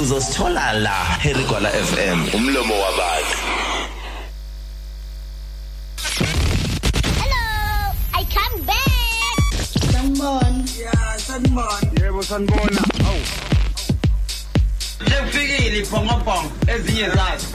uzosithola la herigwala fm umlomo wabantu. Hello, I come back. sanibona. Ya sanibona. Yebo sanibona. Awu sekufikile ibhongobhongo ezinye zazo.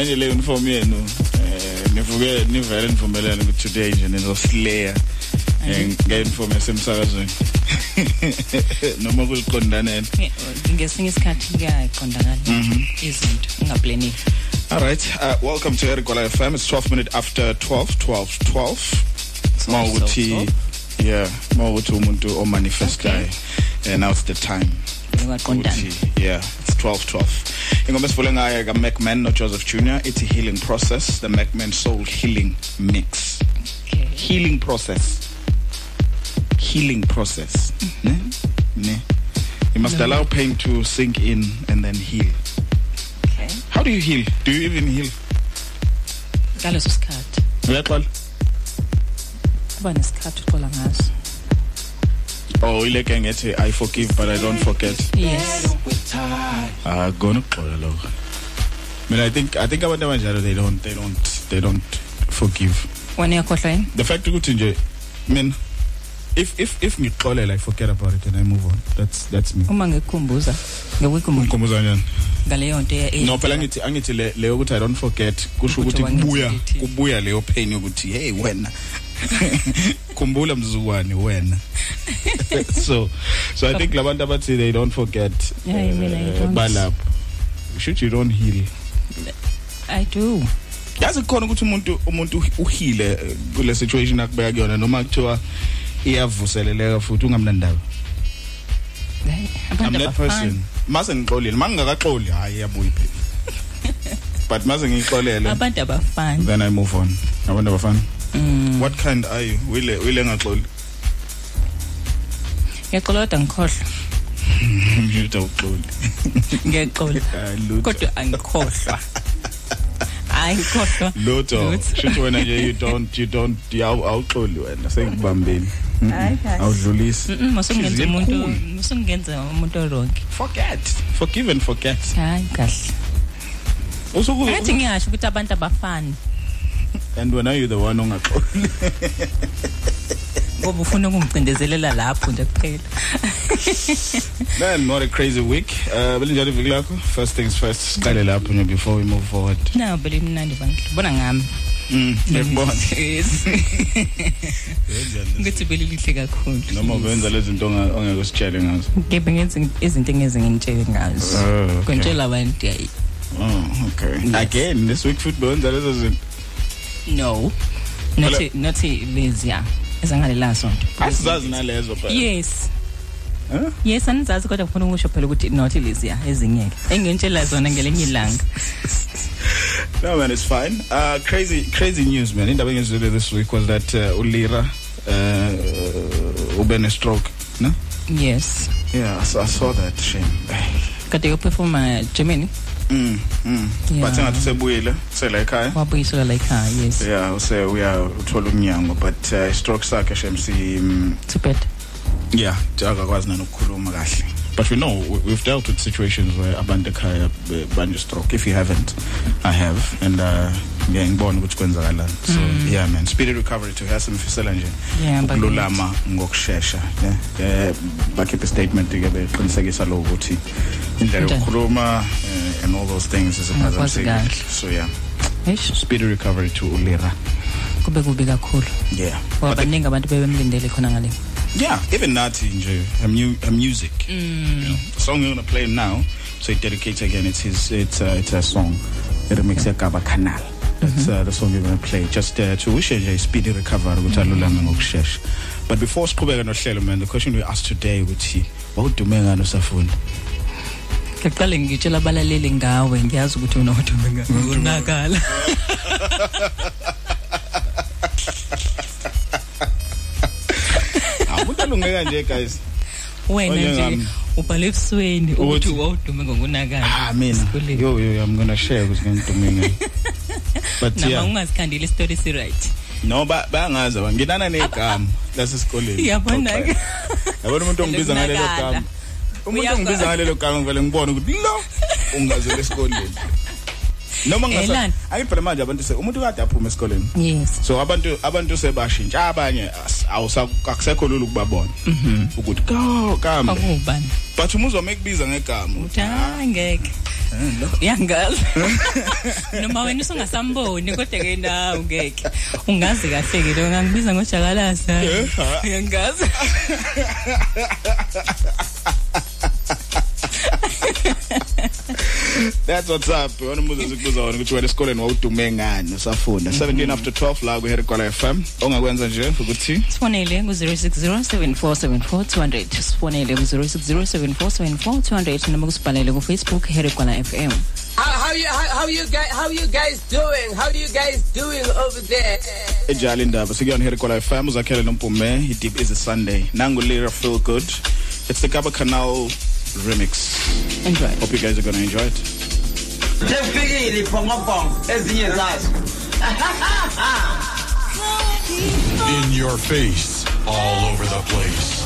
Manje le uniform yenu eh nivuke nivele nivumelane ukuthi today nje nizosileya eh, nge-uniform yasemsakazweni. Noma kuliqondanene. Ngesinye isikhathi kuyaqondakala izinto ungaplanile. All right. Uh, welcome to Erigola FM. It's 12 minutes after 12, 12, 12. Mawukuthi yeah, mawukuthi umuntu o manifestayo. And now it's the time. Yeah it's 12 12 ingoma esivule ngayo ka Macman no Joseph Jr it's a healing process. The Macman soul healing mix. Okay. healing process. Healing process. Ne? Ne? You must allow pain to sink in and then heal. Okay. how do you heal? Do you even heal? Ngaleso sikhathi. Uyaxola? Kuba nesikhathi uxola ngaso. oh ileke ngethi i forgive but i don't forget. Yes. ah ukuxola lokho mina i think i think abantu abanjalo they don't they don't they don't forgive. Wena uyakhohlwa yini? the fact ukuthi nje mina if if if ngixolela i forget about it and i move on. That's that's me. Uma ngikukhumbuza ngikukhumbuza. Umkhumbuza kanjani? Ngaleyo nto ye- no phela ngithi angithi le leyo ukuthi i don't forget kusho Ukuthi ukuthi kubuya wangithi. kubuya leyo pain yokuthi hey wena. Khumbula mzukwane wena. So so i think labantu abathi they don't forget Yeah, should you don't heal? I do. yazi kukhona ukuthi umuntu umuntu uhile eh, kule situation akubeka kuyona noma kuthiwa iyavuseleleka futhi ungamnandaba? I'm that abafani. person. Mase ngixolile mangingakaxoli hayi iyabuya phela but mase ngixolele Abantu abafani. then i move on. Abantu abafana Mm. what kind are you? Wile wile ngaxoli? Ngiyaqola kodwa ngikhohlwa. ngiyuta uxoli Ngiyaqola. Ah, lutho. Kodwa angikhohlwa. Hayi ngikhohlwa. lutho shithi wena nje you don't you don't awuxoli wena sengibambeni awudlulisi Musungenza umuntu musungenza umuntu oronke. forget forgive and forget Hayi kahle. usuku Ngathi ngiyasho ukuthi abantu abafani. and wena you the one ongaxoli Ngoba ufuna ukungcindezelela lapho nje kuphela. man not a crazy week uh belinjani iviki lakho first things first siqale lapho nje before we move forward Nawu bele mnandi bandla. Bona ngami. mm ngiyakubona Yes. Ukuthi bele lihle kakhulu. noma ubenza lezi zinto ongeke usitshele ngazo Ngebe ngenza izinto engeze ngintshele ngazo. Oh, okay. Kontshela abantu yayi. oh okay again this week football wenza lezo zinto No. Nathi nathi lezia. Ezangalela sonto. asizazi nalezo phela Yes. Huh? Yes, anizazi kodwa ngifuna ukusho phela ukuthi not lezia ezinye. Engentshela zona ngelenye ilanga. no man it's fine uh crazy crazy news man indaba engizwile this week was that uh, ulira uh ube ne stroke no Yes. yeah I saw, I saw that shame Kade yoperforma Germany mm mm Yeah. but sengathi sebuyile sela ekhaya wabuyisela la ekhaya yes. yeah use uya uthola umnyango but uh, stroke sakhe shem si mm, bad. yeah akakwazi nanokukhuluma kahle but we know we- we've dealt with situations where abantu ekhaya be- banje stroke. If you haven't i have. And uh yeah ngibona ukuthi kwenzakalani so yeah man. Speedy recovery to her simfisela nje. Ukululama ngokusheshsha yeah. Eh bakhipha statement ke beqinisekisa lo ukuthi indlela yokukhuluma eh, and all those things is Ngakwazi kahle. so yeah. Eish, speedy recovery to ulira. Kube kubi kakhulu. yeah. Ngoba But the- baningi abantu bebemlindele khona ngale. Yeah, even nathi nje her, mu- her music. Mm. You know, the song we're gonna play now, so it dedicates again. It's his. It's uh, it's a song. Remix ya Gaba Canal. That's uh, the song we're gonna play. Just uh, to wish a speedy recovery ukuthi alulame ngokusheshsha. But before siqhubeka nohlelo man, the question we asked today ukuthi wawudume ngani usafunda? Ngaqale ngitshela abalaleli ngawe ngiyazi ukuthi unodume ngawe. Unakala. Awumuntu alungeka nje guys. Wena nje Onyangami. ubhale ebusweni ukuthi Uthi- wawudume ngokunakala. Ah mina. Esikoleni. Yo yo I'm gonna share ukuthi ngidume ngani. But Nama yeah, ungazikhandile story si right. no ba bayangazi nginana negama lasesikoleni. Iyabona ke. Yabona umuntu ongibiza ngalelo Lokunakala. gama. Umuntu Uyakwazi. ongibiza ngalelo gama ngivele ngibone ukuthi lo ungazele esikoleni. noma Eh, ngasa lana. ayithi phela manje abantu se umuntu kade aphuma esikoleni. Yes. So abantu abantu sebashintsha. Abanye as- awusa akusekho lulu ukubabona ukuthi go kambe. Akubani but uma uzoma ekubiza ngegama uthi "Ah, ngeke. Uyangazi noma wena usungasamboni kodwa ke nawe ngeke. Ungazi kahle ke lo ngangibiza ngojakalasa. Uyangazi? that's what's up. Wona umuzo sikubuza wona ukuthi wena esikoleni wawudume ngani? Usafunda. 17 after 12 la ku Herikola FM ongakwenza nje ukuthi sifonele ku-0607474 sifonele ku-0607474 noma kusibhalele kufacebook herikwana fm How, how you how, you guys how you guys doing? How you guys doing over there? ejali indaba sikuyona Herikola FM uzakhele nompume i deep is a sunday. Nangu Lira feel good it's the Gaba Canal remix enjoy hope you guys are going to enjoy it Sefikile iphongopong ezinye zazo. In your face, all over the place.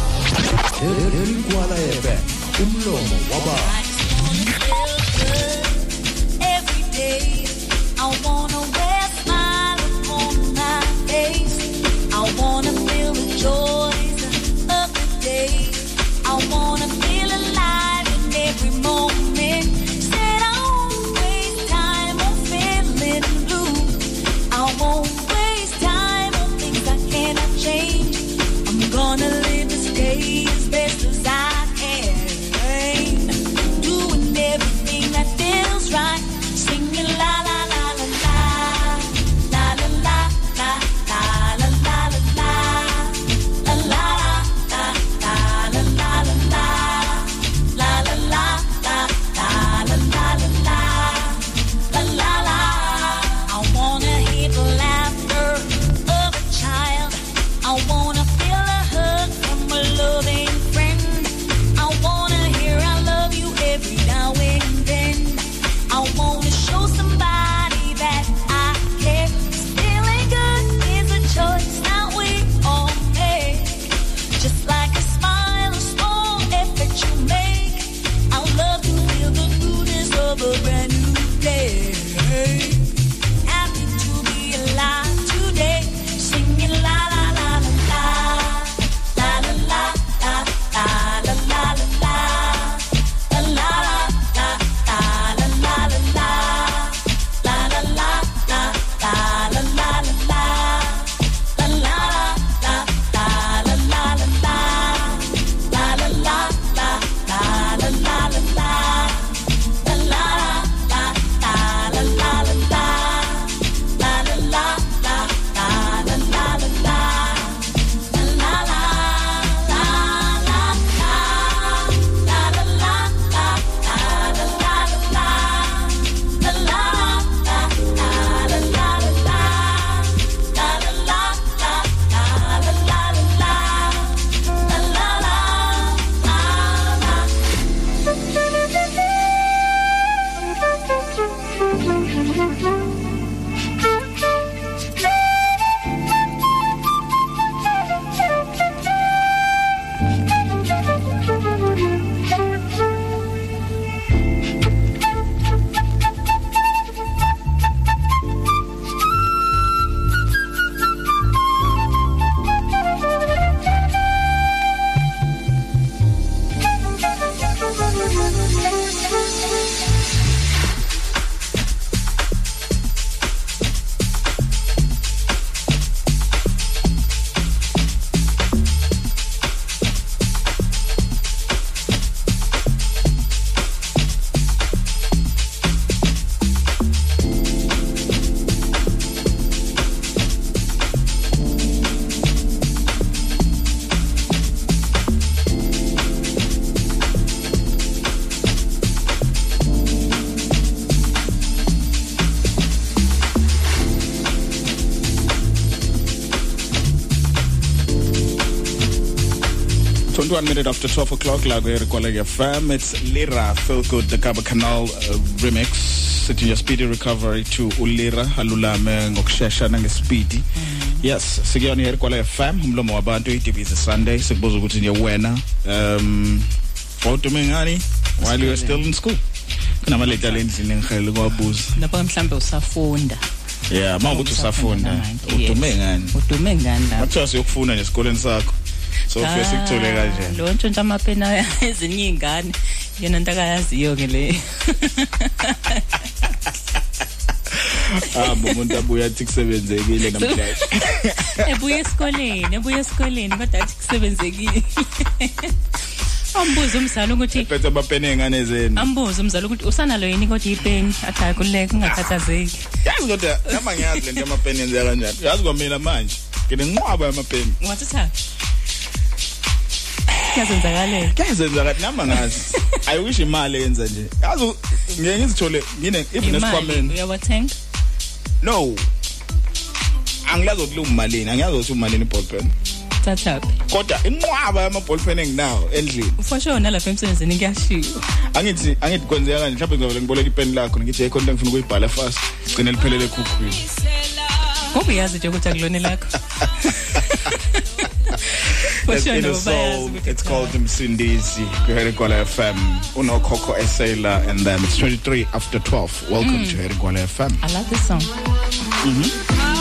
Elinkwala FM umlomo wababa Every day, I wanna wear smile upon my face. I wanna feel the joys la21 minute after 12 o'clock la ku Herikola FM it's Lira feel good the Gaba Canal uh, remix. Sithi nje speedy recovery to ulira alulame ngokusheshsha nangespeedy. Yes sikuyona Herikola FM umlomo wabantu idibize Sunday sikubuza ukuthi nje wena um wawudume ngani? While you were still in school. Kunamaleta lendlini engihayele kwabuza lapho mhlambe usafunda. Yeah mawukuthi usafunda. Udume ngani? Udume ngani lapho Mathiwa siyokufuna nesikoleni sakho. So ufike sikuthole kanje. lo ntshontsha amapena ezinye ingane yena into akayaziyo ke le Ah umuntu abuya athi kusebenzekile namhlanje. ebuye esikoleni ebuye esikoleni kodwa athi kusebenzekile ambuze umzali ukuthi Phethe abapene engane zenu. ambuze umzali ukuthi usanalo yini kodwa ipeni athi hayi kuleke ungakhathazeki Yazi kodwa nama ngiyazi lento yamapeni yenza kanjani. Yazi kwamina manje. Nginenqwaba yamapeni. wathi cha kuyazenzakalela Kuyazenza kathi nama ngazi. I wish imali yenza nje. Yazi ngeke ngizithole ngine even imali esikwameni. uyawathenga No. Angilazi ukuthi lumalini. Angiyazi ukuthi umalini ball pen. thathaphi Kodwa inqwaba yama ball pen enginawo endlini. for sure nalapha emsebenzini kuyashiwo angithi angithi kwenzeka kanje mhlawumbe ngizovele ngiboleka ipeni lakho ngithi hey khona ngifuna ukuyibhala fast gcine liphelele ekhukhwini ngoba uyazi nje ukuthi akulone lakho for That's sure in a soul it's called Msindisi kuHerigwala FM unokhokho esayila and then it's 23 after 12 welcome to Herigwala FM I love this song. Sisithi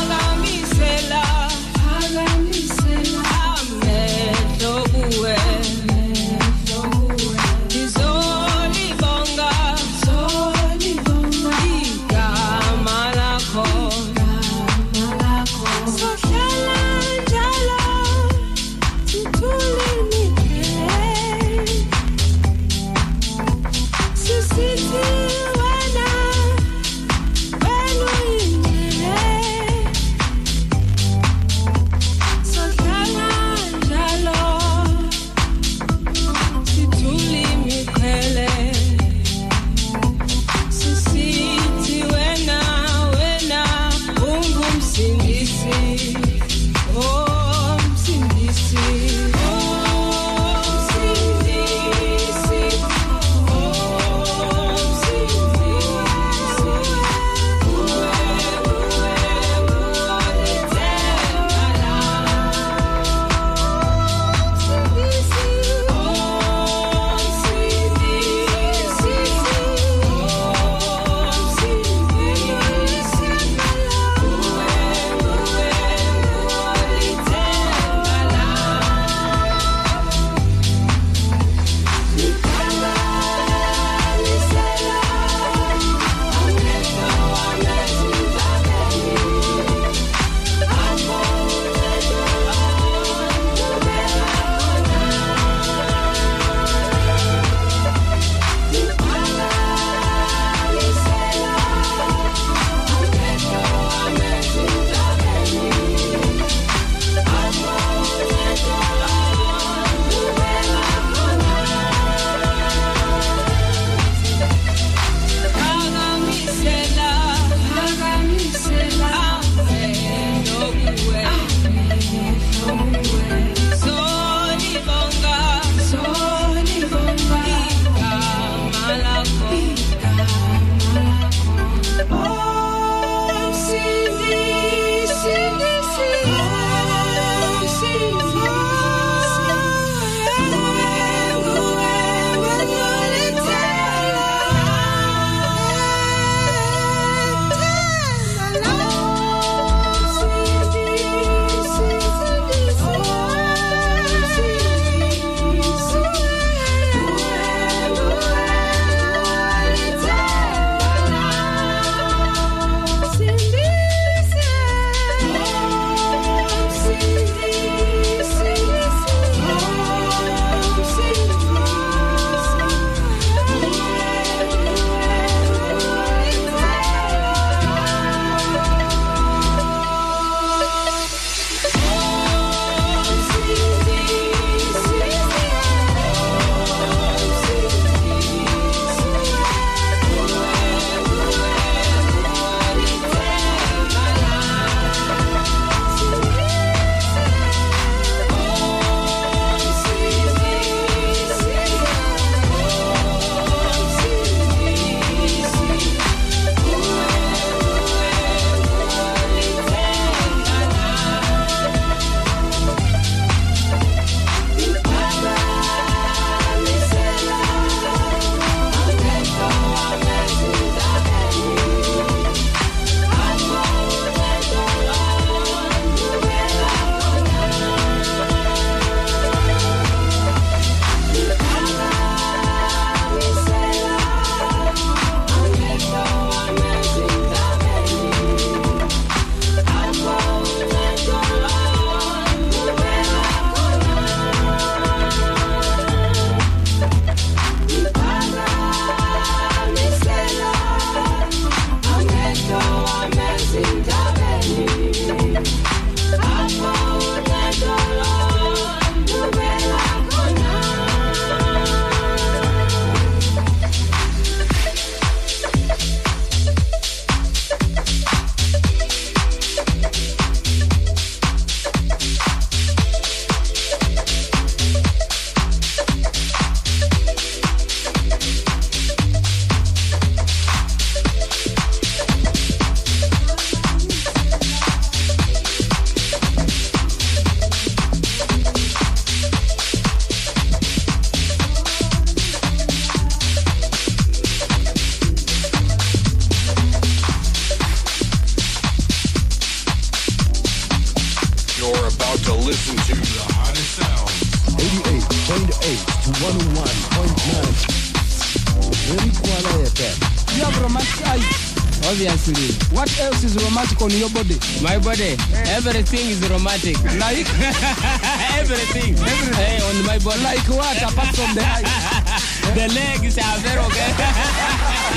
What else is romantic on your body? My body. Yeah. Everything is romantic. Like everything. everything. Hey, on my body. Like what? Apart from the eyes. the legs are very okay.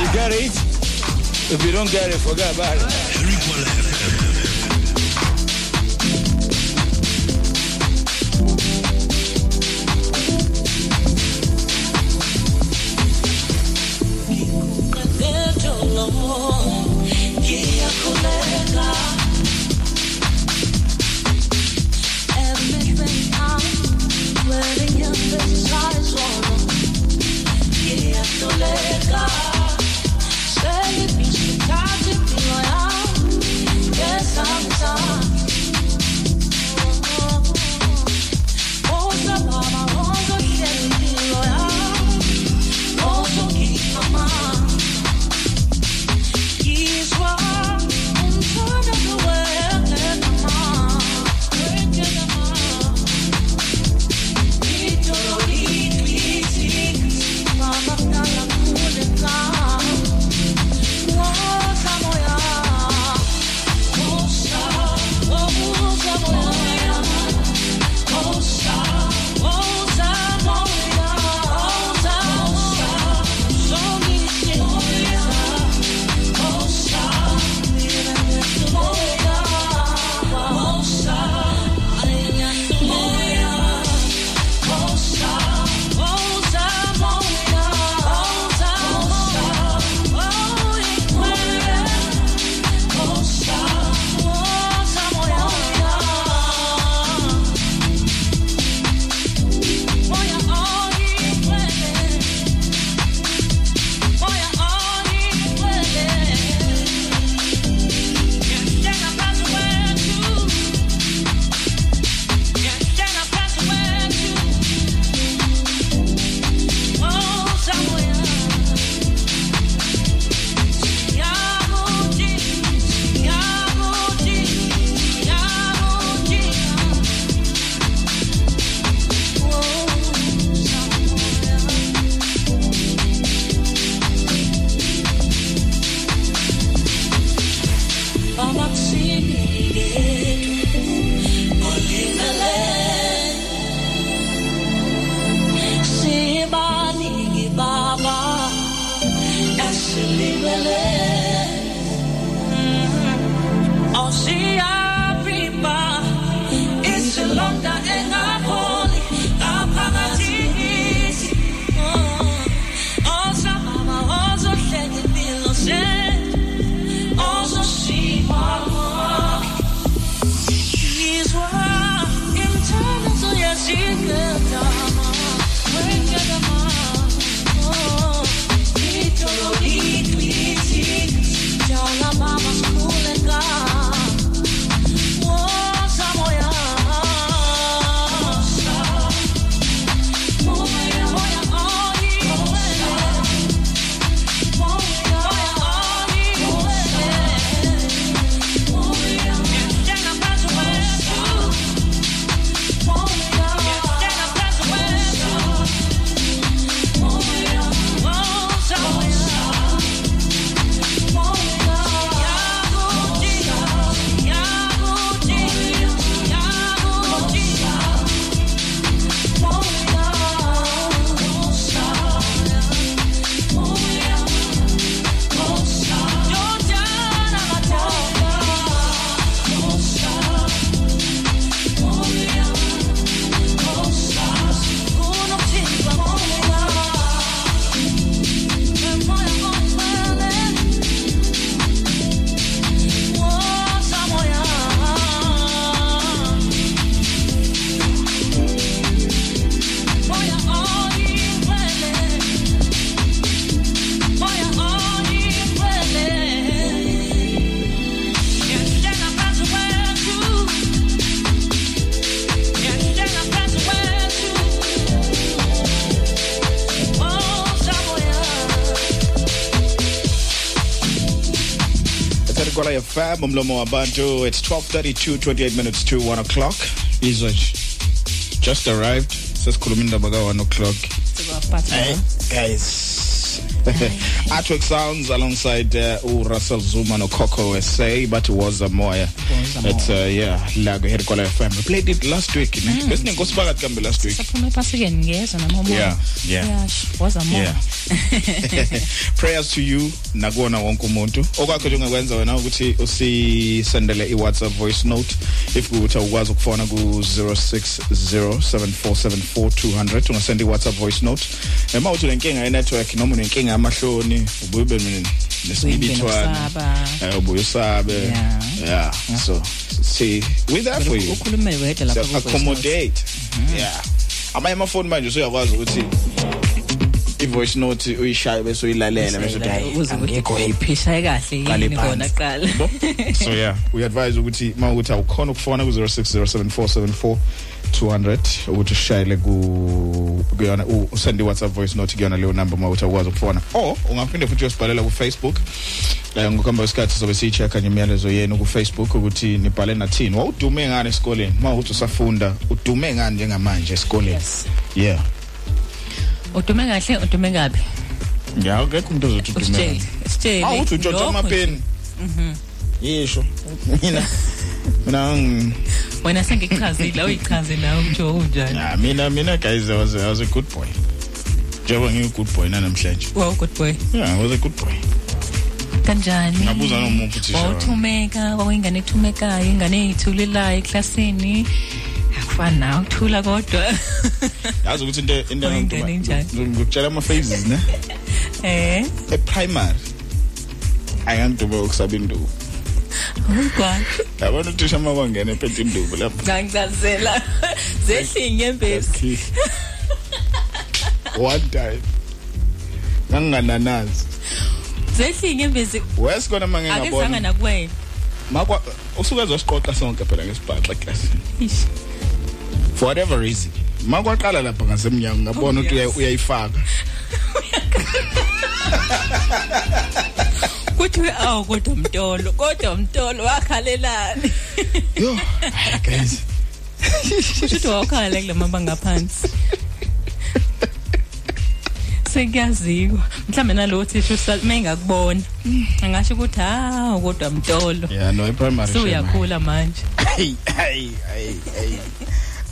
you got it. If you don't get it, forget about it. FM umlomo wabantu. It's 12:32 28 minutes to 1 o'clock. Izwe just arrived. Sesikhuluma indaba ka 1 o'clock hey guys. Atwick sounds alongside uh, Russell Zuma no Coco SA but was a moya. It's uh, yeah, la go Herkola FM. We played it last week, ne? Mm. Bese nenkosifaka kambe last week. Saphuma epasikeni ngezwe noma umoya. Yeah, yeah. Yeah, waza mo. Yeah. Prayers to you nakuona wonke umuntu. Okwakho nje ungakwenza wena ukuthi usisendele iWhatsApp voice note if kuthi ukwazi ukufona ku 0607474200 ungasenda iWhatsApp voice note. Ema uthi lenkinga ye network noma unenkinga yamahloni ubuye ube nesibidithwana. Ukusaba. Eh ubuye usabe. Yeah. Yeah. So see we there for you. Ukhulumele wedwa lapha So, ku voice note. accommodate yeah amanye amafoni manje usuyakwazi ukuthi i-voice note uyishaye bese uyilalela bese uthi hayi uze angekho ukuthi phishaye kahle Qale yini kona phansi. qala. Yabo? so yeah we advise ukuthi mawukuthi awukhona ukufona ku 0607474200 ukuthi ushayele ku kuyona u- usende WhatsApp voice note kuyona leyo number mawukuthi awukwazi ukufona. Or ungaphinde futhi uyosibhalela ku Facebook eh ngokuhamba kwesikhathi sobe siyichecka nje imiyalezo yenu ku Facebook ukuthi nibhale nathini. Wawudume ngani esikoleni? Mawukuthi usafunda udume ngani njengamanje esikoleni? Yes. yeah. Udume kahle udume kabi. yeah akekho umuntu ozothi udume Usitshele. ngani. Usitshele. awuthi utshotha Lokho amapeni yisho mina mina ngi- Wena sengikuchazile awuyichaze nawe umjo unjani. Yeah, mina mina guys I was I was a good boy. Njengoba ngiyi good boy namhlanje. Wow good boy. Yeah, I was a good boy. Kanjani? Ngabuza noma uphi uthisha wami. Wawuthumeka, wawuyingane ethumekayo, ingane eyithulelayo eklasini. Akufani nawe ukuthula kodwa. Yazi ukuthi into into Wayingane enjani? ngikutshela ama phases ne. Eh, E primary. Ayandubo ukusaba indubo. awugwala. Yabona uthisha uma kwangena ephethe indubo lapho. Ngangizazela. Zehlinye empesi. One time. Ngangananazi. Zehlinye empesi. Wes kona mange Akezanga ngabona. nakuwena. Makwa usuke ezosiqoqa sonke phela ngesibhaxa class. Ish. For whatever reason. Makwaqala lapha ngasemnyango ngabona Oh, ukuthi yes. uya- uyayifaka. Kuthi awu kodwa mtolo, kodwa mtolo wakhalelani. Yo, guys. Kusho wakhala kule mamba ngaphansi. Sengiyazikwa. Mhlambe nalo thisha usalime ngakubona. Angasho ukuthi ha kodwa mtolo. Yeah, no, primary. So uyakhula manje. Hey, hey, hey, hey.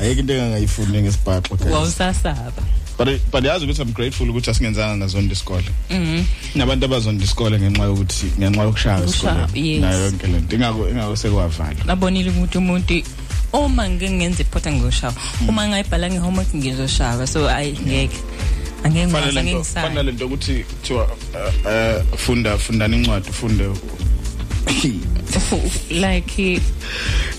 Ayike into engayifundi ngesibhaxo guys. Wawusasaba. But but yazi ukuthi I'm grateful ukuthi asingenzanga ngazonda isikole. Mhm. Nabantu abazonda isikole ngenxa yokuthi ngenxa yokushaya Ukushaya, isikole. yes. Nayo yonke lento. Ingako ingako sekwavala. Babonile ukuthi umuntu uma ngike ngenza iphotha ngizoshawa. Hmm. Uma ngayibhala ngehomework ngizoshawa. So ayi ngeke. Angeke Fanele ngase lento ngisaya. fanele lento ukuthi kuthiwa eh funda fundani incwadi ufunde Like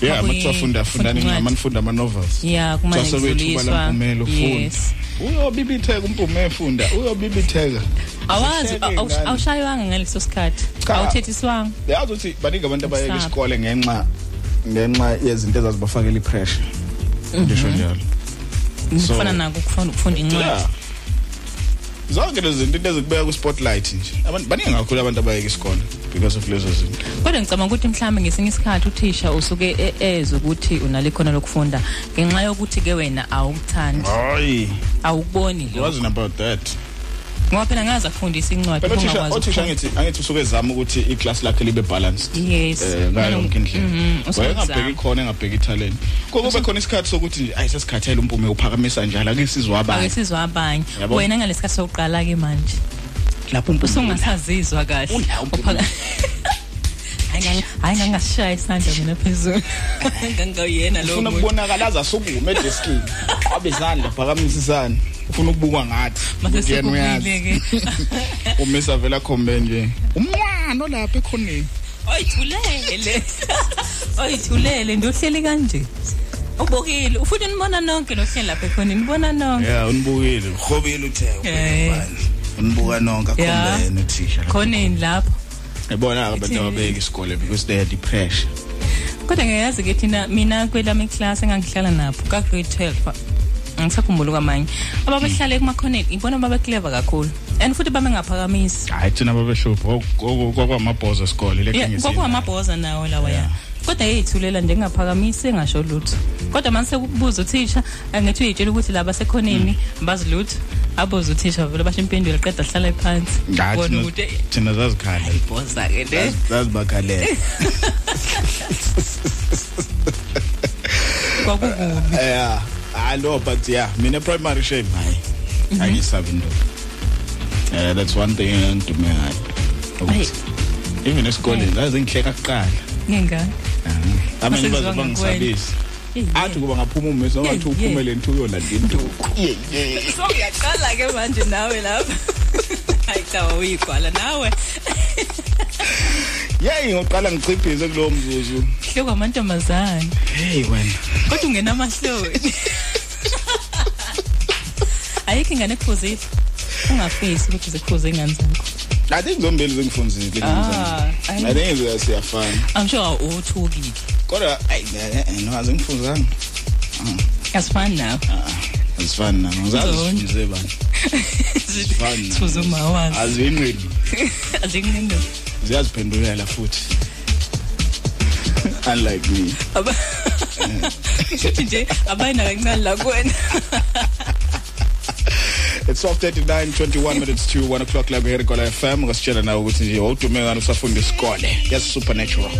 Yeah, Makuyi- mathiwa funda fundani funda incwadi manifunda ama novels. yeah kuma Xa sebethuba ngidluliswa. lampumela ufunda. Yes. Uyobibitheka umpume efunda, uyobibitheka. Awazi Sihlele awu- ingane. awushaywanga ngaleso sikhathi. Cha. Awuthethiswanga. yazi ukuthi baningi abantu abayeka Ukusaba. isikole ngenxa ngenxa yezinto ezazibafakela ipressure ngisho njalo So- Kufana nako ukufunda ukufunda incwadi. Yeah zonke lezi zinto into ezikubeka ku spotlight nje. Abantu baningi kakhulu abantu abayeka isikole because of lezo zinto. Kodwa ngicabanga ukuthi mhlawumbe ngesinye isikhathi uthisha usuke e- ezwe ukuthi unalo ikhono lokufunda ngenxa yokuthi ke wena awukuthandi, hayi. Awukuboni it lo. wasn't about that. Ngoba phela ngaza kufundisa incwadi phela othisha ungakwazi othisha ukufunda. ngithi angithi usuke ezama ukuthi iclass lakhe libe balanced Yes. eh ngayo yonke indlela Mhm, usuke wayengabheki ezama. khona engabheki ithalent kube khona isikhathi sokuthi nje ayi sesikhathele umpume uphakamisa njalo ake sizwe Ake abanye sizwe abanye. Yabo. Wena ngalesikhathi sokuqala ke manje. lapho umpume Usungasazizwa kahle. Ula umpume. Uphaka- Hayi ngang- hayi ngangashaya isandla mina phezulu. Ngangawuyena lo. ufuna muntu. ukubonakala aze asukume edeskini abe izandla phakamisa isandla ufuna ukubukwa ngathi Mase Ukuthi yena uyazi. sekubile ke. umisa vela khombe nje umncwane lapha ekhoneni Oyithulele. Oyithulele ndohleli kanje. Ubokile ufuna nibona nonke nohleli lapha ekhona nibona nonke. yeah unibukile uhobile uthe Eh. unibuka nonke Yeah. akhombe yena uthisha Khoneni lapho. Yabona abantu Ithini? ababeka isikole because they had the pressure Kodwa ngiyazi ke thina mina kwelami class engangihlala napho ka grade 12. Ngisakhumbula kwamanye. Ababehlale kuma connect ibona babe clever kakhulu. And futhi babe ngaphakamisi. hayi thina babehlupha kwakwamabhoza esikole Yeah, lekhe kwakuhamabhoza nawo lawa ya. Kodwa yeyithulela nje ngingaphakamisi engasho lutho. Kodwa manje sekubuza uthisha angithi uyitshela ukuthi laba sekhoneni bazi lutho abuza uthisha vele basho impendulo qeda hlala phansi. No- ukuthi thina zazikhala boza ke le. Zazibakhalela kwakukubi. Yeah i know but yeah mina primary shame hayi. Angisabi ndo eh that's one thing engidume ngayo even esikoleni zaze ngihleka kuqala. Ngingani abanye Masezizwa baze ngakuwena. bangisabisa Eh, athi kuba ngaphuma umese Yeah, ngathi yeah. uphumele nto uyolanda induku so uyaqala ke manje nawe lapha. Hayi cha uyigwala nawe. Yeyi ngoqala ngichibhize kulowo mzuzu. Hloko amantombazane hey wena. Kodwa ungena amahloni ayikho ingane ekuphuzile ungafisi ukuthi zikhuze ingane zakho. I think zombili zingifunzile Ah, i think siyafana i'm sure uthukile kodwa ayi no azingifuzanga asifani nawe azifani nami ngizazi Zonke. sifunze bani Azifani nami. sifuze umawazi azinqini azinginindo ziyaziphendulela futhi unlike me futhi nje abayina kancane la kuwena it's 12:39 21 minutes to 1 o'clock la kuhere kola FM ngasitshela nawe ukuthi nje wawudume ngani usafunda isikole yes supernatural.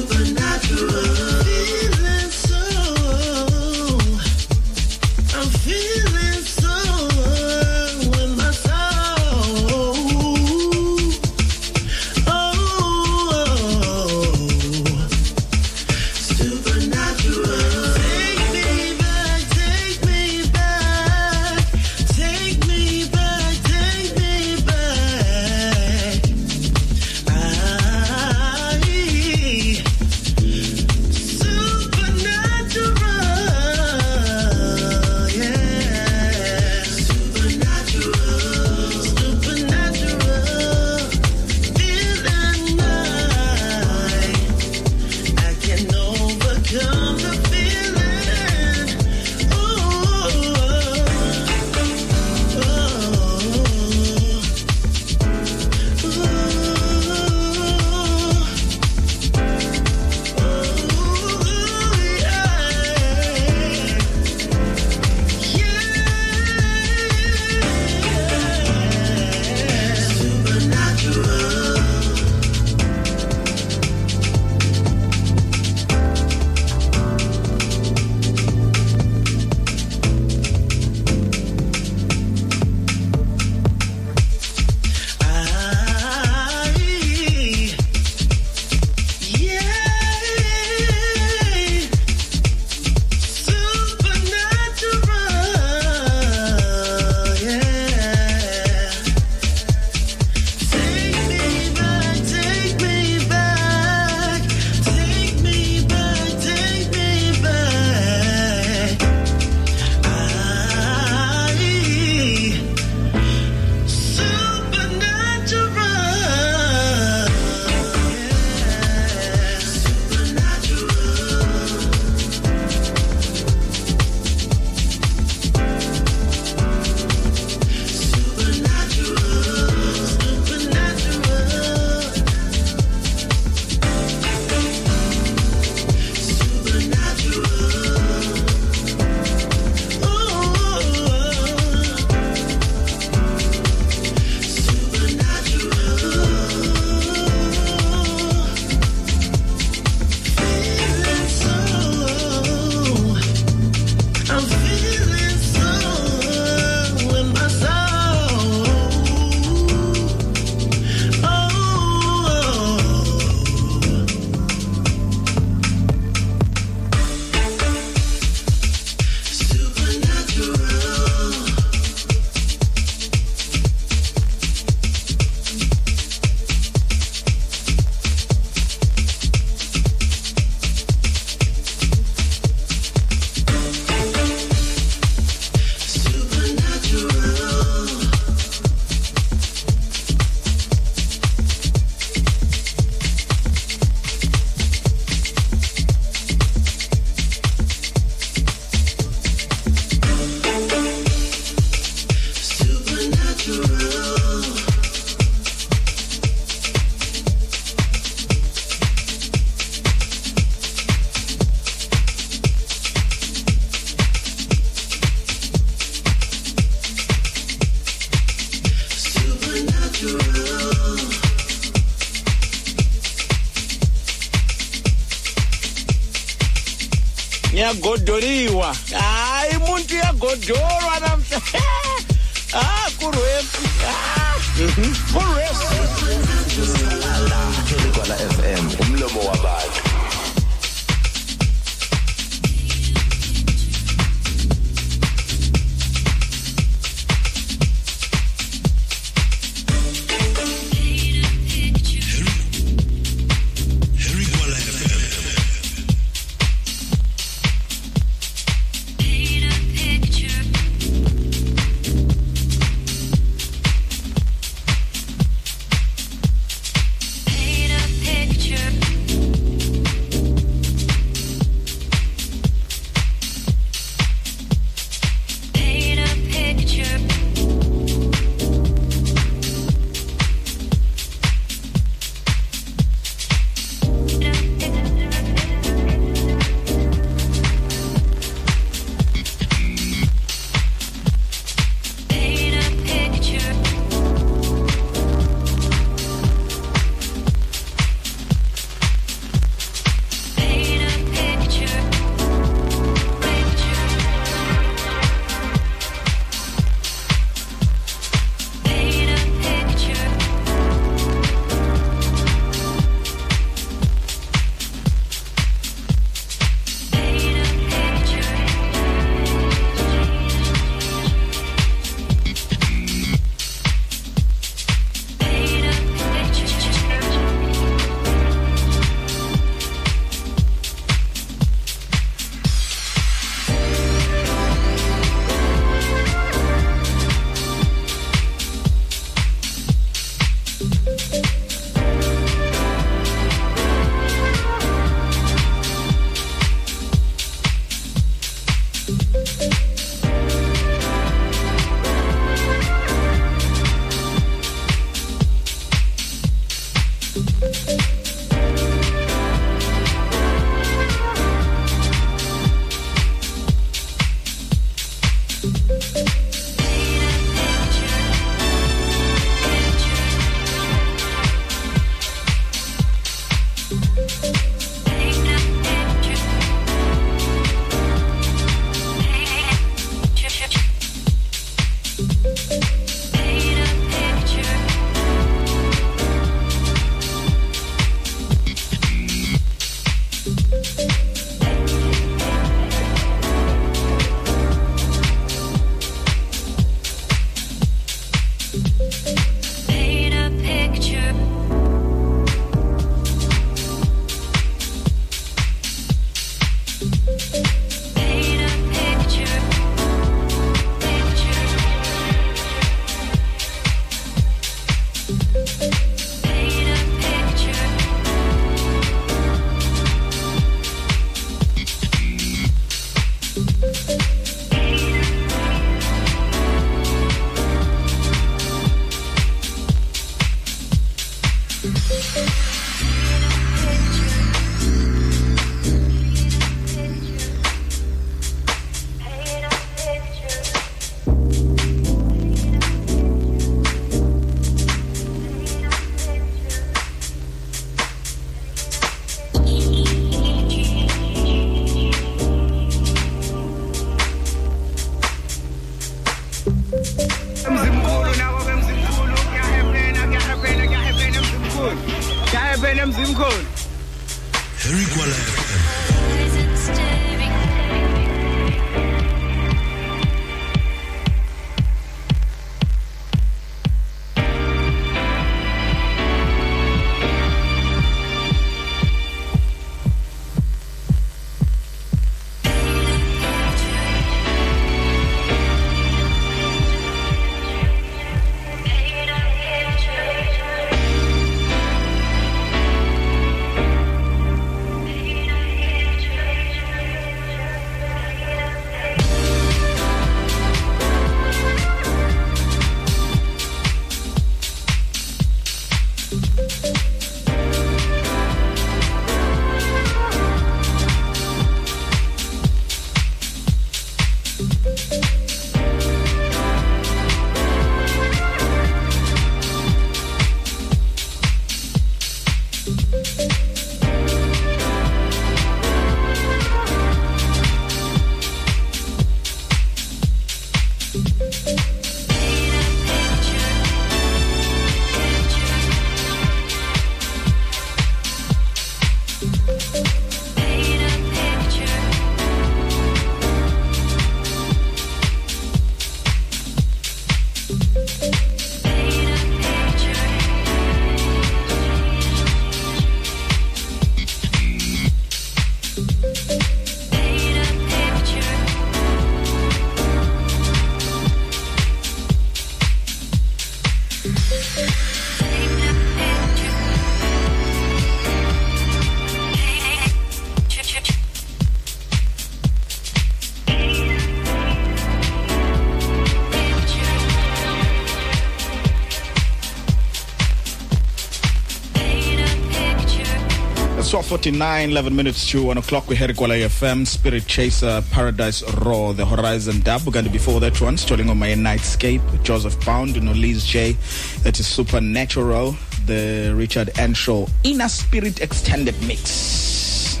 49 11 minutes to 1 o'clock. We head Kwala FM Spirit Chaser Paradise Raw the Horizon Dub. Kanti before that one stalling on my nightscape Joseph Pound no Liz J. That is supernatural the Richard Enshaw Inner Spirit Extended Mix.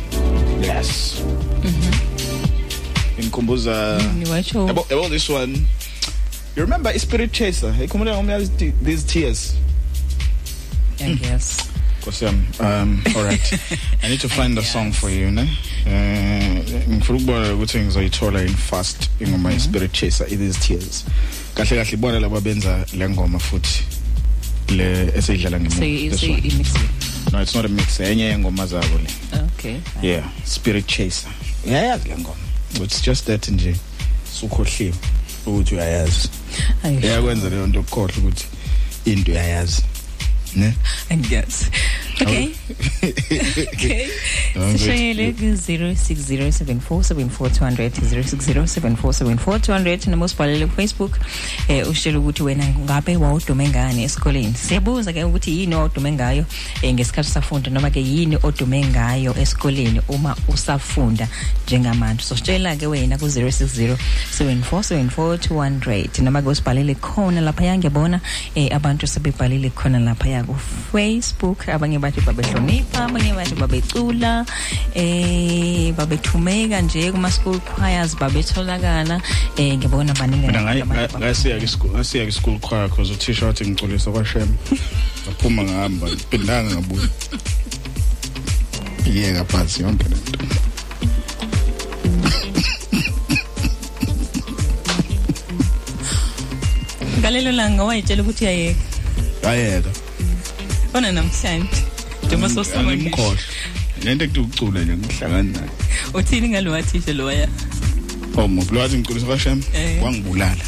Yes. Mhm inkumbuza. Yabo yabo this one. You remember Spirit Chaser? Ikhumbula ngomya these tears. Yeah, mm. yes Nkosi yami um all right i need to find the song for you ne eh ngifuna ukubona ukuthi ngizoyithola in fast ingoma ye spirit chaser it is tears. Kahle kahle ibona laba benza le ngoma futhi le eseyidlala so ngemuva no it's not a mix enye yengoma zabo le. Okay. Yeah spirit chaser. Uyayazi le ngoma it's just that nje sukhohliwe ukuthi uyayazi. Ayi. iyakwenza leyo nto ukukhohle ukuthi into uyayazi. Ne I guess. Okay. okay. Don't Sishayele ku 0607474200 0607474200 noma usibhalele ku Facebook eh ushela ukuthi wena ngabe wawudume ngani esikoleni. Siyabuza ke ukuthi yini owudume ngayo eh ngesikhathi safunda noma ke yini odume ngayo esikoleni uma usafunda njengamanje. So sitshela ke wena ku 0607474200 noma ke usibhalele khona lapha yangiyabona eh abantu sebebhalile khona lapha ya ku Facebook abanye bathi babehlonipha abanye bathi babecula eh babethumeka nje kuma school choirs babetholakala. Eh ngibona baningi ngasiya ngasiya ke school choir cause uthisha wathi ngiculisa kwashem. Ngaphuma ngihamba phindanga ngabuya. Yeka phansi yonke lento ngalelo langa wayitshela ukuthi uyayeka? Ayeka. Ona namhlanje. Njengoba sosama ngisho ngimkhohle lento ekuthi ucula nje ngihlangana naye. Uthini ngalo wathisha lo waya oh moblo wathi ngiculisa kwashem Eh. wangibulala.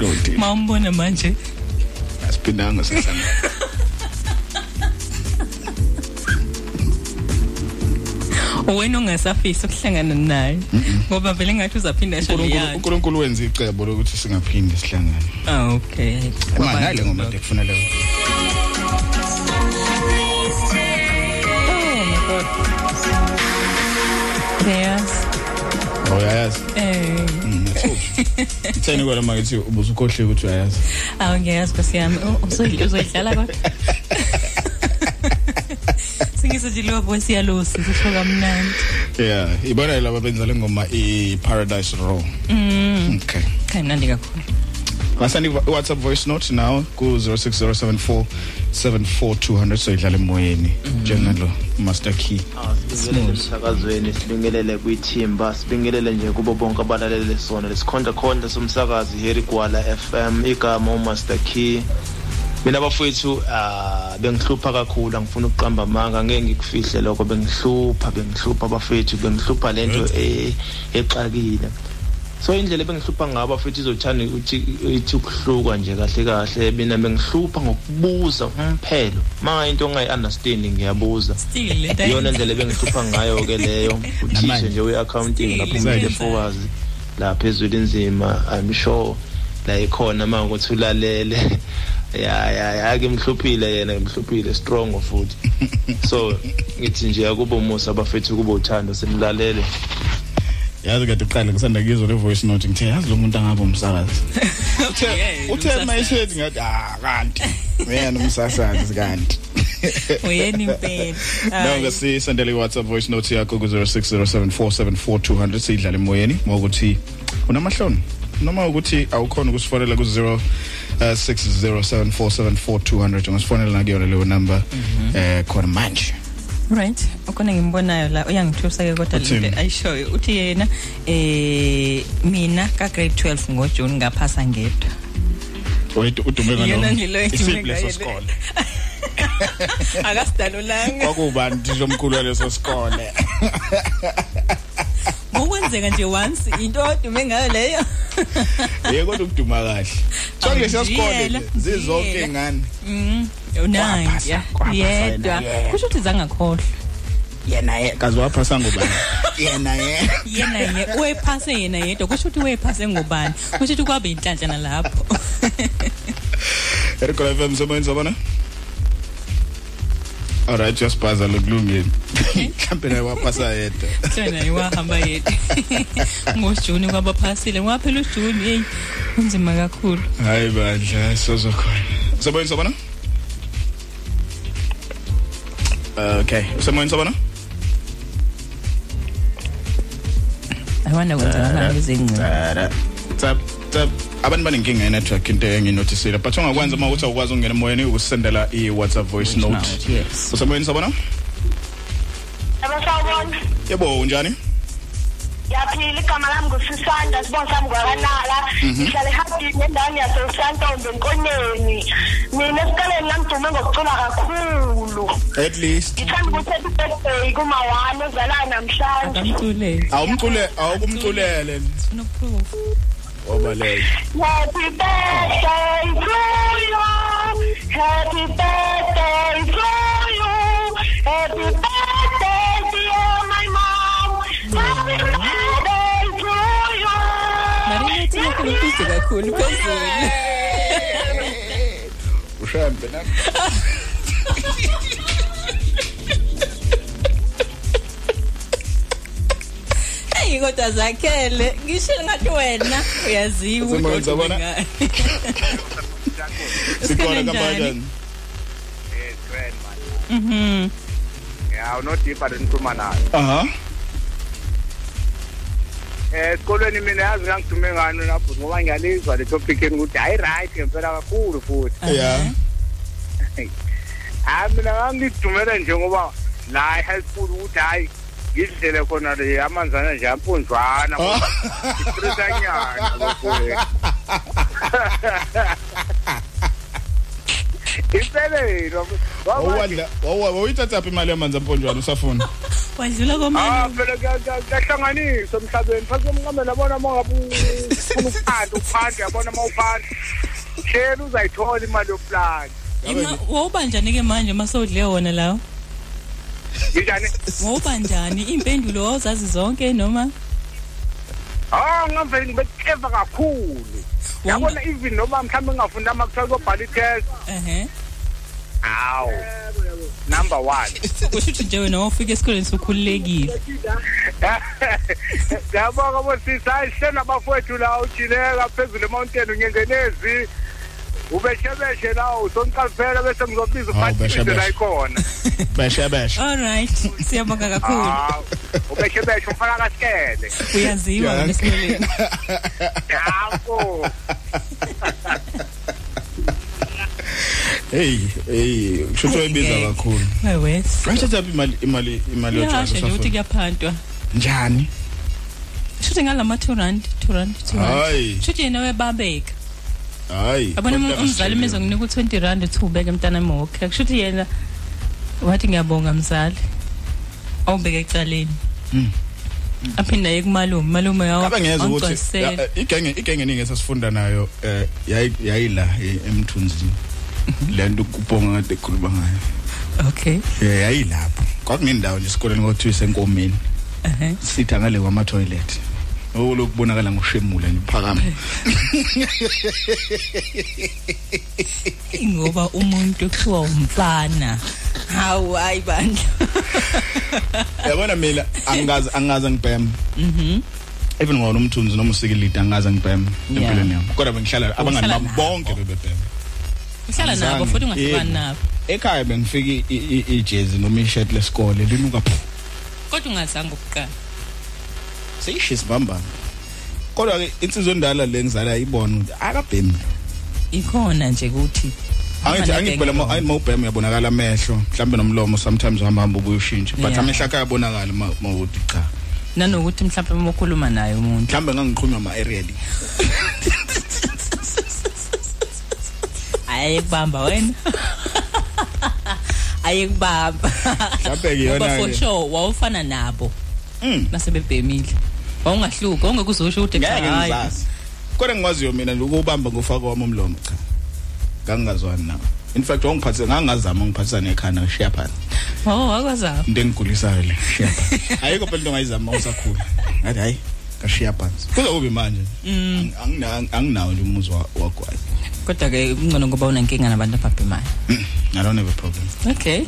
Lo thi mawumbona manje. Asiphindanga sahlangana. Wena ungasafisa ukuhlangana naye ngoba vele ngathi uzaphinda asho uNkulunkulu wenza icebo lokuthi singaphinde sihlangane. Ah okay. Manje ngale ngoma tekufuna leyo. Yes oh uyayazi eh. Utheni kwala makithi ubusukhohle ukuthi uyayazi. Awu ngiyazi nkosi yami. Oh, uzoyidla uzoyidlala kodwa? Singisojiliwa voice yalosi kusho kamnandi. Yeah, ibona laba benza le ngoma i Paradise Raw. mm. Okay. kamnandi kakhulu. Ngasani WhatsApp voice note now ku 0607474200 so idlala emoyeni. Njengalo Master Key. sibingelele emsakazweni sibingelele kwithimba sibingelele nje kubo bonke abalalele sona. Lesikhonda khonda somsakazi Harry Gwala FM igama uMaster Key. Mina bafowethu ah bengihlupha kakhulu angifuna ukuqamba amanga ngeke ngikufihle lokho. Bengihlupha bengihlupha bafowethu bengihlupha lento e- exakile. So indlela ebengihlupha ngabo futhi izothanda ukuthi ithi ukuhluka nje kahle kahle mina bengihlupha ngokubuza umphelo. Manga into ongayi-understandi ngiyabuza. Still le nto iyona ndlela ebengihlupha ngayo ke leyo. Uthishe Namanje. nje we-accounting lapho efokazi la phezulu inzima i'm sure la ikhona manje ukuthi ulalele. Ya ya ya ke mhluphile yena mhluphile strong futhi. So ngithi nje akubo musa abafethu kubo uthando simlalele. Yazi kade uqala ngisanda kuyizwa le voice note ngithe yazi lo muntu angaba umsakazi. Uthe uthe mayisethi ngathi ah kanti. Wena umsakazi kanti. uyena impela. No Hayi. ngasisendele WhatsApp voice note yakho ku 0607474200 sidlala emoyeni ngokuthi unamahloni. Noma ukuthi awukhona ukusifonela ku 0 607474200 ungasifonela nakuyona leyo number eh khona manje. Right ukona ngimbonayo la uyangithusa ke kodwa Uthini? lento ayishoyo uthi yena eh mina ka grade 12 ngoJune ngaphasa ngedwa wait udume Iyona ngalo nje lo edume isiphi leso ngayo le. sikole akasidalolanga kwakubani thisha omkhulu waleso sikole ngokwenzeka nje once into odume ngayo leyo Yebo kodwa ukuduma kahle. So lesiya sikole Awujiyela, zizonke jiyela. ingane. Mhm. Unanja. Kwaphasa, kwaphasa Yedwa. yena, yeah. Kusho ukuthi zangakhohlwa. Yena ye kazi waphasa ngubani? Yena ye. Yena ye wephase yena yedwa. Kusho ukuthi wephase ngubani? Kusho ukuthi kwabe inhlanhla lapho. Erikola FM sobenza bona? Alright just buzzer lokulungile. Mhlambe naye waphasa yedwa. Thina iwahamba yedwa. Ngosijuni kwabaphasile. Ngaphela usijuni hey. Kunzima kakhulu. Hayi bandla sozokhona. Sobenza bona? Okay, sobenza bona? Awanda kwenzakalani ezingcingo. Tsara. Tsap tsap abantu banenkinga ye-network into enginotisile but ongakwenza uma ukuthi awukwazi ukungena emoyeni ukusendela i-whatsapp voice note. usemoyeni sabona yebo unjani? Yaphila igama lami ngusisanda sibonga sami kwakanala. Mhm. Ngihlala eHabini endaweni yaseSantombe enkoneni. Mina esikoleni ngidume ngokucula kakhulu. at least Ngithanda ukuthi happy birthday kuma wani ozalayo namhlanje. Awumcule awukumculele obaleka Happy birthday to you. Happy birthday to you. Happy birthday Marina yakho ngiphize kakhulu phezulu. ushambe na Hey kodwa zakhele. Ngisho ngathi wena uyaziwa Usemoyeni ukuthi sabona? ubengani. sikhona Usikhona kabanjani Yes, grand man. Mhm. Yeah, unodipa lenikhuluma nayo. aha Eh, esikolweni mina yazi ngangidume ngani lapho ngoba ngiyalizwa le topic ukuthi hayi right ngempela kakhulu futhi. yeah Hayi mina ngangidumele nje ngoba la helpful ukuthi hayi ngidlele khona le amanzana nje ampunjwana. Ipresanyana lokho. Impelelo. wawadla wawuyithatha phi imali yamanzi amponjwana usafuna Wadlula Ah, komani. phela kuyahlanganiswa emhlabeni. Phansi komncamela yabona uma ngabe ufuna ukuphanda uphanda yabona uma uphanda. Shela uzayithola imali yoplani. Ima wawubanjani ke manje masodle wona lawo? Njani? Wawubanjani impendulo wawuzazi zonke noma? Ah, ngavele ngibeclever kakhulu. Yabona even noma mhlawumbe ngingafunda ama kuthiwa kobhala i-test. Aw. Number 1. Kusho ukuthi nje wena wafika esikoleni sokhululekile. Ngiyabonga bosisi hayi hlena abafowethu la ujileka phezulu emountain unyengenezi. Ubeshebeshe la usonqaphela bese ngizobiza Hawu, uphathise la beshebeshe. ikhona. beshe beshe All right. Siyabonga kakhulu. Ah, ubeshebeshe ufaka kasikele. Uyaziwa Yeah. ngesikoleni. Yabo. hey hey kusho wayibiza Ngeke. kakhulu Wewes. wayithatha phi imali imali imali yotshwala Yasho nje ukuthi usafuna kuyaphantwa. njani Shuthi ngalama 2 rand, 2 rand, 2 rand. Hayi. Shuthi yena webabeka. hayi Yabona kodwa umzali Australia. meza nginika u20 rand uthi ubeke mntana okay. Kushuthi yena wathi ngiyabonga mzali. Awubeke ecaleni. Mm. Aphinda yekumalume, malume yawo. Kabe ngiyeza ukuthi angigcwalisele. ya, eh, igenge igenge eningi esasifunda nayo eh yayi yayila eh, emthunzini lento kubonga kade ekhuluma ngayo Okay. eh yayilapho kwakunendawo nje esikoleni kwathiwa isenkomeni Eh. sitha ngale kwama toilet olokubonakala ngoshemula nje phakama Ngoba umuntu kuthiwa umfana. Hawu hayi bandla. yabona mina angazi angazi ngibhema Mhm. even ngona umthunzi noma usikilida angazi ngibhema Yeah. empilweni yami kodwa bengihlala abangani Uhlala bami nabo. bonke bebebhema Uhlala nabo futhi ungahlukani nabo. ekhaya i- ijezi noma i-shirt lesikole linuka Kodwa ungazange ukuqala. seyishisa bamba kodwa ke insizwe endala le ngizala ibona ukuthi akabhemi. Ikhona nje ukuthi angithi angibhela ma ayi mawubhema uyabonakala amehlo mhlambe nomlomo sometimes uhamba hamba ubuye ushintshe but amehlo akhe ayabonakala ma mawuthi cha. Nanokuthi mhlawumbe uma ukhuluma naye umuntu. Mhlambe ngangiqhunywa ama aerial ayekubamba wena ayekubamba Mhlawumbe-ke iyona-ke. Ngoba for sure wawufana nabo. Mm. nasebebhemile wawungahluka ongeke uzosho ukuthi ngeke cha, hayi. ngizazi. Kodwa ngikwaziyo mina nje ukubamba ngofaka wami umlomo cha. Ngangazwani nawe in fact wangiphathisa ngangazama ngiphathisa nekhanda ngishiya phansi oh wakwazama. Into engigulisayo le shiya phansi ayikho phela into ongayizama usakhula. Ngathi hayi ngashiya phansi kuze kube manje. Mm. Angina- anginawo nje umuzwa wagwayi kodwa ke kungcono ngoba unenkinga nabantu ababhemayo i don't have a problem. Okay.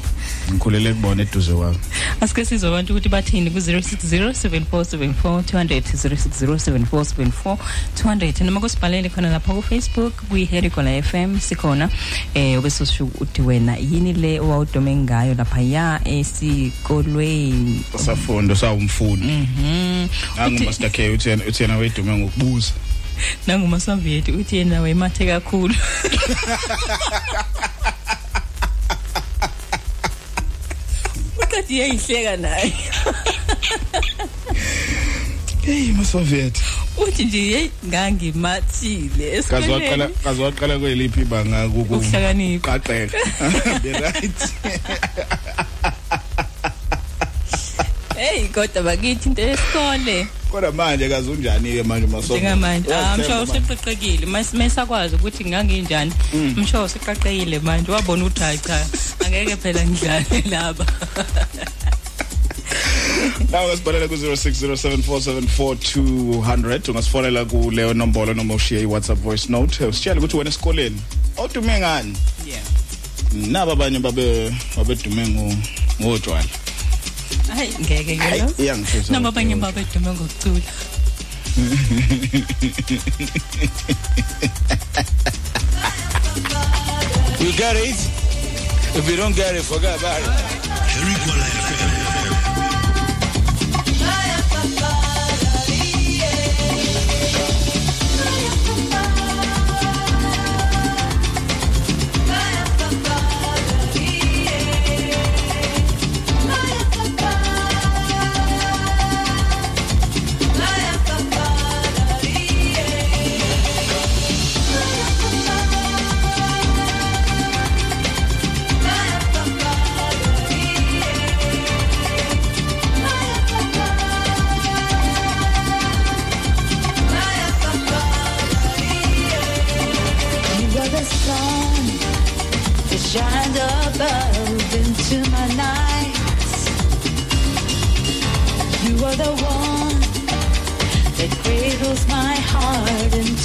Ngikhulele kubona eduze kwami. Asike sizwe abantu ukuthi bathini ku-0607474 200 0607474 noma kusibhalele khona lapha ku-facebook kwi-hericola fm sikhona eh ubese usho ukuthi wena yini le owawudome ngayo lapha ya esikolweni? Safundo sawumfundi. Mhm. Angumaster k uthi yena uthi yena wedume ngokubuza. Nangumasamviyeti uthi yena wemathe kakhulu. Uqedi yayihleka naye. Hey masoviet uthi nje hey ngangimathile kaze waqala esikoleni. kaze waqala kweliphi ibanga Ukuhlakanipha. qaqeka the right. Hey kodwa bakithi into yesikole. Kodwa manje kaze unjani ke manje masoviet njengamanje. Ah msho useqeqekile mayisakwazwa ukuthi nganginjani? Msho useqeqekile manje. Wabona ukuthi hayi cha angeke phela ngidlale laba. Nawe ngasibhalela ku-0607474200 ungasifonela kuleyo nombolo noma ushiye i-whatsapp voice note. Usitshele ukuthi wena esikoleni awudume ngani? Yeah. Naba abanye babe babedume ngo- ngotshwala hayi ngeke ke lo iyangishisa noma abanye babedume ngokucula You get it? If you don't get it, forget about it. You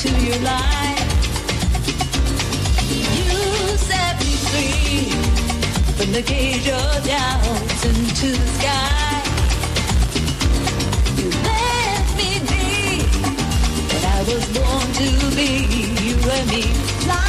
into your light. You set me free from the cage of doubt into the sky. You let me be but I was born to be you and me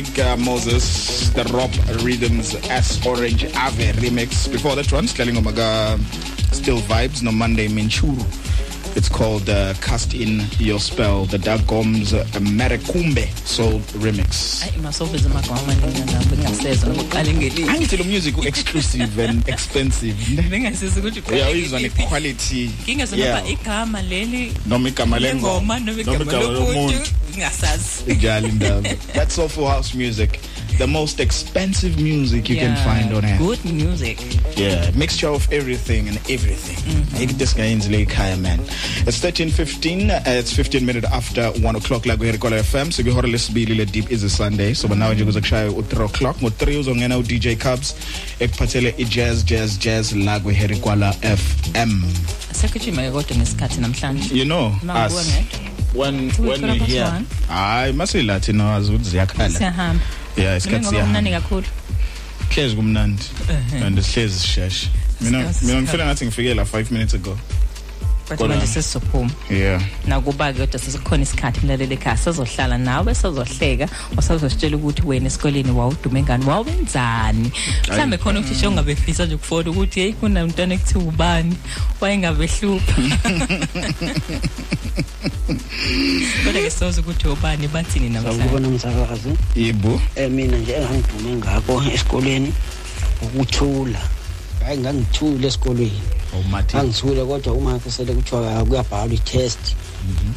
Big uh, Moses, the Rob Rhythms S Orange Ave remix. Before that one, Skelling Omaga Still Vibes, no Monday Minchuru. It's called uh, Cast In Your Spell, the Dagoms uh, Merekumbe Soul remix. Amagama amaningi nabo ngingasezwa ngokuqala ngelini. Angithi lo music exclusive and expensive. Bengasizwe ukuthi Uyawizwa ngeliphi. ne-quality. Ngingezwa Yeah. noma igama leli Noma igama lengoma noma igama lomuntu ngingasazi. Njalo indaba. That's soulful house music. The most expensive music you can find on earth. Good music. Yeah, mixture of everything and everything. Maybe this guy in Zleikaya, man. It's 13.15, uh, it's 15 minutes after 1 o'clock la kuherikola FM. So bihora lesibili le deep is a Sunday. So now nje kuzokushaya u 3 o'clock. Ngo 3 uzongena u DJ Cubs ekuphathele i jazz jazz jazz la kuherikola FM. Sekujima kodwa ngesikhathi namhlanje. You know us. Ngibuka ngedwa. When Two when o'clock we past hear. one. Hayi masilathi nawazi ukuthi ziyakhala. Siyahamba. Yeah, isikhathi Ngoba kumnandi siyahamba. kakhulu. Hlezi kumnandi. Ehhe. And sihlezi sisheshe. Mina Isikhathi mina sikhamba. ngifela ngathi ngifike la 5 minutes ago. But Kodwa- manje sesizophuma. Yeah. nakuba ke kodwa sesikhona isikhathi mlaleli ekhaya sazohlala nawe sazohleka wasazositshela ukuthi wena esikoleni wawudume ngani wawenzani mhlambe khona ukuthi sho ungabefisa nje ukufona ukuthi hey kunomntwana ekuthiwa ubani wayengabehlupha kodwa ke soze ukuthi ubani bathini namhlanje Sawubona msakazi. Yebo. Eh mina nje engangidume ngakho esikoleni ukuthula. Hayi ngangithule esikoleni. Awumathi. Angithule kodwa uma kusele kuthiwa kuyabhalwa i-test.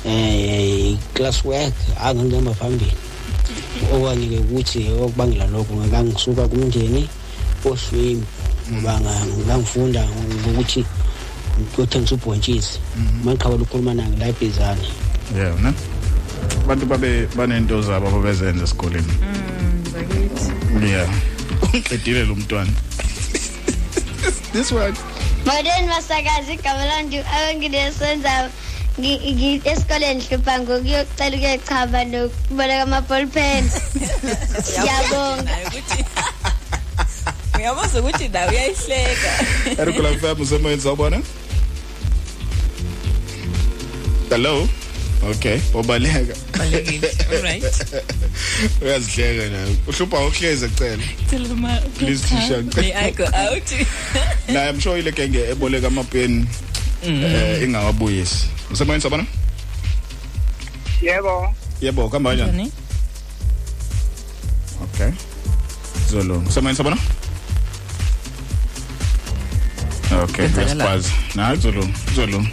Eh class work angangihamba phambili. Okwanike ukuthi okubangela lokho ngangisuka kumndeni oshwimi ngoba ngangifunda ukuthi ngokuthengisa ubhontshisi. Mangiqhawela ukukhuluma nange la ebhezane. Yeah, ne? Abantu babe banento zabo ababezenza esikoleni. Yeah. Uqedile lo mntwana. This one. Modern masakazi igama lantu abangilesenza esikoleni hlupha ngokuyocela ukuyechaba nokuboleka ama-ball pen siyabonga Uyabona ukuthi nawe uyayihleka. Erikola FM usemoyeni sawubona? Hello. Okay, obaleka. Balekile. Alright. Uyazihleka nawe. Uhlupha ukuhleza cela. Tell my Please teacher. May I go out? Na I'm sure ile kenge eboleka amapeni eh ingawabuyisi. Usemoyeni sawubona? yebo Yebo, kamba kanjani? Okay. Zolo. Usemoyeni sawubona? Okay, Kwenzakalani? ngiyakwazi. Na Zolo, Zolo.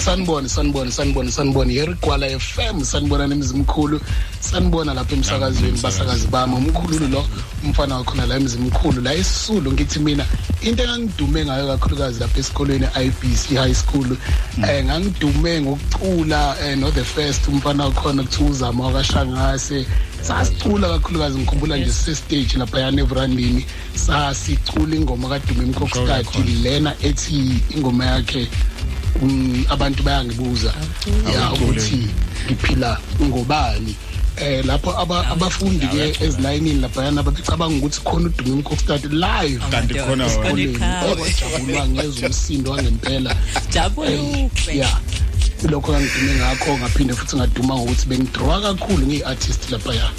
sanibona sanibona sanibona sanibona yerigwala FM sanibona nemzimkhulu sanibona lapha emsakazweni basakazi bami. Umkhulu lo umfana wakhona la emzimkhulu. La esisulu ngithi mina into engangidume ngayo kakhulukazi lapha esikolweni IBC high school eh ngangidume ngokucula eh, no the first umfana wakhona kuthiwa uzama wakashangase sasicula kakhulukazi ngikhumbula nje sestage lapha yana everandini sasicula ingoma kadume mkhokhstadi lena ethi ingoma yakhe um, abantu bayangibuza. Ya ukuthi ngiphila ngobani? Eh lapho aba- abafundi ke ezilayinini laphayana babicabanga ukuthi khona udume umkhokhstadi live. Kanti khona wona. esikoleni. ekhaya. Oh, jabulwa ngezwe umsindo wangempela. Jabuluke. ya. Lokho kangidume ngakho ngaphinde futhi ngaduma ngokuthi bengidrowa kakhulu ngiyi-artist laphaya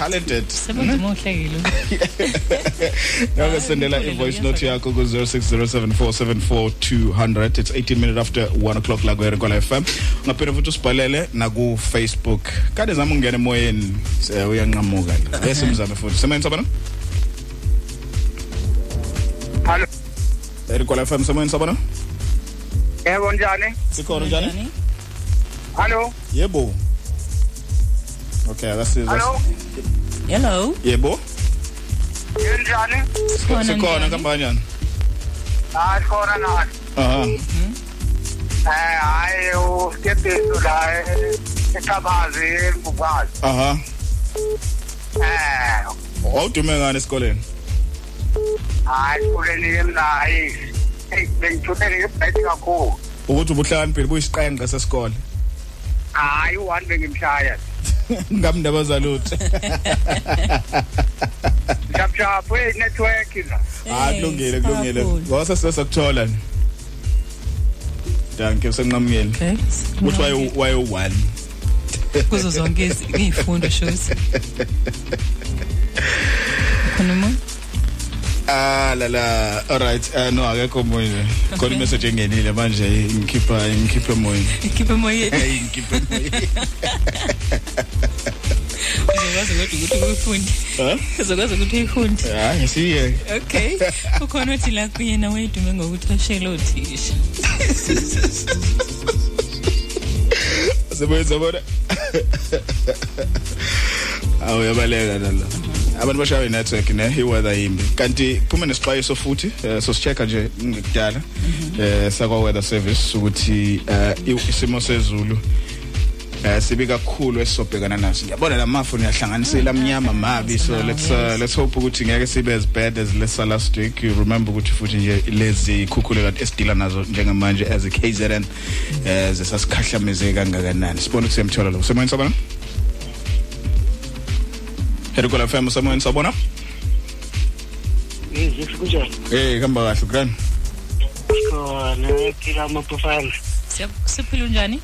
Talented. Sebenza uhlekile. Yake sendela i-voice note yakho ku 0607474200 it's 18 minutes after 1 o'clock la kuherikola FM ngaphinde futhi usibhalele na ku Facebook kade zama ungena emoyeni eh, uyanqamuka. La bese mzame futhi. Semoyeni sabona Hallo. Herikola FM semoyeni sabona yebo njani? Sikhona njani? Hallo yebo. Okay that's it hallo Hello. yebo. Yenjani Sikhona sikhona njani? kambanjani hayi khona nani aha. Eh hayi uskephethu la eh, echabazi embukazi aha. Eh wawudume ngani esikoleni? Hayi kuleni emnayi hey bengithuthe ngebhethi kakhulu ukuthi ubuhlakaniphile buyisiqenqe sesikole hayi u-one bengimshaya ngamndaba zalutho shapshaphu eyinetwork la Ah kulungile kulungile. Ngoba sesakuthola ni. Danke usenqamukeli. Okay. Uthi waye waye 1. kuzo zonke izi- iy'fundo shothi khona umuntu Ah la la. All right. Uh, no akekho moya khona imessage engenile manje ngikhipha ngikhipha moya ikhiphe emoyeni hey ngikhipha moya uzokwazi kodwa ukuthi uyifunde. Huh? uzokwazi ukuthi uyifunde. Hayi siye. Okay. Ukhona othi la kuyena wayedume ngokuthi ashele othisha. Sebenza bona awu yabaleka nala abantu bashawe network ne iweather yimbi. Kanti phuma nesixwayiso futhi eh, so sichecka nje ngikudala eh sakwa weather service ukuthi i- isimo sezulu eh sibi kakhulu esisobhekana naso. Ngiyabona lamafu niyahlanganisela amnyama mabi so let's uh, let's hope ukuthi ngeke sibe as bad as lesa last week you remember ukuthi futhi nje lezi khukhule kanti esidila nazo njengamanje as a KZN eh zesasikhahlameze kangakanani. Sibona ukuthi siyamthola lo semoyeni sabona Herikola FM semoyeni sabona Yizifi kunjani? eh kamba kahle grani Khona phila amapofana. siphila unjani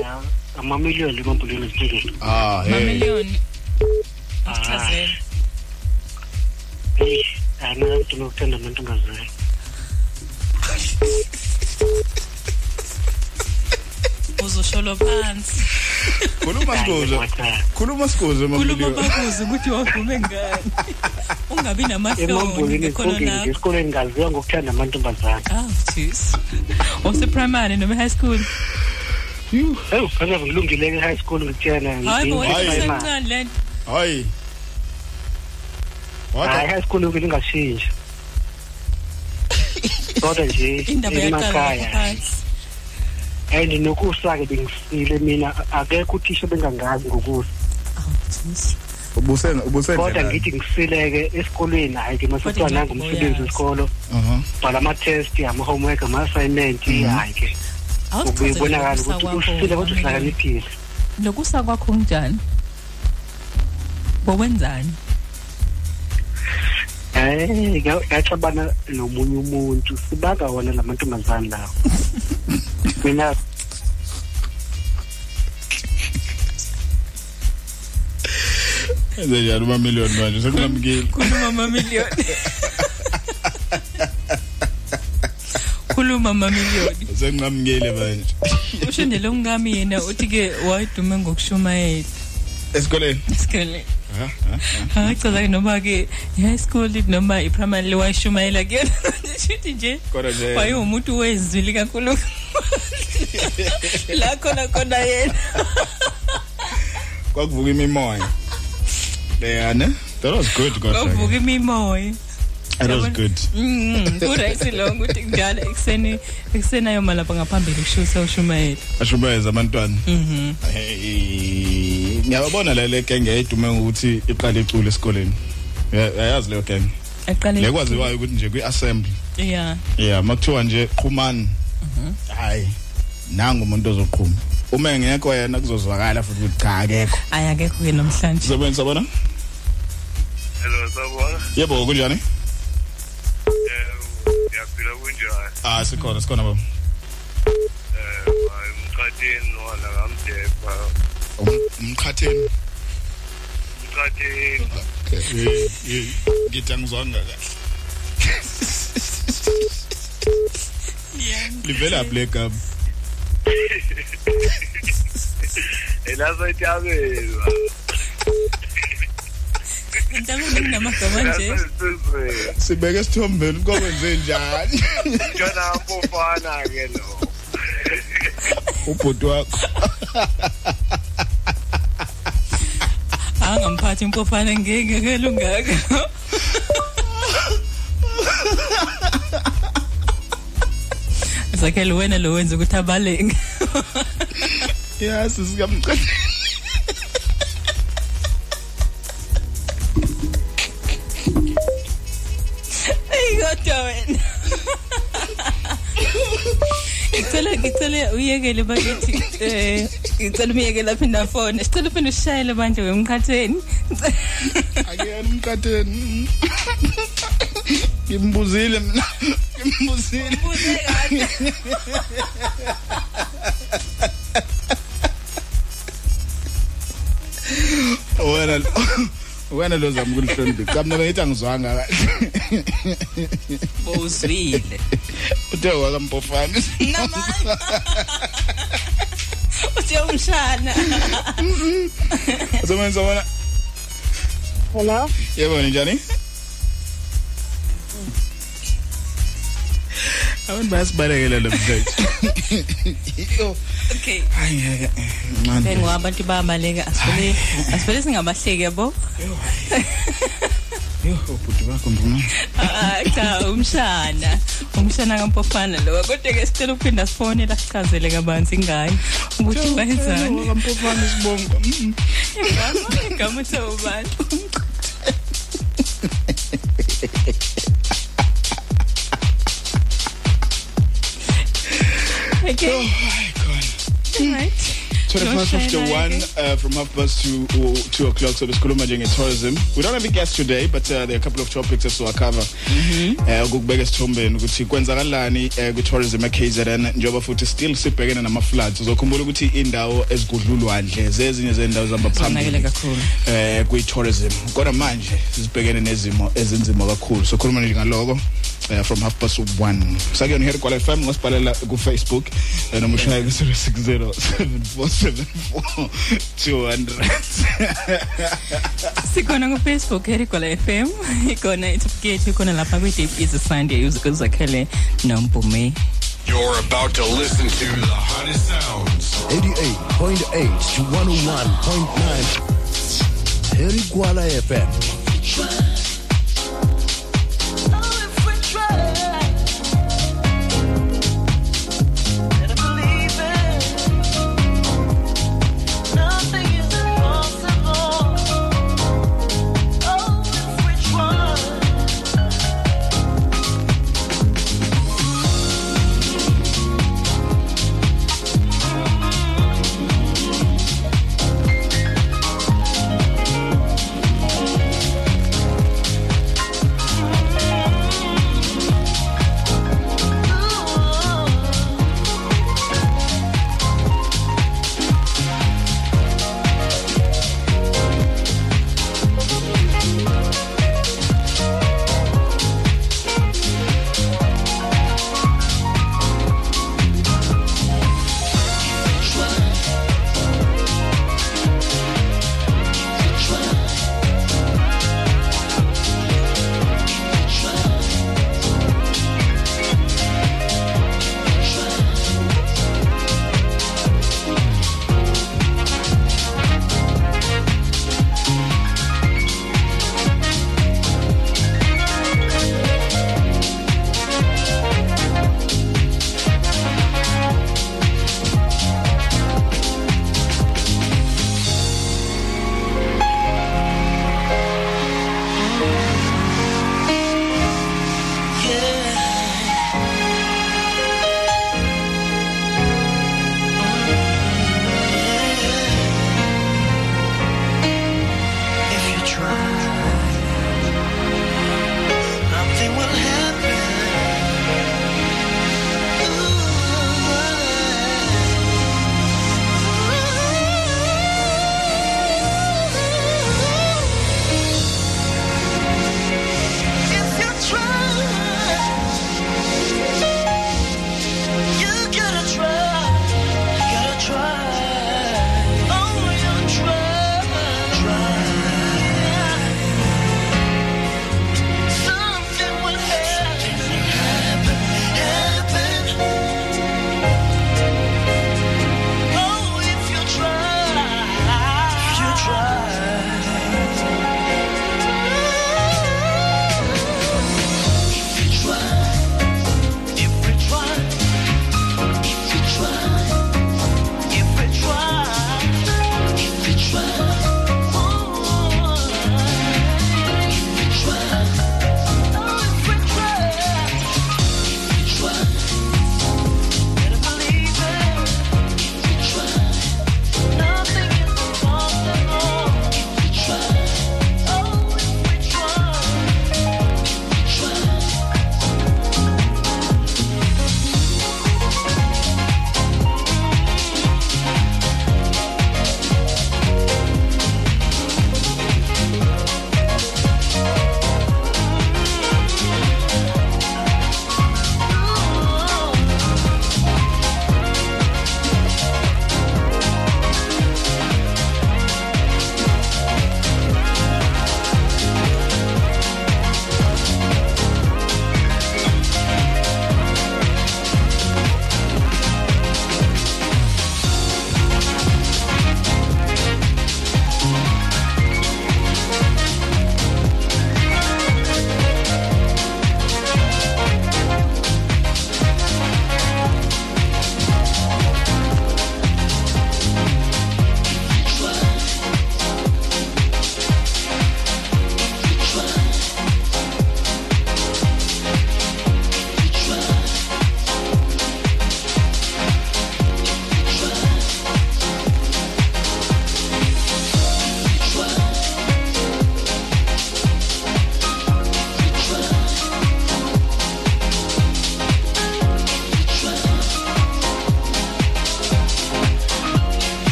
Ya, amamiliyoni lemambulweni esithingeni. ah mamiliyoni Ah. asichazele Hey, ana abantu nokuthanda amantombazane. Uzosholo phansi khuluma sikuzo khuluma sikuzo khuluma mamiliyoni bakuze ukuthi wavume ngani ungabi namahloni Emambulweni ngekhono esithingeni lakho esikoleni ngaziwa ngokuthanda amantombazane. ah jeez ose-primary noma high school Hey, phela ngilungile ke high school ngitshena. hayi bo wena ngiyimfama. usemncane le nto hayi Hayi high school ngike ngashintsha. Kodwa nje indaba yaqala emakhaya. phansi And nokusake bengisile mina akekho uthisha bengangazi ngokusa. Kodwa ngithi ngisileke esikoleni hayi ke masuthiwa nanga umsebenzi wesikolo. aha bhala ama-test ama-homework ama-assignment hayi ke. Ubonakala ukuthi usile kodwa uhlakaniphile. nokusa kwakho kunjani bokwenzani? Hayi ngaxabana nomunye umuntu sibaka wona la mantombazane lawo mina enze njani umamiliyoni manje? Sekungamkile khuluma mamiliyoni khuluma mamiliyoni sekungamkile manje. Usho nje lo ngami yena uthi-ke wayedume ngokushumayela esikoleni. Esikoleni. Ha ha hayi chaza-ke noma-ke i-high school noma i-primary wayishumayela kuyona shuthi nje Kodwa nje- wayewumuntu wezwili kakhulu la khona khona yena. Kwakuvuka imimoya. Yeah ne that was good kodwa kwavuka imimoya. That was good. Mm, kurayisi lonke ukuthi njalo ekuseni ekuseni ayoma lapha ngaphambili kushusa ushumayela ashumayeza abantwana. Mhm. hey ngiyabona le le genge edume ukuthi iqala icule esikoleni. Yeah, yayazi leyo genge? Aqale lekwaziwayo ukuthi nje kwi-assembly. Yeah yeah makuthiwa nje qhumani hayi nangu umuntu ozoqhuma. Uma engekho yena kuzozwakala futhi ukuthi cha akekho. Ayi akekho ke namhlanje. Sebenza sabona Hello sabona. yebo kunjani? Eh yaphila kunjani? ah sikhona sikhona baba Eh hayi umkhatheni wona ngamdepha. umqhatheni Umkhatheni. Eh, eh, ngithi angizwanga kahle livela black up Elazo itabelwa. Intabeni nginamagama nje sibeke esithombeni kokwenze njani? Njana mpofana ke lo. ubhuti wakho. Angamphathi impofana ngeke kelungaka zakhele wena lo wenza ukuthi abaleke. Yasi sikamqhatheni ngicela ngicela uyekele bakithi eh ngicela umyekele aphinda afone sicela uphinde usishayele manje wemkhatheni akuyena umkhatheni ngimbuzile mina. Ngimbuzile. Wena lo zama ukulihlonipha kamna beyithi angizwanga kahle Bowuzwile. uthe wakampofana Namanga. Uthi umshana. Someone someone Hello? Yebo njani Abantu bayasibalekela lo mfethu Okay. Hayi ngeke manje Bengoba abantu bayabaleka asivele asivele singabahleki yabo. Yo ubhuti bakho mbona Ah cha umshana. Umshana kampofana lo kodwa ke sicela ukuphinda sifone la sichazele kabanzi ngayo ukuthi bayenzani. kampofana sibonga. Igama igama uthi ubani? Okay. Oh my god. Right. 25 after 1 uh, from half past to uh, 2 o'clock. So besikhuluma nje tourism. We don't have a guest today but uh, there are a couple of topics esizowacover eh ukubeka esithombeni ukuthi kwenzakalani eh, ku-tourism e-KZN njengoba futhi still sibhekene nama-floods. Uzokhumbula ukuthi indawo ezigudlulwandle zezinye zendawo zihamba phambili eh kwi-tourism. Kodwa manje sibhekene nezimo ezinzima kakhulu. So khuluma nje ngaloko uh, from half past one. Sakuyona here kwala FM ngosibhalela ku Facebook uh, noma ushaya ku 0607474200 Sikhona ku Facebook Herikola FM, ikhona iTuphukethu, ikhona lapha kwi Deep is a Sunday uzakhele nompume. You're about to listen to the hottest sounds. 88.8 to 101.9 Heri Kuala FM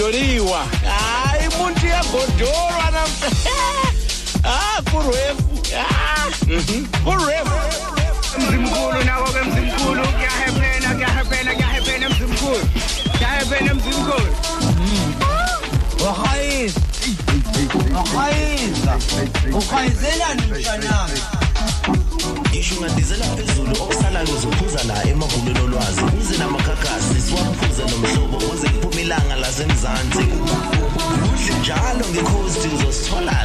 godholiwa hayi muntu yabhodhorwa na ah, kurwefu ah, mhm. kurwefu emzansi kuhle njalo ngekhozi uzosithola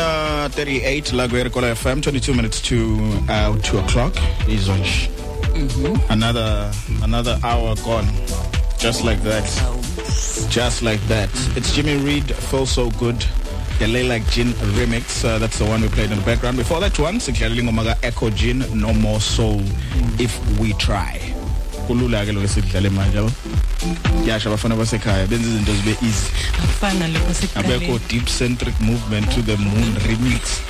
It's 13:38 la Guerrilla FM 22 minutes to uh 2 o'clock izonje. Mhm. Another another hour gone just like that. Just like that. It's Jimmy Reed Feel So Good. The Layla Gin remix uh, that's the one we played in the background. Before that one sikudlalela ingoma ka Echo Gin No More Soul If We Try. Kulula ke lo esidlale manje. Yasha abafana basekhaya benza izinto zibe easy. afana lokho abekho sekuqaleni deep centric movement to the moon remix.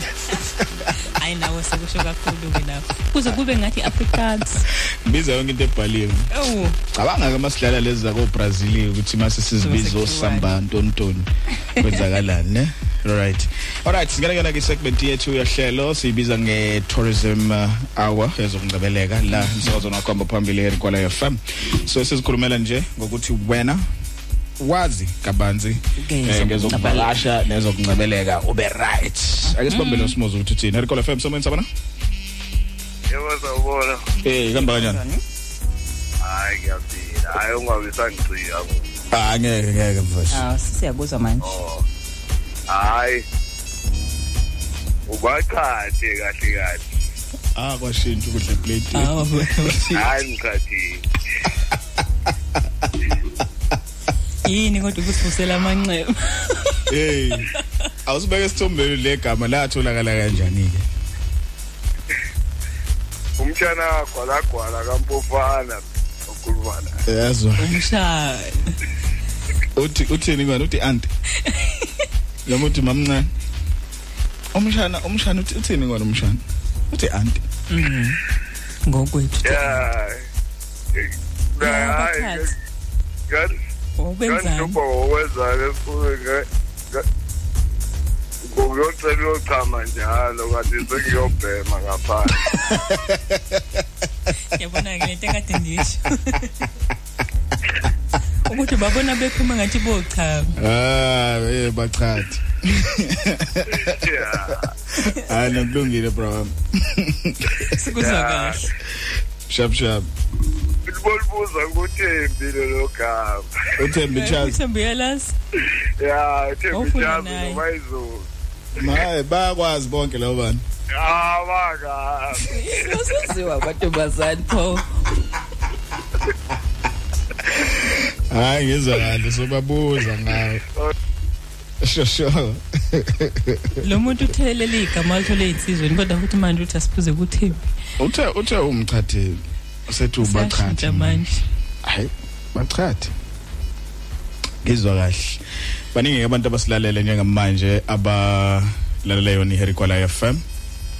Hayi nawe sekusho kakhulu ke nawe kuze kube ngathi Afrikaans. Biza yonke into ebhaliwe. Oh cabanga ke masidlala lezi zako Brazil ukuthi mase sizibizo samba ntontoni. Kwenzakalani ne? Alright. Alright, singena ngena ke segment yethu yahlelo siyibiza nge tourism uh, hour ezokungcebeleka la umsakazo nakhomba phambili eRikwala FM. So sesikhulumela nje ngokuthi wena wazi kabanzi eh, ngezokuvakasha nezokungcebeleka ube right. Ake sibambe lo simozo ukuthi uthini. eRikwala FM somenza sabona? yebo sawubona Eh, kamba kanjani? hayi ngiyaphila hayi ungabisangicika Ah, ngeke ngeke mfowethu. ah siyakuzwa manje hayi ubaqhathe kahle kahle Ah, kwashintsha ukudla plate. Ah, hayi ngikhathile yini kodwa ukusivusela amanxeba Hey. Awusibeke sithombeni le gama latholakala kanjani ke? umtshana gwalagwala kampofana okhulumana Yazwa. umshana Uthi uthini ngani uthi aunt? Noma uthi mamncane. Umshana umshana uthi uthini ngani umshana? Uthi aunt. Mhm. ngokwethu ya hayi bakhathi. Ngani Wawubenzani? ngandipha ngokwenzake esikoleni ngokuyocela uyochama njalo kanti sengiyobhema ngaphandle yabona ke lento ekade ndisho ukuthi babona bephuma ngathi bochama Ah, eh bachathi. Hayi nakulungile bro. sikuzwa kahle Shap shap. Libolibuza kuthembi lelo gama Uthembi Charles. uthembi yalazi ya thembi Wawufunda chazi naye. noma izulu Hayi bayakwazi bonke labo bantu. ah baka usuziwa amantombazane pho Hayi ngizwa kahle sobabuza ngawe. Sho sho. lo muntu uthelele igama athole insizweni kodwa futhi manje uthi asiphuze kuthembi Uthe uthe umchathi usethi ubachathi. Sashintsha manje Hayi bachathi. Ngizwa kahle. Baningi abantu abasilalele njengamanje abalalela yona iHerikwala FM.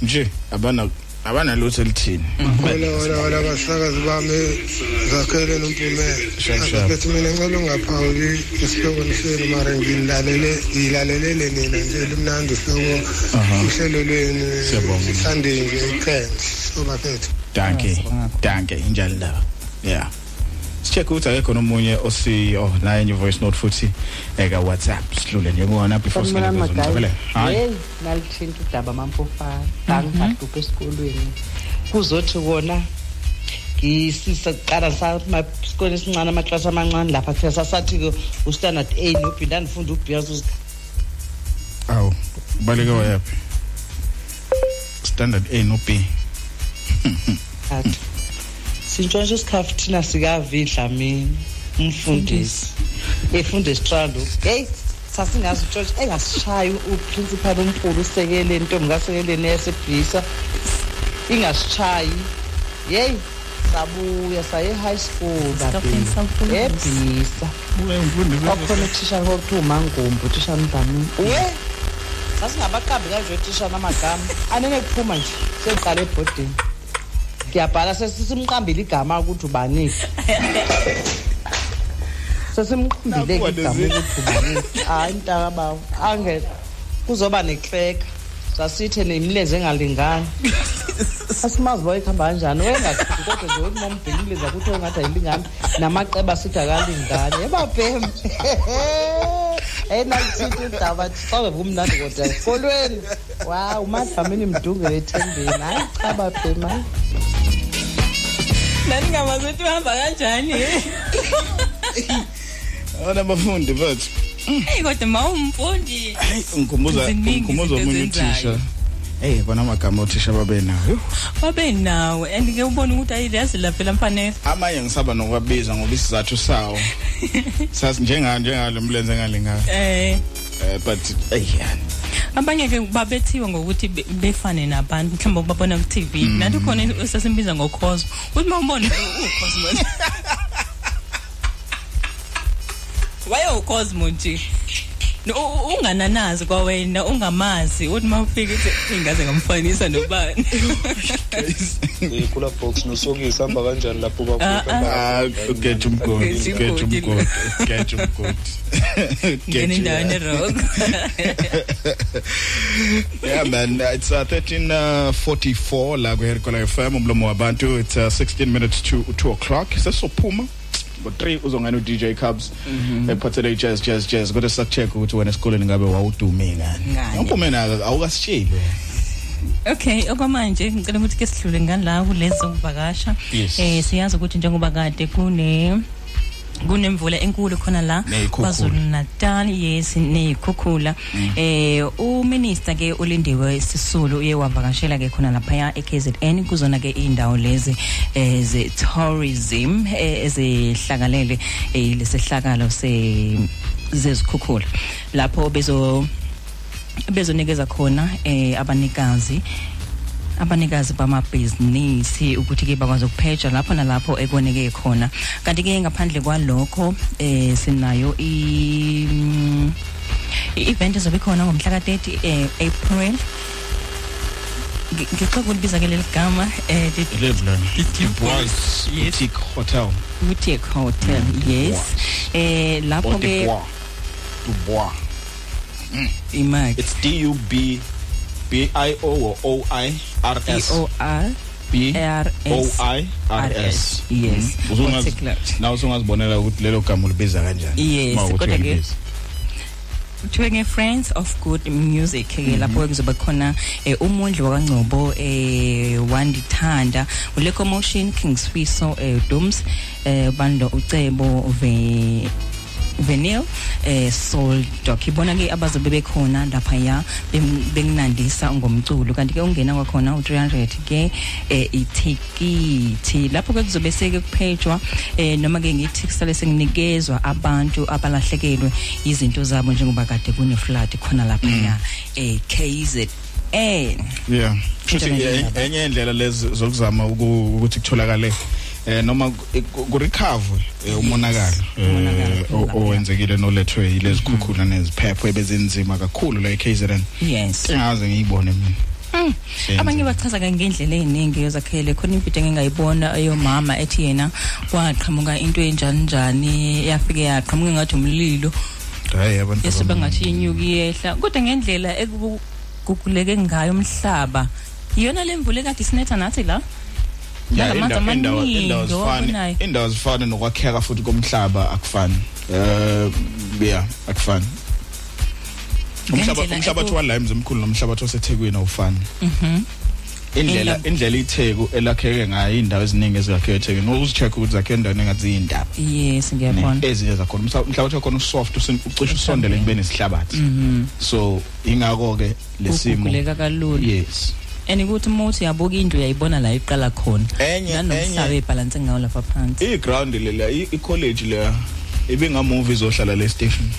Nje abana abana lutho elithini. wena wena wena basakazi bami zakhele nompumela Shap, shap. abethi mina ngicela ungaphawuli isihloko senu mara ngilalele ngilalelele nina nje limnandi uhlobo Aha. uhlelo lwenu Siyabonga. sandinge iqhenhle so bafethu Danke. Danke injalo ndaba. Yeah. Sicheck ukuthi akekho nomunye osi oh naye nye voice note futhi eka WhatsApp sidlule nje kuona before Sanibonani sinikeza magayi. umzabele. Hayi. Hey, nalithinta udaba mampofana. Ngangihlupa esikolweni. Kuzothi wona ngisisa kuqala samasikole esincane amaklasi amancane lapha kufika sasathi ke ustandard A no B ndandifunda uB yazo Awu, baleke wayaphi? Standard A no B. Thatha. Sintshontshe isikhafu thina sikavidla mina umfundisi. Efunda esitrando. Hey, sasingazi utshontshe engasishayi uprincipal omkhulu usekeleni intombi kasekeleni yasebhisa. Ingasishayi. Hey, sabuya saye high school ebhisa kwakhona uthisha kokuthi umangumbi uthisha mdlamini we sasingabaqambi kanje othisha namagama anene kuphuma nje seqala ebhodini ngiyabhala sesisimqambile igama ukuthi ubanike sesimqambile igama ukuthi ubanike hayi mntakabawo ange kuzoba nekleka. Sasithe nemlenze engalingani asimazi uba ikuhamba kanjani? Wengakhiphi kodwa nje wethi mombheki imlenze akuthi engathi ayilingani. Namaceba asithi akalingani. Ebabhem enalithinta udaba saweva umnandi kodwa esikolweni. Wa umadlamini mdungele ethembeni hayi cha babhem hayi. Nani ngamazi ukuthi uhamba kanjani? Ona bafundi bathi hey kodwa mawumfundi ngikhumbuza Ziningi ngikhumbuza izinto omunye ozenzayo. uthisha. Eh kona amagama othisha babe nawo babe nawe and ke ubona ukuthi ayilazi la phela mfanele amanye ngisaba nokwabiza ngoba isizathu sawo. Sasi njenga njengalo mlenze ngalingayo eh. Eh but hey yani. Abanye ke babethiwa ngokuthi be- befane nabantu mhlawumbe babona ku TV Mm. nathi khona sesimbiza ngocosmo uthi mawubona ucosmo waye ucosmo nje No, u- u- ungananazi kwawena ungamazi. Uthi mawufika uthi ingaze ngamfanisa nobani? Kula box nosokisi hamba kanjani lapho Ah, ah. Get umgodi Get get umgodi. umgodi get umgodi. Ngena endaweni erock yeah man uh, it's uh, 1344 la ku Herkola FM umlomo wabantu. It's uh, 16 minutes to 2 o'clock. Sesophuma. Ngo3 uzongena uDJ Cubs ephathele jazz jazz jazz kodwa sakucheck ukuthi wena esikoleni ngabe wawudume ngani Ngani? ngompume na awukasitsheli Okay, okwamanje ngicela ukuthi ke sidlule ngala kulezo kuvakasha. Yes. Eh siyazi ukuthi njengoba kade kune kunemvula enkulu khona la. Ney'khukhula. KwaZulu Natal yes nezikhukhula eh uminister ke ulindiwe Sisulu uye wavakashela ke khona lapha eKZN kuzona ke indawo lezi eh ze tourism eh, ezihlakalele eh lesehlakalo se zezikhukhula. Lapho bezo bezonikeza khona eh abanikazi abanikazi bamabhizinisi ukuthi ke bakwazi ukupheja lapho nalapho ekoneke khona. Kanti ke ngaphandle kwalokho eh sinayo i i-event ezobe khona ngomhla ka-30 eh, April. Ngi- ngicela ukulibiza ke leli gama eh the- Leblon The Bois Boutique Hotel. Boutique hotel yes. eh lapho ke Dubois Dubois imali. It's D U B B I O or O I R D S O R B R O S I R S. Yes. Mhm. Uzongazi- Particular. nawe usungazibonela ukuthi lelo gama ulibiza kanjani? Yes, Uma ukuthi kodwa ke- uyalibiza. kuthiwe nge-friends of good music ke lapho kuzoba khona eh, umundli wakangcobo eh wandithanda. Ulecomotion king swiso eh dums eh bando ucebo ve venil eh soul doc ibona ke abazobe bekhona lapha ya bem- benginandisa ngomculo. Kanti ke ungena kwakhona u300 ke eh itikiti lapho ke kuzobe seke kuphejwa eh noma ke ngithi kusale senginikezwa abantu abalahlekelwe izinto zabo njengoba kade kune flood khona lapha ya eh KZN yeah. Futhi Into ke enjengoba. enye indlela lezi zokuzama uku- ukuthi kutholakale eh noma ku recover umonakalo eh, o- owenzekile nolethwe ilezi khukhula neziphepho ebezenzima kakhulu la eKZN yes. Engaze ngiyibone mina. Mm. Senze. abanye bachaza ke ngendlela eziningi yozakhele. Khona impido engingayibona eyomama ethi yena kwaqhamuka into enjani njani yafike yaqhamuka ngathi umlilo. Hayi abantu yesiba abam- ngathi inyuki yehla. Kodwa ngendlela ekuguguleke ngayo umhlaba iyona lemvula ekade sinetha nathi la? Yeah, Nalamanzi indawo- zifana nokwakheka futhi komhlaba akufani. Eh yeah akufani. Umhlaba Ngendlela umhlaba eku- wala emzimkhulu nomhlaba osethekwini awufani. Mhm. indlela Indaba- indlela itheku elakheke ngayo indawo eziningi eziyakheke ethekwini uzicheck ukuthi zakhe endaweni engathi iyindaba yes ngiyabona. ezinye zakhona. Umhla- umhlabathi wakhona usoft ucishe usondele ngibeni isihlabathi. Mhm. so ingako ke lesimo yes. And ukuthi uma uthi uyabuka indlu uyayibona la iqala khona. Enye- nanomhlaba enye- ebhalanse ngawo lapha phansi. I-ground lela i- i-college leya ibingamuvi izohlala le station.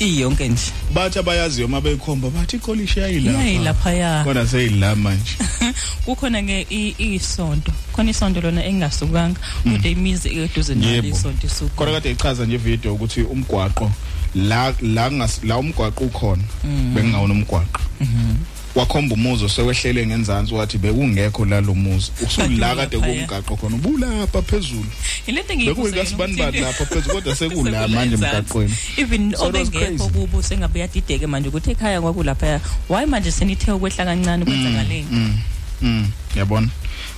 Iyonke nje. Bathi abayaziyo uma beyikhomba bathi ikolishi yayilaphaya. Kodwa seyila manje. Kukhona ke i- isonto. Khona isonto lona engasukanga kodwa imizi eduze nalo Yebo. isonto isuka. Kodwa kade ichaza nje video ukuthi umgwaqo la la ngas- la umgwaqo ukhona. Mm. bengingawona umgwaqo. Wakhomba umuzi osewehlele ngenzansi wathi bekungekho lalo muzi usula kade Laphaya. kumgaqo khona ubulapha phezulu ilento bekuyikasibani bani lapha phezulu kodwa sekula manje emgaqweni even So it was obengekho crazy. kubo sengabe uyadideke manje ukuthi ekhaya kwakulaphaya why manje senithe ukwehla kancane kwenzakaleni Mm. Mm, yabona.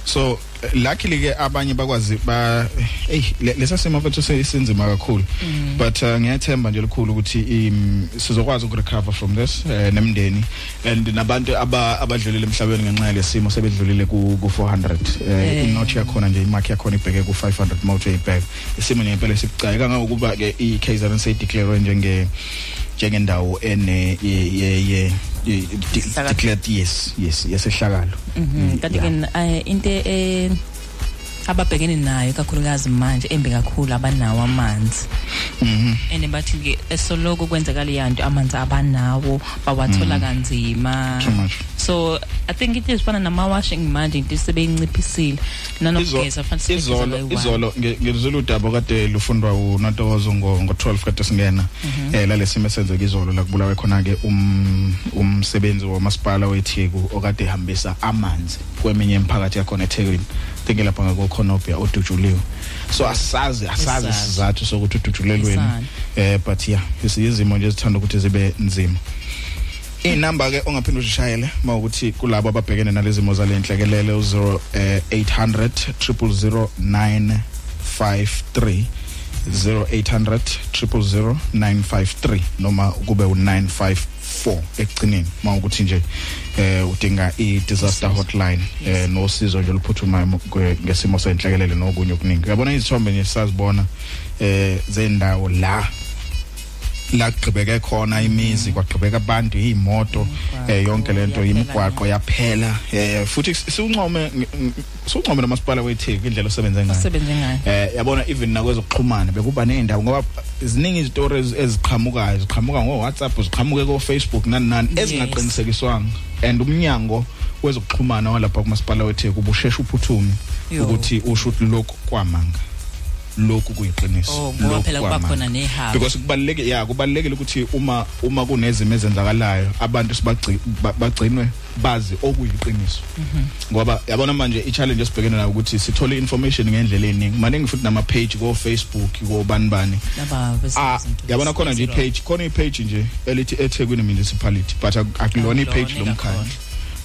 So eh, luckily ke abanye bakwazi ba hey le- lesa simo mfethu sesinzima kakhulu. Mm. But uh, ngiyathemba nje likhulu ukuthi im sizokwazi ukurecover from this uh, nemndeni and nabantu aba abadlulile emhlabeni ngenxa yalesimo sebedlulile ku ku 400 Eh. uh, inotch yakhona nje imark yakhona ibheke ku 500 motor ibheke isimo ngempela sibucayi kangangokuba ke iKaizer se declare njenge njengendawo ene ye ye ye ye- de- declared yes yes yesehlakalo Mhm kanti ke eh, into eh ababhekene nayo kakhulukazi manje embi kakhulu abanawo amanzi. Mhm. And bathi ke esoloko kwenzeka leyanto amanzi abanawo bawathola Mhm. kanzima. Too much. so i think it is fana nama washing manje into sebeyinciphisile. Nanokugeza fanele izolo izolo nge- ngizula udaba kade lufundwa uNatokozo ngo ngo 12 kade singena. Mhm. eh lalesimo esenzeka izolo la kubulawe khona ke um umsebenzi wamasipala weTheku okade ehambisa amanzi kweminye imiphakathi yakhona eThekwini. Think lapha ngako Khonobia odujuliwe. So asazi asazi isizathu sokuthi udujulelweni Asani. eh but yeah izimo nje zithanda ukuthi zibe nzima. Inamba ke ongaphinde uzishayele mawukuthi kulabo ababhekene nalezimo zalenhlekelele u0 eh, 800 000953 0800 000953 noma kube u954 ekugcineni mawukuthi nje eh udinga i-disaster hotline eh nosizo nje oluphuthumayo mu- kwe- ngesimo senhlekelele nokunye okuningi. Uyabona izithombe nje sazibona eh zendawo la la kugqibeke khona imizi kwagqibeka abantu imoto eh yonke lento imigwaqo yaphela. Eh futhi siuncome siuncome nomasipala weTheku indlela osebenze ngayo. Osebenze ngayo. Eh yabona even nakwezokuxhumana bekuba nezindawo ngoba ziningi izitori ezi- eziqhamukayo ziqhamuka ngo WhatsApp ziqhamuke ko Facebook nani nani Yes. ezingaqinisekiswanga and umnyango wezokuxhumana walapha kumasipala weTheku ubusheshe uphuthume Yo. ukuthi usho ukuthi lokhu kwamanga. Lokhu kuyiqiniso Oh, ngoba Lokhu phela kuba kwamanga. khona nehaba. because kubaluleke ya kubalulekile ukuthi uma uma kunezimo ezenzakalayo abantu sibagci- ba- bagcinwe bazi okuyiqiniso. Ngoba yabona manje i-challenge esibhekene nayo ukuthi sithole information ngendlela eningi maningi futhi nama page ko Facebook ko bani. Bani laba ah yabona khona nje i-page khona i-page nje elithi eThekwini municipality but ak- akulona i-page lomkhandlu.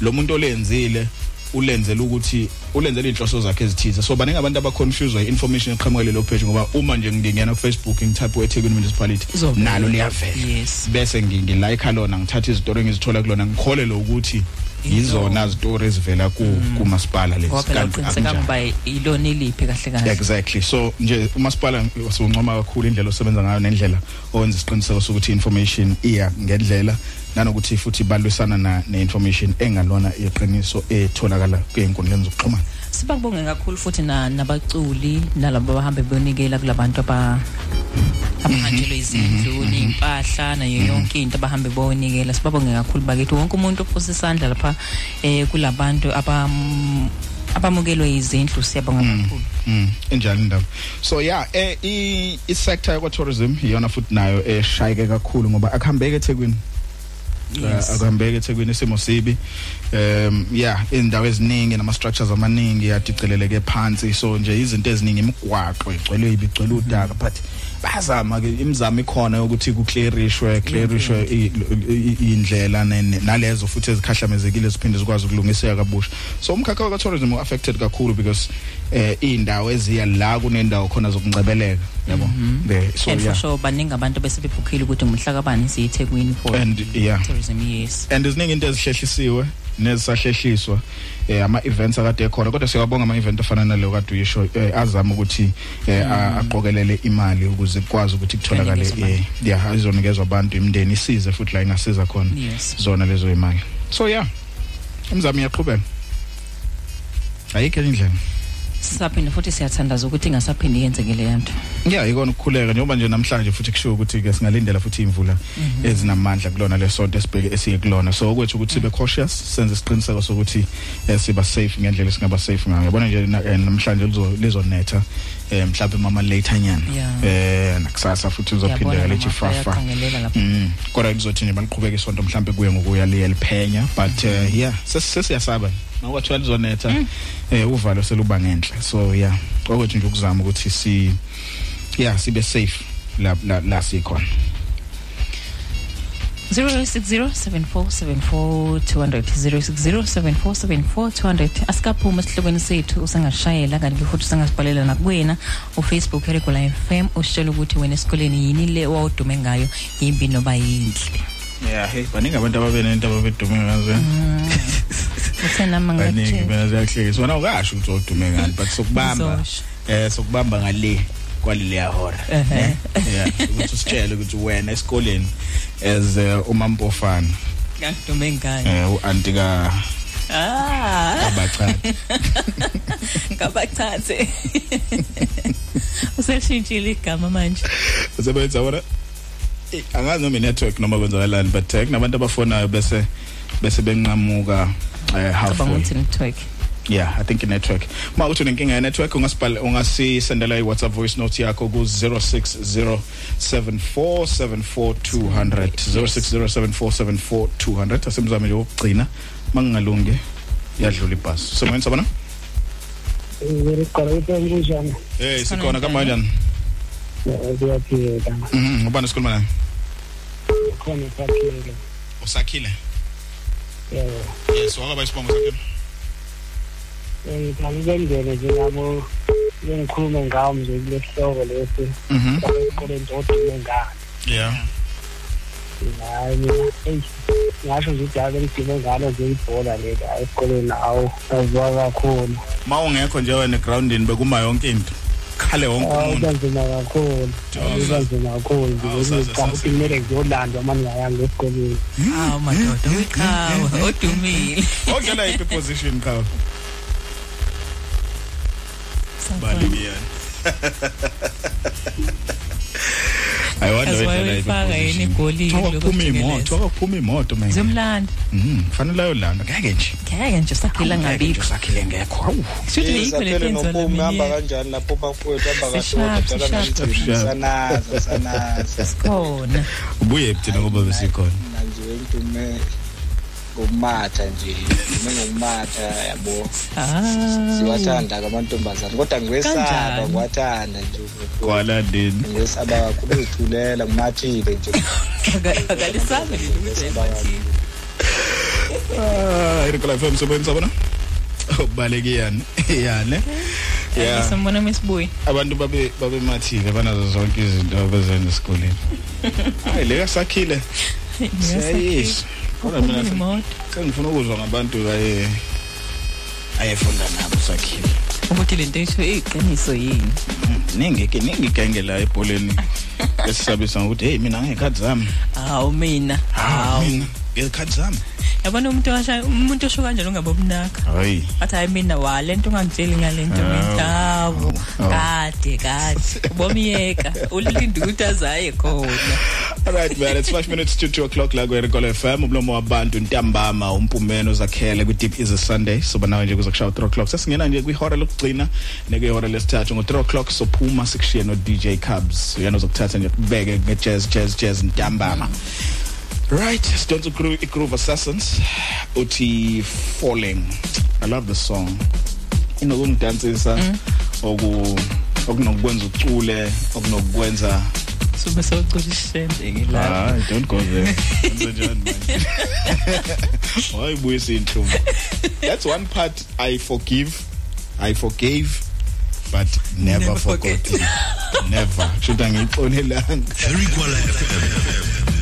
lo muntu olenzile ulenzela ukuthi ulenzela inhloso zakhe ezithize. So baningi abantu abaconfused information eqhamuka lelo page ngoba uma nje ngingena ku Facebook ngithape eThekwini municipality nalo liyavela. Yes. Bese ngi- ngilike lona ngithatha izitori engizithola kulona ngikholele ukuthi yizona izitori ezivela ku kumasipala lezi. Ngoba ilona iliphi kahle kahle. Exactly. So nje umasipala siuncoma kakhulu indlela osebenza ngayo nendlela owenza isiqiniseko sokuthi information iya ngendlela. Nanokuthi futhi balwisana na neinformation engalona iqiniso etholakala kwezinkundleni zokuxhumana? Sibabonge kakhulu futhi na nabaculi nalabo abahambe beyonikela kulabantu aba abahanjelwe izindlu neimpahla nayo yonke into abahambe bonikela sibabonge kakhulu bakithi wonke umuntu ophosa isandla lapha eh kulabantu abam abamukelwe izindlu. Siyabonga kakhulu. Mm, injalo indaba. So yeah, eh i i sector yakwa tourism iyona futhi nayo eshayike kakhulu ngoba akuhambeke eThekwini. Yes. Uh, akuhambeke eThekwini isimo sibi. Um yeah, indawo eziningi nama structures amaningi yadiceleleke phansi. So nje izinto eziningi imigwaqo igcwele ibigcwele udaka but bazama ke imizamo ikhona ukuthi ku clearishwe i- indlela nalezo futhi ezikhahlamezekile ziphinde zikwazi ukulungiseka kabusha. So umkhakha wa tourism affected kakhulu because eh indawo eziya la kunendawo khona zokungcebeleka yabo? Yeah. sure baningi abantu bese bebhukhile ukuthi ngumhla kabani siye eThekwini for And, yeah. tourism yes. And iziningi into ezihlehlisiwe nezisahlehliswa eh ama events akade ekhona kodwa siyabonga ama event afana naleyo kade uyisho eh, azama ukuthi eh, aqokelele imali ukuze kukwazi ukuthi kutholakale eh, yeah izonikezwa abantu imndeni isize futhi la ingasiza khona zona lezo imali. So yeah imizamo iyaqhubeka ayikho indlela. Sisaphinde futhi siyathandaza ukuthi ingasaphindi yenzeke le yanto. Yeah ikona ukukhuleka njengoba nje namhlanje futhi kushiwo ukuthi ke singalindela futhi imvula Mhm. ezinamandla kulona lesonto esibheke esiye kulona. So okwethu ukuthi sibe cautious senze isiqiniseko sokuthi eh, siba safe ngendlela singaba safe ngayo. Yabona nje na- eh, namhlanje lizo lizonetha eh mhlawumbe mama later nyana Yeah. eh nakusasa futhi uzophindela Yabona lethi namafu fafa. ayaqongelela lapha. mm. Kodwa kuzothi nje baliqhubeka isonto mhlawumbe kuye ngokuya liye liphenya but uh, yeah ses- sesiyasaba nawathiwa lizonetha eh uvalo seluba ngenhla. So yeah okwethu nje ukuzama ukuthi si yeah sibe safe la la, la sikhona. 060747420607474 asikaphuma esihlobeni sethu usengashayela kanti futhi usengasibhalela nakuwena ufacebook regular fm usitshela ukuthi wena esikoleni yini le wawudume ngayo yimbi noba yinhle. Yeah hey baningi abantu ababenento ababedume ngazo uthenama baningi ngathi mina ziyahlekisa wena ukasho ukuthi udume ngani but sokubamba eh sokubamba ngale kwaleli yahora Ehhe. yeah ukuthi usitshele ukuthi wena esikoleni as uh, umampofana. Ngakudume ngani? Eh uanti ka ah. Abachati kabachathe. Useshintshile igama manje. Usebenza wona Eh, angazi noma network noma kwenzakalani but eh, kunabantu abafonayo bese bese benqamuka eh halfway cabanga network Yeah, I think in network. Ma uthi unenkinga ye network ungasibhala ungasisendela i WhatsApp voice note yakho ku 0607474200 0607474200 asemzame nje ukugcina mangingalungi yadlula ibhasi. Semoyeni sabona? ngiriqala ukuthi kunjani Eh sikhona kanjani? Kuyaphila Mhm, ubani sikhuluma naye? khona sakhile Usakhile? yebo Yes, wakaba isibongo sakhe. ngithanda ukungene nje nabo bengikhulume ngawo nje kule sihloko lesi Mhm. esikoleni odume ngalo Yeah. hayi mina eyi ngasho nje ukuthi ake ngidime ngalo nje ibhola leli hayi esikoleni awu aziwa kakhulu Ma ungekho nje wena groundini bekuma yonke into. Khale wonke awu umuntu. kanzima kakhulu. Awu, Awu, kanzima kakhulu nje Awu, saze, ngicabanga ukuthi kumele ngiyolandwa uma ngingayanga esikoleni hawu madoda uyiqhawe odumile. Odlala yiphi position khawo? Balibiyani. I wonder Yazi whether wayifaka yini igolile Kuphuma imoto, akuphuma imoto man. zimlanda Mhm, fanele ayolanda ngeke nje. ngeke nje sakhila ngabikho sakhile ngekho. Hawu. Shuthi yikho le Sakhele tenzo nophumi hamba leminyaka kanjani lapho bafowethu hamba Sishaphi, kahle dala sishaphi. nomcimbi sanaza sanaza khona Ubuye thina ngoba besikhona. mina nje ngidume ngokumatha nje ngidume ngokumatha yabo ah siwathanda amantombazane kodwa ngiwesaba Kanjani? ngiwathanda nje Kwala ndini. ngiwesaba kakhulu ukuzithulela ngimathile nje akalisabe Ngiwesaba kakhulu. Ah, irikola FM sebenza sabona? Ubaleke yani. Yani. Yeah. sambona mesibuyi Abantu babe babe mathile banazo zonke izinto abazenza esikoleni. Hayi le sakhile. Siyayisho. Kodwa mina imoto sengifuna ukuzwa ngabantu aye ayefunda nabo sakhile. Ukuthi lento isho iqiniso yini? Ningi ke ningi genge la ebholeni. Esisabisa ukuthi hey mina ngekhathi zami. hawu mina. Hawu. mina ngekhathi zami. yabona umuntu washa umuntu osho kanjalo ungabomnaka Hayi. athi hayi mina wa lento ungangitsheli ngalento mina. Hawu kade kade. Ubomyeka ulinda ukuthi azaye khona. Alright man, it's 5 minutes to 2 o'clock la kweRekolo FM umlomo wabantu ntambama umpumeno zakhele ku Deep is a Sunday. So banawe nje kuzokushaya 3 o'clock. Sesingena nje kwihora lokugcina nekuyihora lesithathu ngo 3 o'clock sophuma sikushiye no DJ Cubs uyena uzokuthatha nje kubeke nge jazz jazz jazz ntambama Right, Stones Groove, Groove Assassins uthi falling. I love the song. Inokungidansisa oku okunokwenza ucule, okunokwenza sube sowucula ishembe ke la Hayi, don't go there. Why buyisa inhlungu? That's one part I forgive. I forgave but never, Never forgot. never. Should angixolelanga. Very FM.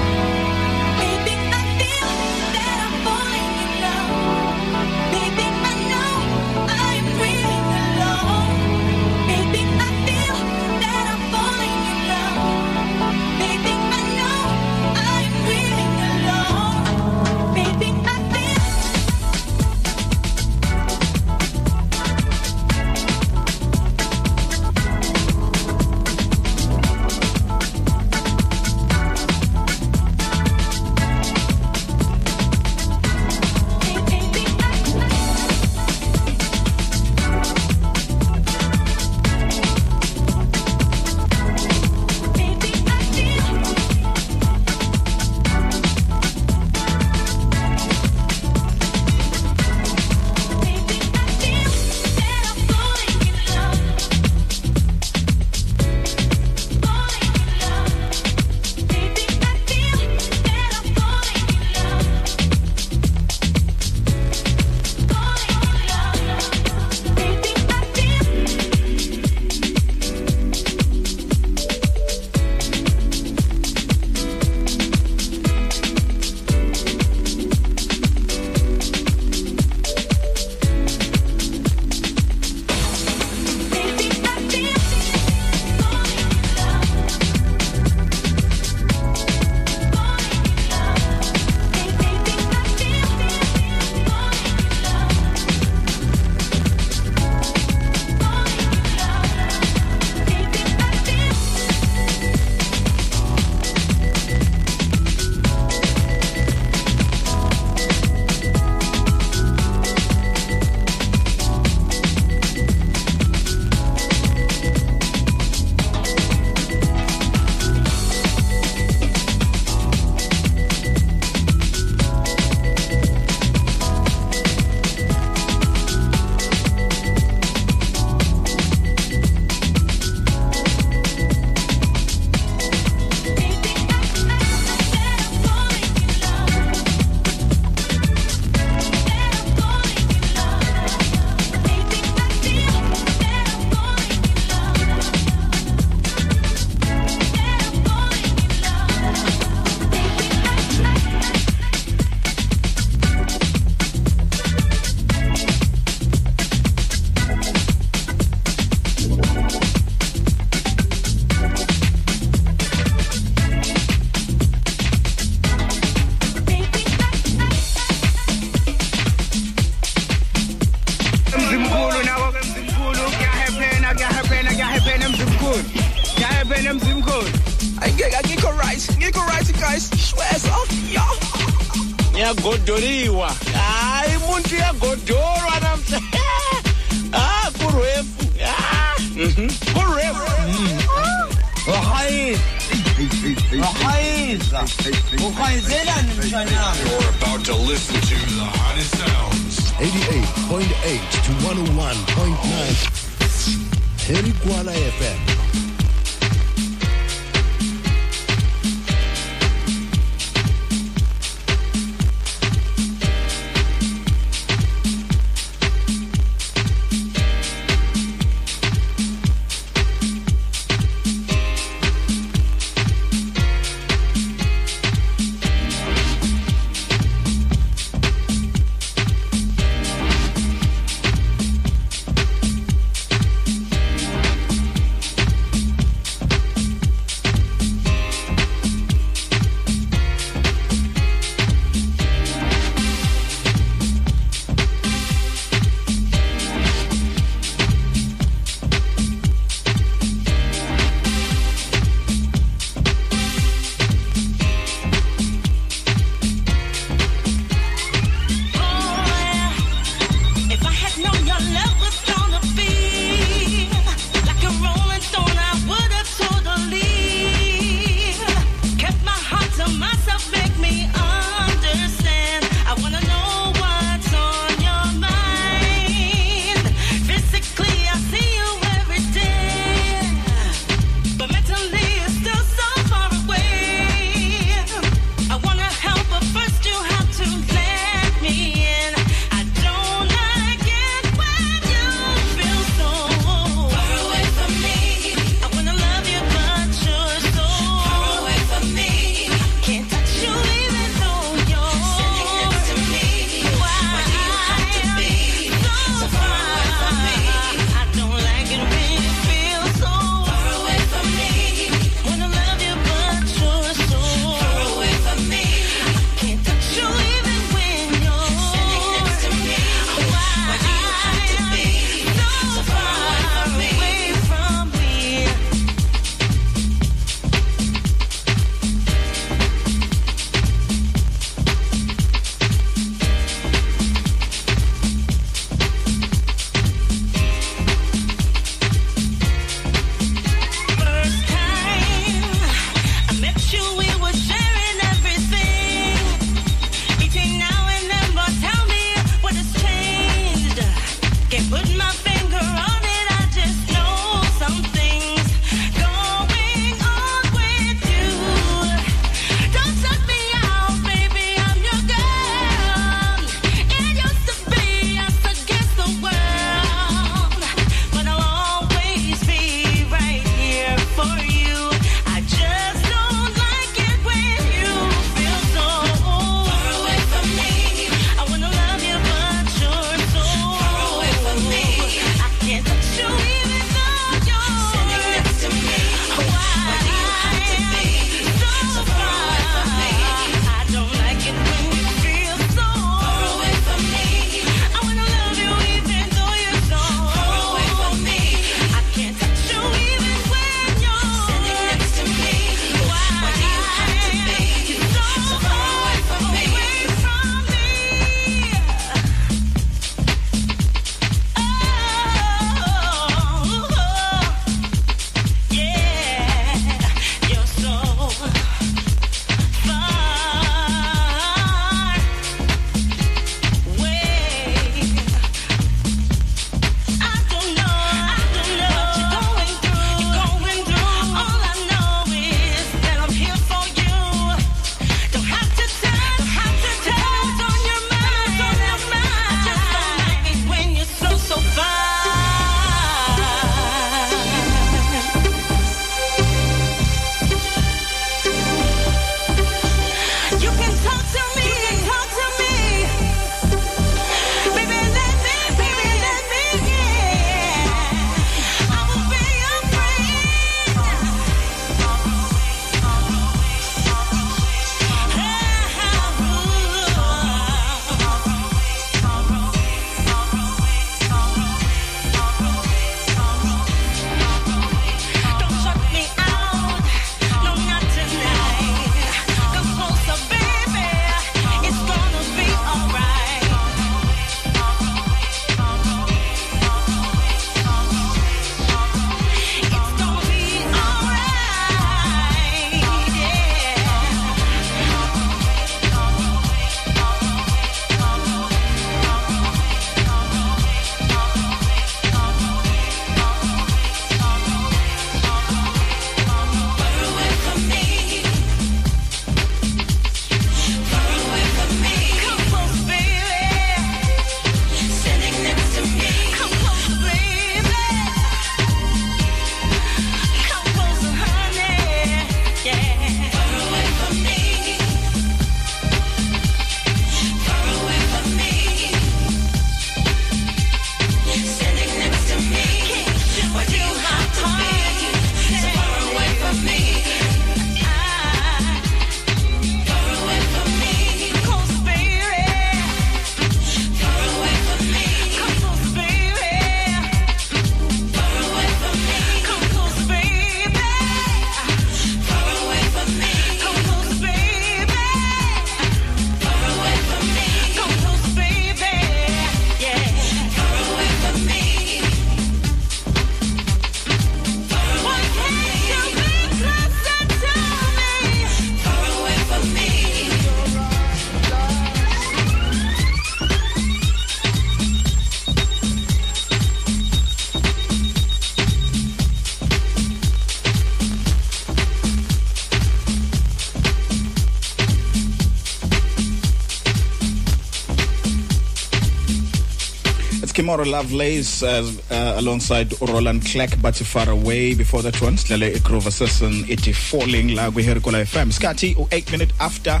Tomorrow Lovelace uh, uh, alongside Roland Clark but far away. Before that one sidlale iGroove Assassin ithi falling la kwi Herikola FM skathi u8 minute after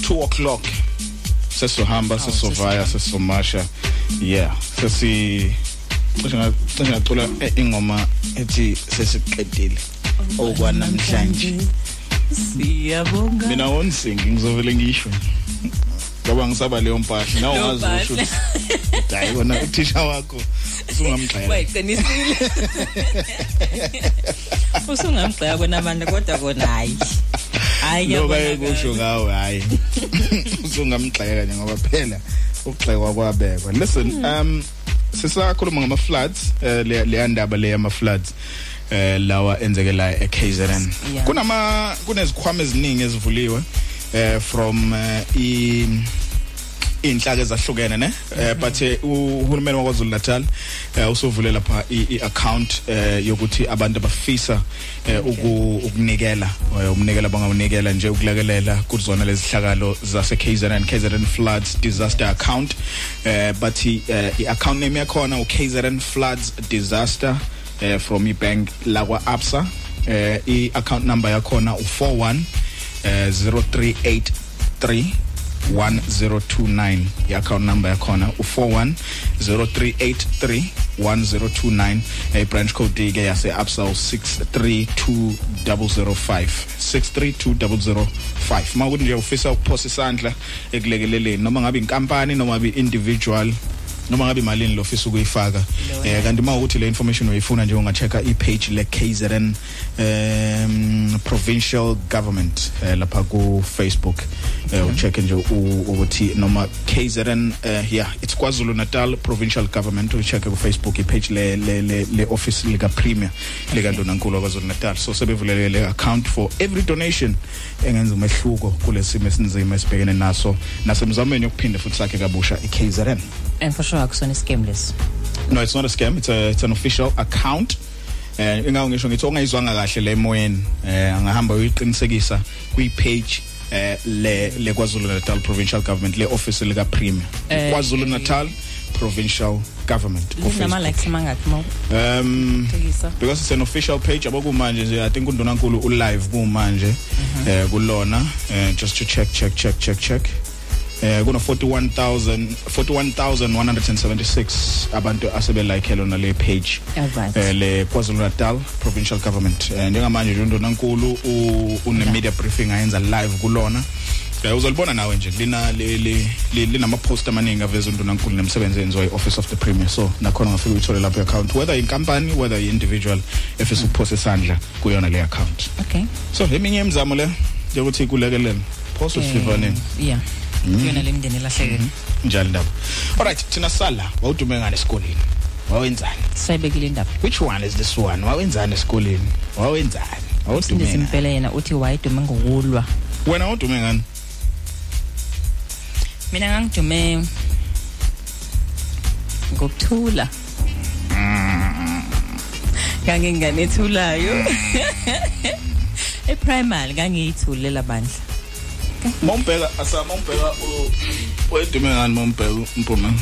2 o'clock. Sesohamba sesovaya sesomasha. Yeah sesi cishe ngacula ingoma ethi sesiqedile okwanamhlanje. Siyabonga. Mina wonsingi ngizovele ngisho ngoba ngisaba leyo mpahla. Nawe Leyo ungazi usho hayi wona uthisha wakho. Usungamxhela wayiqinisile usungamgxeka kwenamandla kodwa kona hayi. Hayi Loba kuyabonakala. ekusho ngawe hayi. Usungamgxeka nje ngoba phela ukugxekwa kwabekwa. Listen um sisakhuluma ngama floods eh, le le ndaba le yama floods eh lawa enzekela eKZN Yeah. kunama kunezikhwama eziningi ezivuliwe eh from eh, i inhlaka ezahlukene ne? Eh, but eh, uhulumeni waKwaZulu Natal eh, usuvule lapha i-account eh, yokuthi abantu abafisa eh, uku- ukunikela eh, umnikela bangawunikela nje ukulekelela kuzona lezihlakalo zase KZN KZN floods disaster account. Eh, but eh, i-account name yakhona uKZN floods disaster eh, from ibank lakwa Absa eh, i-account number yakhona u41 eh, 0383 1029 i-account number yakhona u41 0383 1029 eh branch code ke yase absa u632005 632005 mawukuthi nje ufisa ukuphosa isandla ekulekeleleni noma ngabe inkampani noma ngabe individual noma ngabe imalini lo ofisa ukuyifaka. Eh kanti mawukuthi le information uyifuna nje ungachecka i-page le KZN um provincial government eh, lapha ku Facebook eh ucheck nje u- ukuthi noma KZN eh, yeah it's KwaZulu Natal provincial government. Ucheck ku Facebook i-page le le le, le office lika premier lika Ndonankulu kwaZulu Natal so sebevulele le account for every donation engenza umehluko kulesimo esinzima esibhekene naso nasemzamweni yokuphinda futhi sakhe kabusha iKZN and for sure akusona scam lesi. No it's not a scam. It's a it's an official account. Eh ingawo ngisho ngithi ongayizwanga kahle le emoyeni eh angahamba uyiqinisekisa kwi page eh le le KwaZulu Natal Provincial Government le office lika Premier Eh, KwaZulu Natal Provincial Government ku linama Facebook. likes mangakhi mo? Um Tekisa. because it's an official page abokumanje nje i think undonankulu u live kumanje eh kulona eh just to check check check check check. Eh kuna 41000 41176 abantu asebe like lona le page Alright. eh le KwaZulu Natal Provincial Government. Eh njengamanje nje undonankulu u- une media briefing ayenza live kulona. Eh uzolibona nawe nje lina le le- le- linama post amaningi aveza undonankulu nemsebenzi enziwa i-office of the premier. So nakhona ngafika uyithole lapho account whether inkampani whether individual efisa ukuphosa isandla kuyona le account. Okay. So eminye imizamo le yokuthi kulekelele phosa usivaneni yeah. Mm. Kuyona le mndeni elahlekene njalo ndaba alright thina sala wawudume ngane esikoleni? Wawenzani? Sayibekile indaba. Which one is this one? Wawenzani esikoleni? Wawenzani? Wawudume ngani? impela yena uthi wayidume ngokulwa. Wena wawudume ngani? Mina ngangidume ngokuthula. Ngangingane ethulayo eprimary ngangiyithulela bandla. Mombheka asa mombheka wedume ngani mombheka mpuma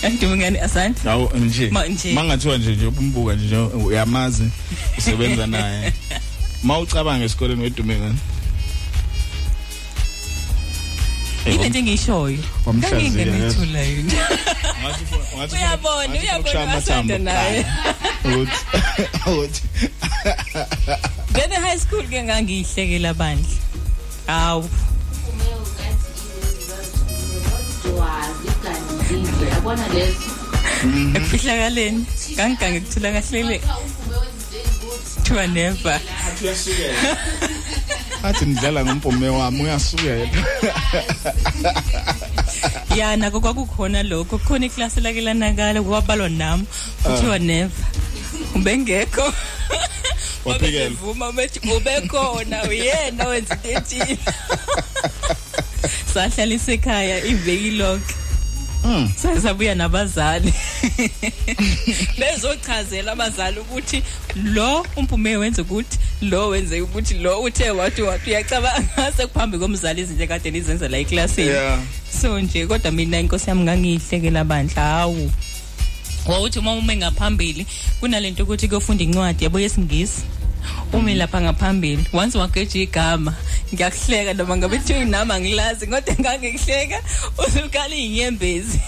ngangidume ngani asante. Hawu nje. Ma- nje. mangathiwa nje nje umbuka nje uyamazi usebenza naye. Mawucabanga esikoleni wedume ngani? Into nje ngangingane yes. ethulayo Ungathi uyabona uyabona amathambo. naye. Ukuthi ukuthi then high school ke ngangiyihlekela bandla. Hawu yabona lezo ekufihlakaleni ngangigange kuthula kahlele thiwa never athi nidlala ngompume wami uyasukela ya nako kwakukhona lokho kukhona iklasi lake lanakala kwabalwa nami kuthiwa never. Ubengekho Waphikela. vuma bethi ubekhona uyena wenza into ethile sahlala isekhaya iveki lonke sasabuya nabazali. Bezochazela abazali ukuthi lo umpume wenza ukuthi lo wenze ukuthi lo uthe wathi wathi uyacabanga. Sekuphambi komzali izinto ekade nizenza la eklasini. Yeah. so nje kodwa mina inkosi yami ngangiyihlekela bandla hawu. Wawuthi uma ume ngaphambili kunalento ukuthi kuyofunda incwadi yabo yesingisi? Ume lapha ngaphambili once wageja igama ngiyakuhleka noma ngabe kuthiwa inama angilazi kodwa ngangikuhleka usulukala iyinyembezi.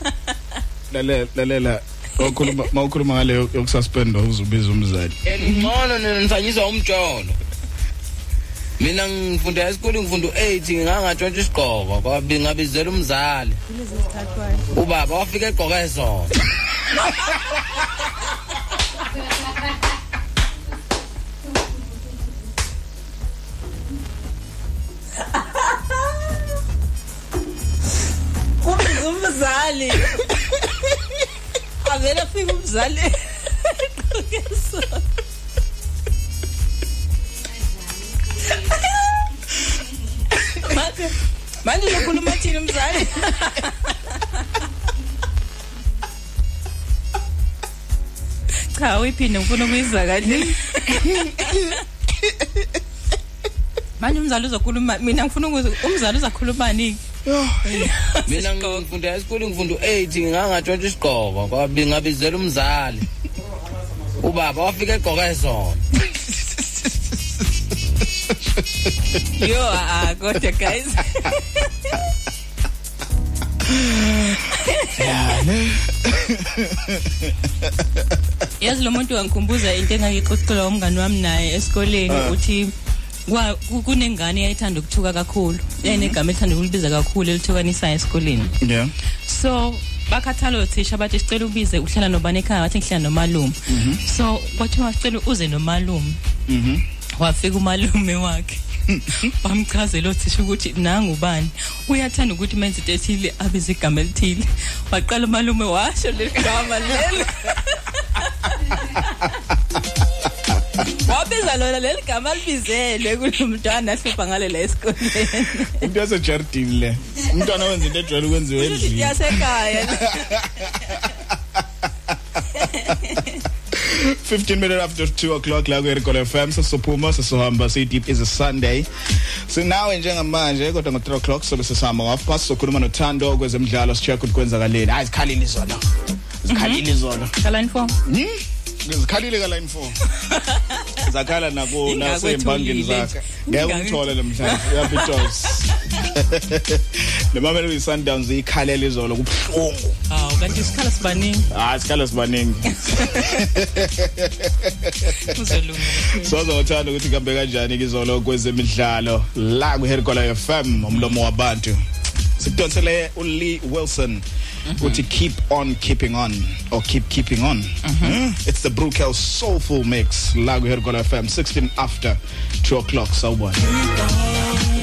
Lalela lalela okhuluma mawukhuluma ngale yokususpend uzubiza umzali. Ngcono nisanyiswa umtsholo mina ngifunda esikoleni ngifunda u8 ngangatshontsha isigqoko kwabi ngabizela umzali. Ubaba wafika egqoka ezona umzali. Avele afika umzali. manje manje uzokhuluma thini umzali cha uyiphinde ngifuna ukuyizwa kahle manje umzali uzokhuluma mina ngifuna ukuzwa umzali uzakhulumani mina ngifunda esikoleni ngifunda u8 ngangatshontsha isigqoko kwabi ngabizela umzali. Ubaba wafika egqoka ezona. Yo ah kodwa guys yazi lo muntu wangikhumbuza into engangixoxela umngani wami naye esikoleni Ah. uthi kwa- ku- kunengane eyayithanda ukuthuka kakhulu. Yayinegama elithanda ukulibiza kakhulu elithukanisayo esikoleni. Yeah. So bakhathala othisha bathi sicela ubize uhlala nobani ekhaya wathi ngihlala nomalume. So kwathiwa sicela uze nomalume mhm. wafika umalume wakhe. wamchazela othisha ukuthi nangubani uyathanda ukuthi menze into ethile abize igama elithile. Waqala umalume washo leli gama leli. Wabiza lona leli gama libizelwe kulo mntwana ahlupha ngale la esikoleni umuntu yasejardini le. Umntwana wenza into ejwayele ukwenziwa endlini. yasekhaya. 15 minutes after 2 o'clock la ku-Erikolo FM sesizophuma sesizohamba siyi-deep is a sunday. Sinawe njengamanje kodwa ngo-3 o'clock sobe sesihamba ngo-half past sokhuluma nothando kwezemidlalo si-check ukuthi kwenzakaleni. Hayi zikhalile izolo zikhalile izolo kaline four zikhalile ka-line 4 zakhala nako nasembangeni zakhe. Ngeke umthole namhlanje uyabitos nemamele uyi-sundowns iyikhalela izolo kubuhlungu. Hawu kanti isikhala sibaningi. Hayi sikhala sibaningi. Uzolunga. Sozothanda ukuthi kambe kanjani izolo kwezemidlalo la ku-herikola fm umlomo wabantu. Sikudonsele ulee wilson. Uthi keep on keeping on or keep keeping on. Hmm? it's the brookel soulful mix la ku-herikola fm 16 after 2 o'clock. Sawubona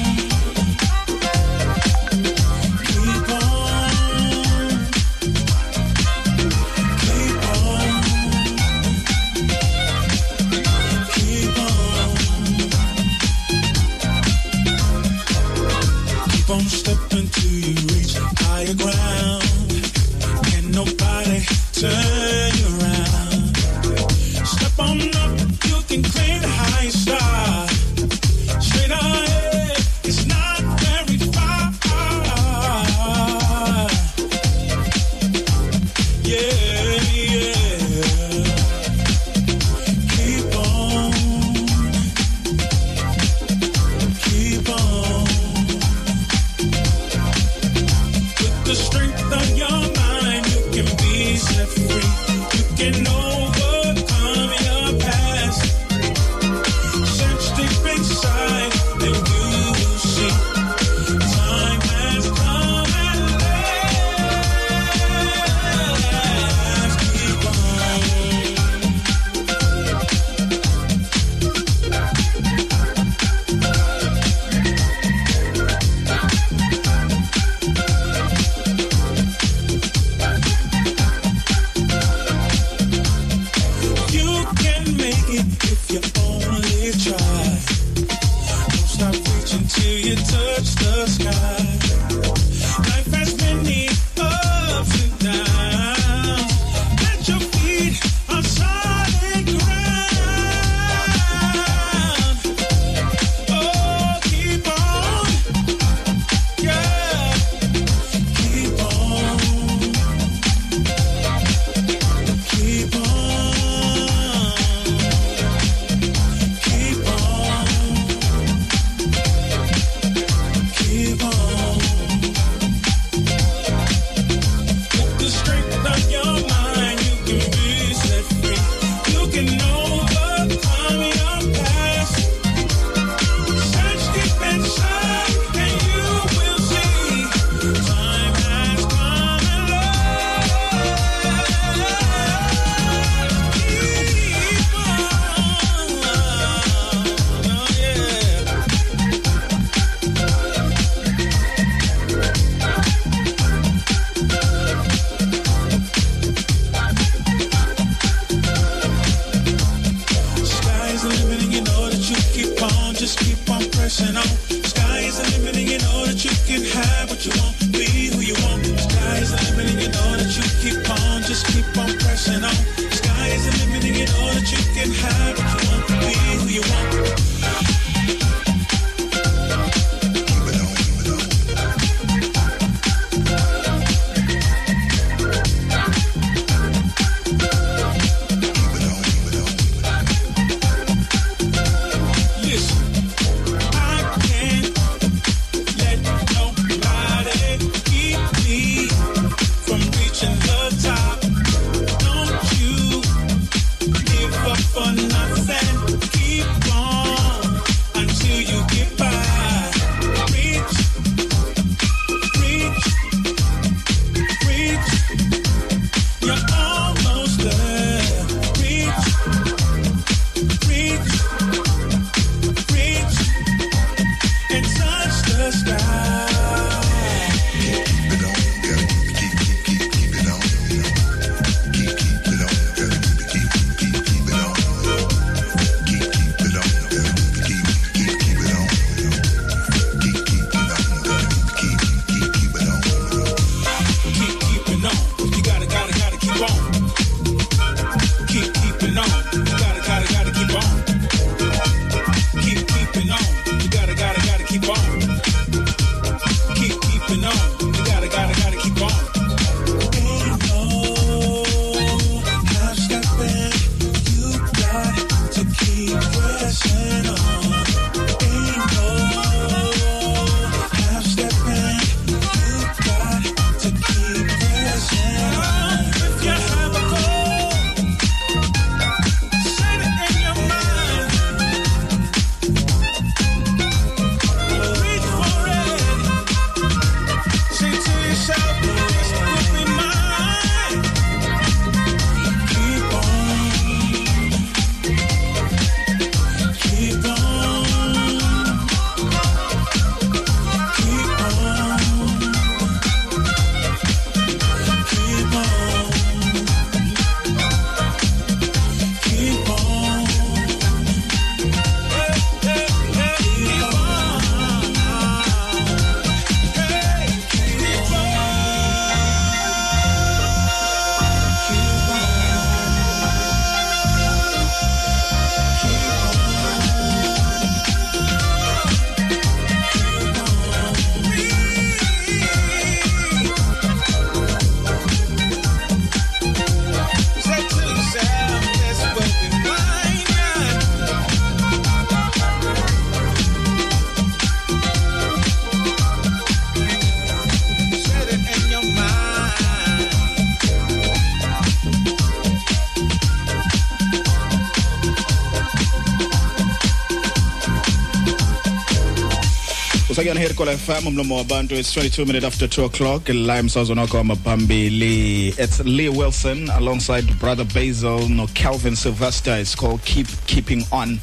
usakuyona here kola FM umlomo wabantu it's 22 minutes after 2 o'clock. La emsazweni wakho wamaphambili it's Lee Wilson alongside brother Basil no Calvin Sylvester. It's called keep keeping on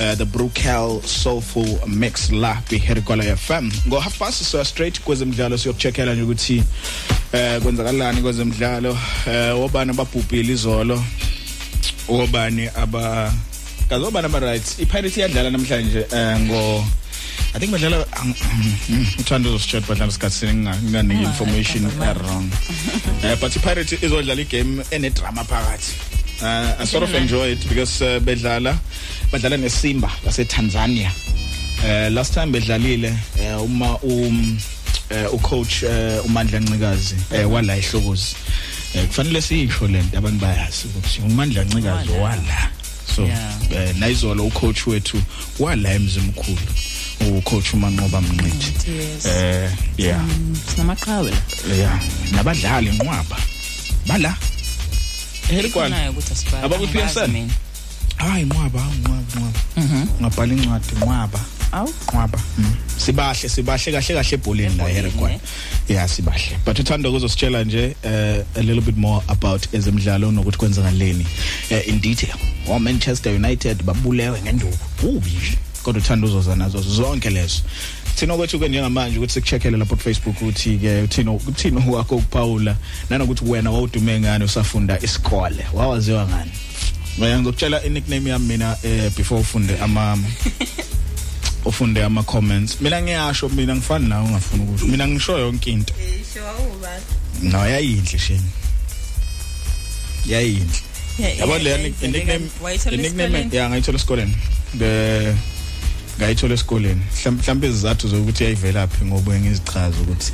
uh, the Brukel soulful mix la bi here kola FM ngo half past so straight kwezemidlalo siyokucheckela nje ukuthi eh kwenzakalani kwezemidlalo eh obani ababhubhile izolo? Obani aba kazobani ama rights iPirates iyadlala namhlanje eh ngo I think badlala uthando uzosichat badlala isikhathi nginganika information wrong uh, but iPirates izodlala igame ene drama phakathi. Uh, I sort of enjoy it because uh, bedlala badlala neSimba lase Tanzania uh, last time bedlalile uh, uma um uh, ucoach uh, uMandla Ncikazi uh, wala ihlokozi uh, kufanele siyisho lento abantu bayazi ukuthi uMandla Ncikazi wala. so Yeah. uh, nayizolo ucoach wethu wala emzimkhulu. Ucoach umanqoba mnqithi. Yes. eh yeah. Sinamaqhawe. La. yeah nabadlali nqwaba bala? Herikwana Ikhonayo ukuthi asibale. Abakuphi Angibazi yasana? mina. hayi nqwaba hawu, nqwaba nqwaba Mhm. ngabhala incwadi nqwaba awu. Nqwaba Mm. sibahle sibahle kahle kahle ebholeni la Herikwana yeah sibahle. But uthanda ukuzositshela nje uh, a little bit more about ezemidlalo nokuthi kwenzakaleni uh, in detail. Wa Manchester United babulewe ngenduku. Ubi. nje kodwa uthanda uzoza nazo zonke lezo thina okwethu ke njengamanje ukuthi sikucheckele lapho Facebook uthi ke uthina uthina wakho ukuphawula nanokuthi wena wawudume ngani usafunda isikole wawaziwa ngani Mina ngizokutshela i nickname yami mina eh before ufunde ama ufunde ama comments mina ngiyasho mina ngifani nawe ungafuni ukusho mina ngisho yonke into no yayinhle sheni yayinhle yabo le nickname nickname ya ngayithola esikoleni be ngayithola esikoleni mhlawumbe izizathu zokuthi yayivelaphi ngoba ngizichaza ukuthi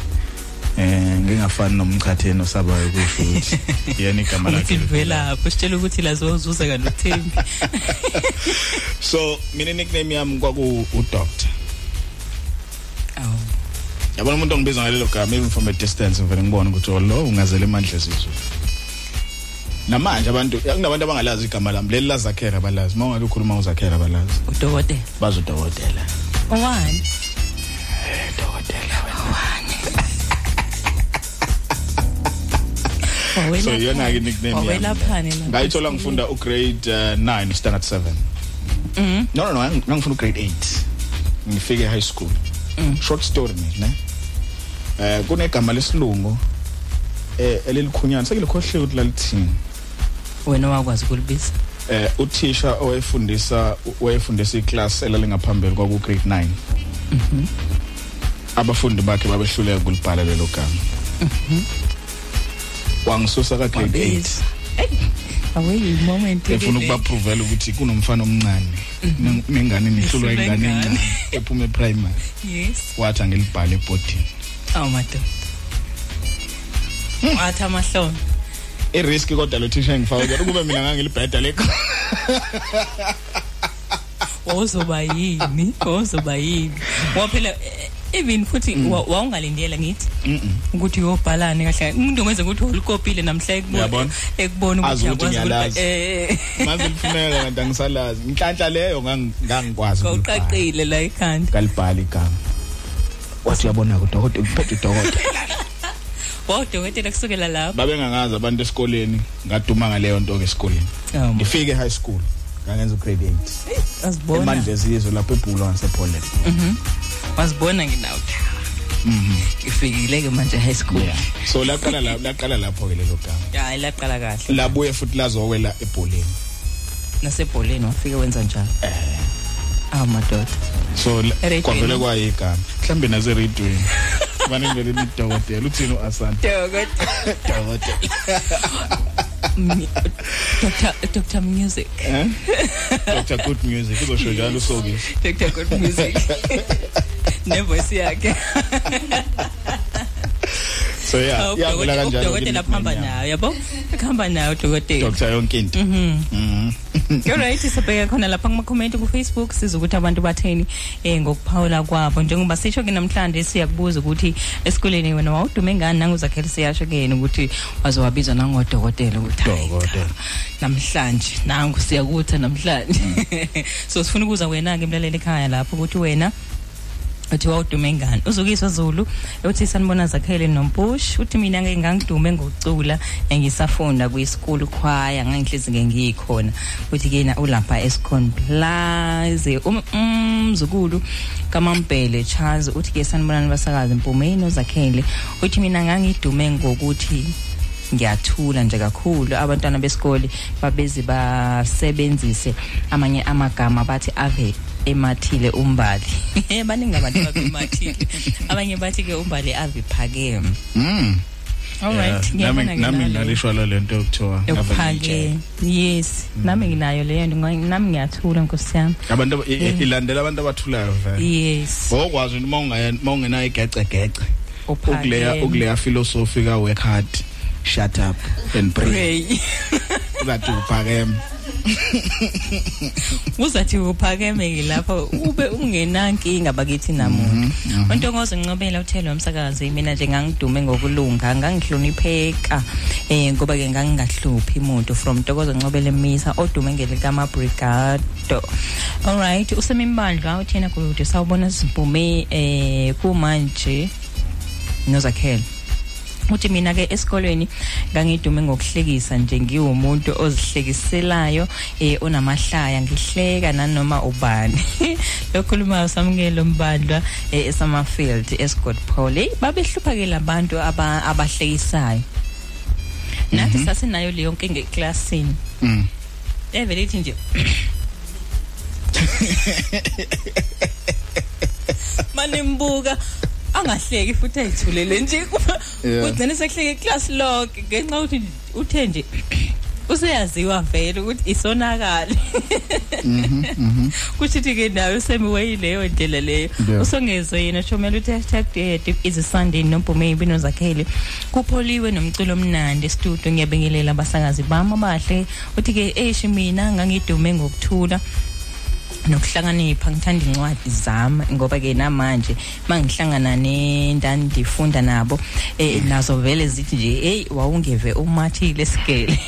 eh ngingafani nomchatheni osabayo kusho ukuthi yena igama Uthi lakhe livela lapho sitshela ukuthi lazo uzuza kanothembi. so mina nickname yami kwaku udoctor Awu. yabona umuntu ongibiza ngalelo gama even from a distance ngivele ngibone ukuthi oh lo ungazele emandla sizwe namanje abantu kunabantu abangalazi igama lami. Leli lazakhera abalazi. Uma ungabe ukhuluma uzakhera abalazi. Udokotela. bazodokotela Owani? so iyona ke nickname yami. Wawelaphani la? ngayithola ngifunda ugrade uh, 9 standard 7 Mhm. no no no ngang- ngangifunda ugrade 8 ngifike high school. Short story nje ne? Eh kunegama lesilungu eh elilikhunyana sekilikhohliwe ukuthi lalithini Wena wakwazi ukulibiza. eh uthisha owayefundisa wayefundisa iclass elalingaphambili kwaku grade 9 Mhm. abafundi bakhe babehluleka ukulibhala lelo gama Mhm. wangisusa ka grade 8 Wabiza. Awe moment efuna ukubaprovela ukuthi kunomfana omncane Nen- nengane nihlulwa ingane encane ephuma eprimary Yes. wathi angilibhale ebhodini Awu madoda. Wathi amahlombe. Irisk kodwa lo thisha engifake kube mina ngangilibheda lekho Wozoba yini? Wozoba yini? Waphela eh, even futhi wa- wawungalindela ngithi ukuthi uyobhalani kahle umuntu ongenza ukuthi ulikopile namhla ekubona Uyabona? ekubona Azi ukuthi ukuthi uyakwazi ngiyalazi. eh manje lifuneka kanti angisalazi inhlanhla leyo ngang- ngangikwazi ukulibhala. Kawuqaqile la ekhanda. kalibhala igama wathi uyabona udokotela uphethe udokotela Wawudokotela kusukela lapho. babengangazi abantu esikoleni ngaduma ngaleyo nto ke esikoleni Oh, ngifike high school ngangenza ugrade 8 Azibona. emandla ezizwe lapho ebhulo ngasepoland Mhm. Wazibona nginawo. mhm Ifikile ke manje high school. yeah so laqala la laqala lapho ke lelo gama Ya ilaqala kahle. labuye futhi lazowela ebholeni Nasebholeni wafike wenza njalo. Eh. Awu madoda. so la- Eradweni. kwavele kwayigama mhlambe nase radioweni bani ngivele nidokotela uthini uAsan Dokotela. dokotela Mm, Dr. Dr. Music. eh Dr Good Music uzosho njalo usokisi Dr. Good Music. Nevoice yakhe. So yeah. Yavela kanjalo Udokotela phamba nayo yabo. Khamba nayo udokotela. Dr yonke into. Mhm. mhm. Alright sibheka khona lapha kuma comment ku Facebook siza ukuthi abantu batheni eh ngokuphawula kwabo. Njengoba sisho ke namhlanje siyakubuza ukuthi esikoleni wena wawudume ngani? Nanguzakhela siyasho ke yena ukuthi wazowabizwa nangodokotela ukuthi hayi dokotela. namhlanje nangu siyakutha namhlanje. So sifuna ukuza wena ke emlaleli ekhaya lapho ukuthi wena uthi wawudume ngani uzukiswa zulu uthi sanibona zakhele nompush uthi mina ngeke ngangidume ngokucula ngisafunda kwisikole choir ngangihlezi ke ngikhona uthi kena ulapha escon plaza. Um- umzukulu kamampele Charles uthi ke sanibona basakaza impumeni zakhele uthi mina ngangidume ngokuthi ngiyathula nje kakhulu. Abantwana besikole babezi basebenzise amanye amagama bathi ave emathile umbali. Baningi abantu abemathile abanye bathi ke umbali ave phakeme mm alright Yeah, nami ngiyabona ke nami nalo. ngalishwa la lento yokuthiwa yokuphake yes. Nami nginayo leyo nto ngoba nami ngiyathula nkosi yami. Abantu aba- i- i- Yeah. ilandela abantu abathulayo vele. Yes. Okwazi uma ungaya uma ungenayo igece gece Uphakeme. ukuleya ukuleya philosophy ka work hard. Shut up and pray. That uphakeme. Uzathi uphakeme ke lapho ube ungenankinga bakithi namuntu. Ontongozo ngincobela uthelwa umsakazi mina nje ngangidume ngokulunga ngangihlonipheka eh ngoba ke ngangingahluphi umuntu from Ntokozo Ncobele Misa odume ngelikama Brigado alright usemimbandla uthina kude sawubona sibhume eh kumanje nozakhela uthi mina ke esikolweni ngangidume ngokuhlekisa nje ngiwumuntu ozihlekiselayo eh onamahlaya. Ngihleka nanoma ubani. Lokhuluma usamukelo mbandla eh, esamafield escott paul. Hey babehluphakela abantu aba- abahlekisayo. Nathi sasinayo leyo nkinga eklasini Mm. evele ithi nje manimbuka angahleki futhi ayithulele nje Yeah. kugcine sekuhleke iclass lonke ngenxa ukuthi uthe nje useyaziwa vele ukuthi isonakala Mhm. Mhm. kushithi ke nawe semiwe leyo ndlela leyo Yeah. usongezwe yena shomela uthi hashtag dead is a sunday nompume impino zakhele kupholiwe nomculo omnandi estudio ngiyabingelela abasakazi bami abahle uthi ke eish mina ngangidume ngokuthula nokuhlakanipha ngithanda incwadi zami ngoba ke namanje mangihlangana nendani ndifunda nabo eh nazo vele zithi nje hey wawungeve umathile sigele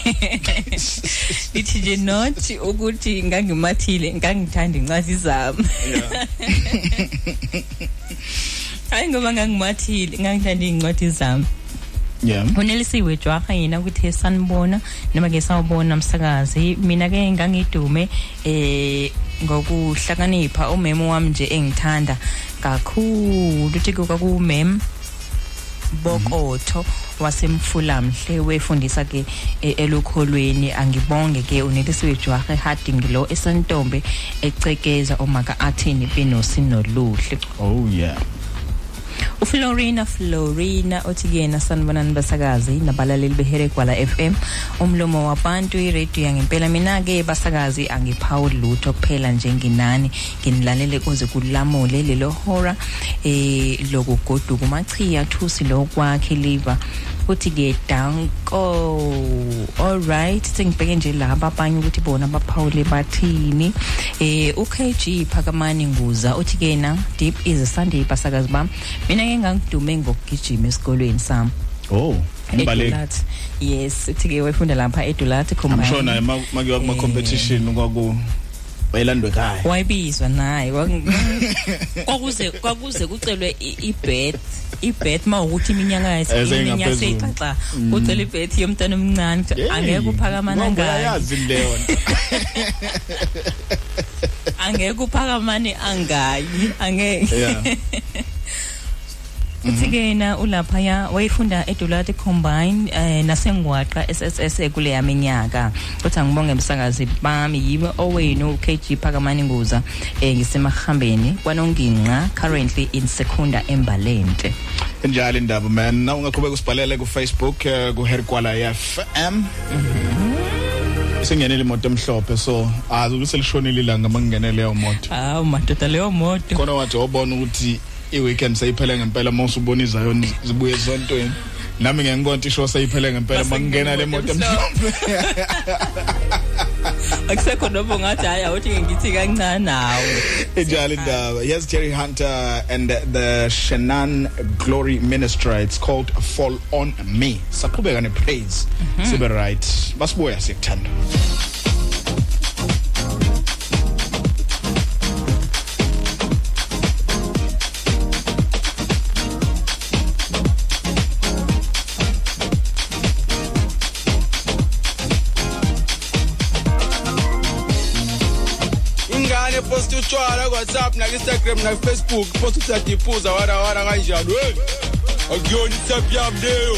lithi nje not ukuthi ngangimathile ngangithanda incwadi zami hayi ngoba ngangimathile ngangithanda incwadi zami yeah. Unelisiwe jwaha yena ukuthi sanibona noma ke sawubona umsakazi mina ke ngangidume eh ngokuhlakanipha. Umemo wami nje engithanda kakhulu. Uthi kwakumem bokotho wasemfulamhle wefundisa ke eh, elokholweni angibonge ke unelisiwe jwaha harding lo esantombe ecekeza omaka athini pinosi noluhle. Oh yeah. uFlorina Florina othi kuyena sanibonani basakazi nabalaleli behere kwala FM umlomo wabantu iradio yangempela. Mina ke basakazi angiphawuli lutho kuphela nje nginani nginilalele kuze kulamule lelo hora eh lokugoduka machiya thusi lo kwakhe liver uthi ke danko. All right sengibheke nje laba abanye ukuthi bona baphawule bathini. Eh uKG Phakamani Nguza uthi ke na deep is a sunday basakazi bami mina ke ngangidume ngokugijima esikolweni sami. Oh umbaleki Edulat. yes uthi ke wayefunda lapha edulat combine I'm sure naye makuyiwa kuma competition kwaku wayelandwe ekhaya wayibizwa naye Wak- kwakuze kwakuze kucelwe i- ibet ibet mawukuthi iminyaka Eze yesi iminyaka ngaphezulu. seyixaxa Mm. ucela ibet yomntana omncane Hey, angeke uphakamana ngoba ngayo uyayazi leyo nto. angeke uphakamane angayi angeke Yeah. uthi ke yena ulaphaya wayefunda edolati combine eh nasengwaqa SSS kule yaminyaka uthi angibonge umsakazi bami yimi owenu KG Phakamani Nguza eh ngisemahambeni kwanonginqa currently in secunda embalente. Njalo indaba man. Na ungaqhubeka usibhalele ku Facebook eh, ku Herkwala FM singenele imoto emhlophe so azi ukuthi selishonile ilanga mangingenele leyo moto. Hawu madoda leyo moto. Khona wathi wabona ukuthi i-weekend seyiphele ngempela mawuse ubona izayo zibuye esontweni nami ngengikona isho seyiphele ngempela mangingena le moto emhlophe akusekho noma ungathi hayi awuthi ngithi kancane nawe Njalo indaba. Yes Jerry Hunter and the, the Shannon Glory Ministry. It's called Fall on Me. Saqhubeka ne praise. Sibe right. Basibuya sikuthanda. Utshwala ku WhatsApp na Instagram na Facebook post uthi iphuza wara wara kanjani hey. Akuyona iTap yami leyo.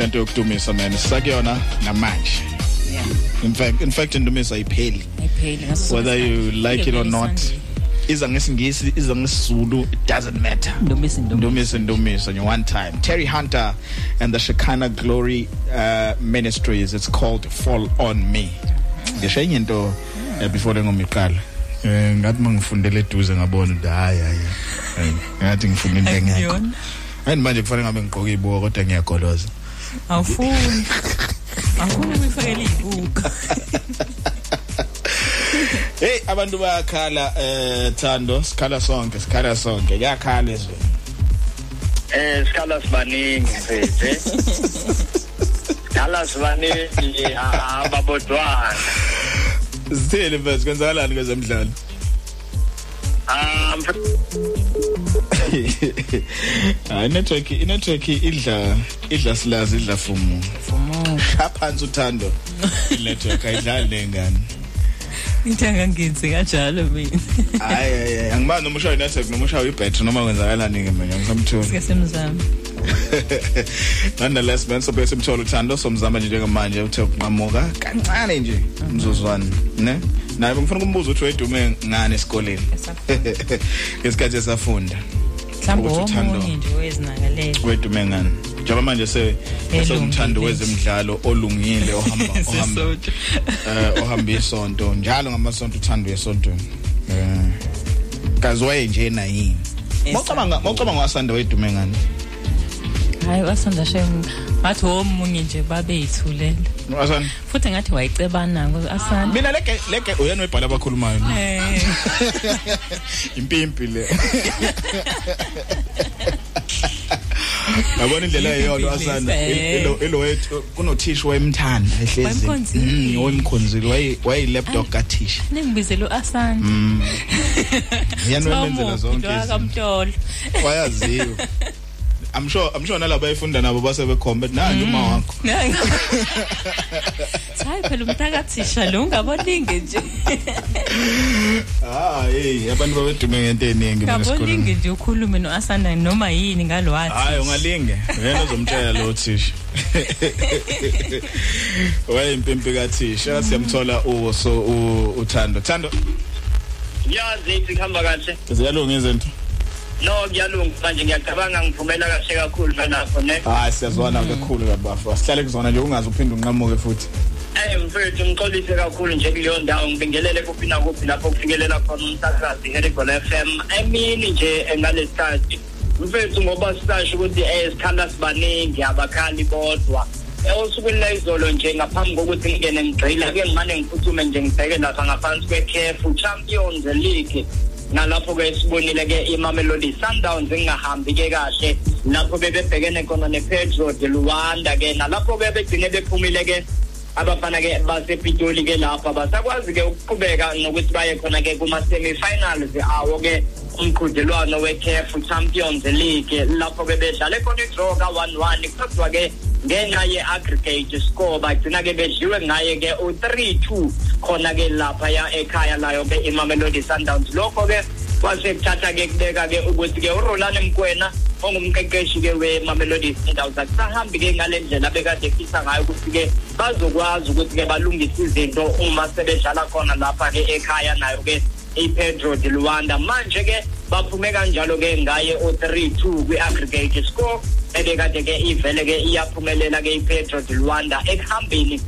Kulento yokudumisa man. Sisakuyona namanje. Yeah. In fact in fact indumisa ayipheli. Ayipheli ngaso whether you like it or Every not Sunday. iza ngesingisi iza ngesizulu it doesn't matter. Ndomisa ndomisa ndomisa you one time. Terry Hunter and the Shekinah Glory uh, Ministries it's called Fall on Me. Ngisho enye into eh, before lengoma iqala eh ngathi mangifundele eduze ngabona ukuthi hayi hayi hayi. ngathi ngifunda into engekho. Akuyona. and manje kufanele ngabe ngigqoke ibuko kodwa ngiyagoloza. Awufuni awufuni ukuyifakela ibuka hey abantu bayakhala eh Thando sikhala sonke sikhala sonke. Kuyakhala izwe Eh sikhala sibaningi mfethu. Sikhala sibaningi ababodwana. Sithele mfethu? Kwenzakalani kwezemidlalo? hayi network inetwork idla idla silazi idla fumu fumu phansi uthando. Network ayidlali nengane ithanga ngenzi kanjalo mina. Hayi hayi angibani noma ushaye network noma ushaye ibattery noma kwenzakalani ke mina ngisamthola sike semzama nonetheless man so bese mthola uthando somzama nje njengamanje uthe uqhamuka kancane nje umzuzwana ne? Naye ngifuna ukumbuza ukuthi wedume ngane esikoleni? Ngesikhathi esafunda. Mhlawumbe Ukuthi uthando- omunye nje wezinakalela wedume ngane njengoba manje se esomthando Elungile. wezemidlalo olungile ohamba ohamba Sisonto. eh ohamba isonto njalo ngamasonto uthando esontweni eh kazi waye nje na yini Mawucabanga mawucabanga wasanda wedume ngane hayi wasanda shem ngathi omunye nje babeyithulela wasanda futhi ngathi wayicebana asana mina leke leke uyena webhala abakhulumayo no? eh. Impimpi le. Yabona indlela eyona wasanda Eh. ilo ilo wethu kunothisha wayemthanda ehlezi. Wayemkhonzile. Mm, wayemkhonzile waye waye lapdog kathisha. ningibizelo asana Mm. yena wemenzela zonke Lo izinto. akamtolo wayaziwa. I'm sure I'm sure nalabo bayifunda nabo base bekhombe nanti uma wakho. Hayi phela umntakathisha lo ungaboningi nje. Ah hey abantu babedume ngento eningi mina esikoleni ngaboningi nje ukhulume no-asanda noma yini ngalo wathi. Hayi ungalinge. Yena uzomtshela lo thisha wayimpimpi kathisha. Siyamthola uwo so uthando. Thando. Yazi ithi kuhamba kahle. ziyalunga izinto. No kuyalunga manje ngiyacabanga ngivumela kahle kakhulu fanapho ne. hayi siyazwana kakhulu kabafu asihlale kuzona nje ungaze uphinde unqamuke futhi. Eh mfethu ngixolise kakhulu nje kuleyo ndawo. Ngibingelele kuphi nakuphi lapho kufikelela khona umsakazi Herigol FM emini nje engaleskhathi mfethu ngoba sisasho ukuthi eh sikhala sibaningi abakhali bodwa. Ewusukwini la izolo nje ngaphambi kokuthi ngene ngigxila ke ngimane ngiphuthume nje ngibheke lapha ngaphansi kweCAF Champions League. Nalapho ke sibonile ke iMamelodi Sundowns ingahambi ke kahle. Lapho bebebhekene khona nePedro de Luanda ke. Nalapho ke begcine bephumile ke abafana ke basepitoli ke lapha. Basakwazi ke ukuqhubeka nokuthi baye khona ke kuma semi-finals awo ke umqhudelwano we-CAF Champions League. Lapho ke bedlale khona i-draw ka-1-1 kodwa ke ngenxa ye-aggregate score bagcina ke bedliwe ngaye ke u-3-2 khona ke lapha ya ekhaya layo ke imamelodi sundowns. Lokho ke kwasekuthatha ke kubeka ke ukuthi ke uRolani Mkwena ongumqeqeshi ke weMamelodi Sundowns akusahambi ke ngale ndlela bekade fisa ngayo ukuthi ke bazokwazi ukuthi ke balungise izinto uma sebedlala khona lapha ke ekhaya nayo ke iPedro de Luanda. Manje ke baphume kanjalo ke ngaye o3-2 kwi-aggregate score ebekade ke ivele ke iyaphumelela ke iPedro de Luanda ekuhambeni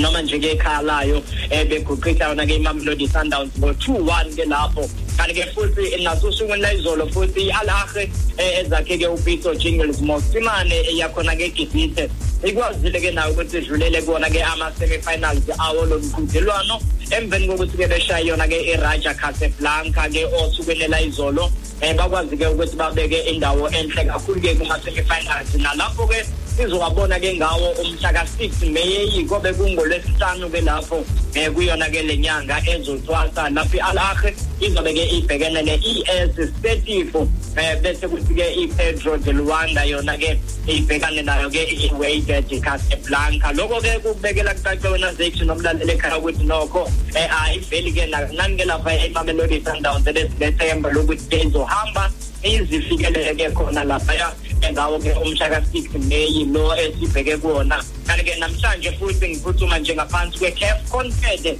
noma nje ke ekhaya layo ebeguqisa yona ke iMamelodi Sundowns ngo2-1 ke lapho kanti ke futhi nasusukwini layizolo futhi alahe ezakhe ke upitso jingles mosimane yakhona ke gibhithe ikwazile ke nayo ukuthi idlulele kuwona ke ama-semi-finals awo lo mqhudelwano. Emveni kokuthi ke beshaye yona ke iraja casablanca ke osukwini layizolo um bakwazi ke ukuthi babeke indawo enhle kakhulu ke kuma-semi-finals. Nalapho ke sizowabona ke ngawo umhla ka-6 meyi kobe kungolwesihlanu ke lapho um kuyona ke le nyanga ezothwasa lapho i-alahe izobe ke ibhekene ne-es stetifo um bese kuthi ke i-pedro de luanda yona ke ibhekane nayo ke i-waited casablanca. Lokho ke kubekela kucace wena zethu nomlaleli ekhaya ukuthi nokho um ayiveli ke nani ke lapha imamelodi sundowns ebesilethemba lokuthi ke izohamba izifikelele ke khona laphaya ngawo ke umhla ka-6 May lo esibheke kuwona. Kanti ke namhlanje futhi ngiphuthuma nje ngaphansi kwe-CAF Confed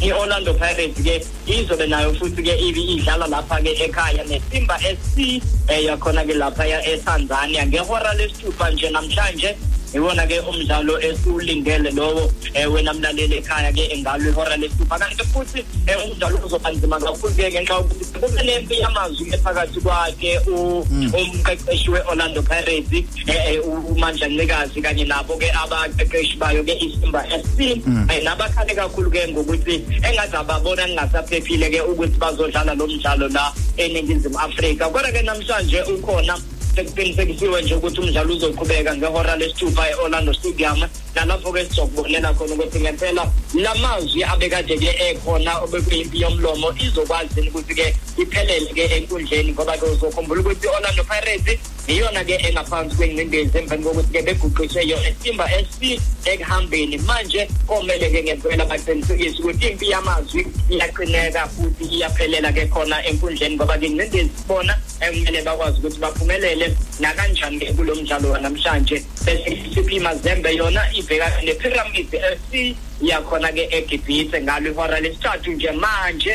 i-Orlando Pirates ke izobe nayo futhi ke ibi idlala lapha ke ekhaya neSimba SC eh yakhona ke lapha ya eTanzania. Ngehora lesithupha nje namhlanje iwona ke umdlalo esiwulindele lowo eh wena mlaleli ekhaya ke engalo ihora lesithupha kanti futhi eh, umdlalo uzoba nzima kakhulu ke ngenxa yokuthi kube lempi yamazwi ephakathi kwakhe u- umqeqeshi we-Orlando Pirates eh, eh, u- uMandla Ncikazi kanye nabo ke abaqeqeshi bayo ke iSimba SC Mm. eh, nabakhale kakhulu ke ngokuthi engathi ababona kungasaphephile ke ukuthi bazodlala lo mdlalo la eNingizimu Afrika. Kodwa ke namhlanje ukhona sekuqinisekisiwe nje ukuthi umdlalo uzoqhubeka ngehora lesithupha e-Orlando Stadium. Nalapho ke sizokubonela khona ukuthi ngempela lamazwi abekade ke ekhona obekuyimpi yomlomo izokwazi ukuthi ke iphelele ke enkundleni ngoba ke uzokhumbula ukuthi i-Orlando Pirates iyona ke engaphansi kwengcindezi emveni kokuthi ke beguqiswe yo eSimba SC ekuhambeni. Manje komele ke ngempela baqinisekise ukuthi impi yamazwi iyaqineka futhi iyaphelela ke khona enkundleni ngoba ke ingcindezi bona ekumele bakwazi ukuthi baphumelele nakanjani ke kulo mdlalo wanamhlanje. Bese isiphi mazembe yona ibheka nepyramid FC yakhona ke eGibhithe ngalo ihora lesithathu nje manje.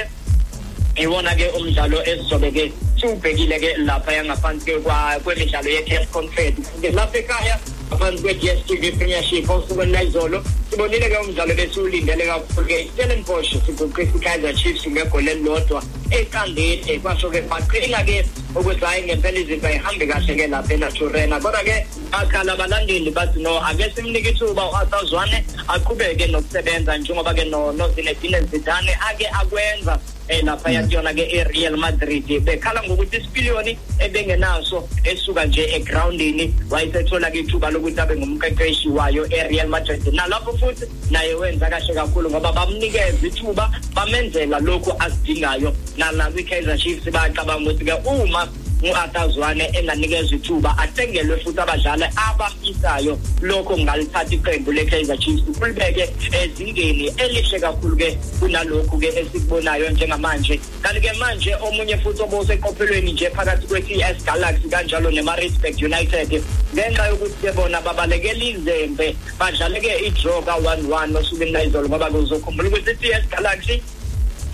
Iwona ke umdlalo esizobe ke siwubhekile ke lapha yangaphansi ke kwa- kwemidlalo ye-CAF Confed ke lapha ekhaya ngaphansi kwe-DStv Premiership osukwini layizolo sibonile ke umdlalo besiwulindele kakhulu ke Stellenbosch siguqisa i-Kaizer Chiefs ngegoli elilodwa eqandeni. Kwasho ke baqina ke ukuthi hayi ngempela izinto ayihambi kahle ke lapha eNaturena. Kodwa ke bakhala abalandeli bathi no ake simnike ithuba u-Asazwane aqhubeke nokusebenza njengoba ke no no Zinedine Zidane ake akwenza eh lapha yakuyona ke eReal Madrid. Bekhala ngokuthi isipiliyoni ebengenaso esuka nje egroundini wayesethola ke ithuba lokuthi abe ngumqeqeshi wayo eReal Madrid. Nalapho futhi naye wenza kahle kakhulu ngoba bamnikeza ithuba bamenzela lokhu asidingayo nalapho iKaizer Chiefs bacabanga ukuthi ke uma u-Atazwane enganikezwa ithuba athengelwe futhi abadlali abafisayo. Lokho ngalithatha iqembu le-Kaizer Chiefs kulibeke ezingeni elihle kakhulu ke kunalokhu ke esikubonayo njengamanje. Kanti ke manje omunye futhi oboseqophelweni nje phakathi kwe-TS Galaxy kanjalo ne-Maritzburg United ngenxa yokuthi ke bona babalekela izembe badlale ke i-draw ka-1-1 osukwini layizolo ngoba kuzokhumbula ukuthi i-TS Galaxy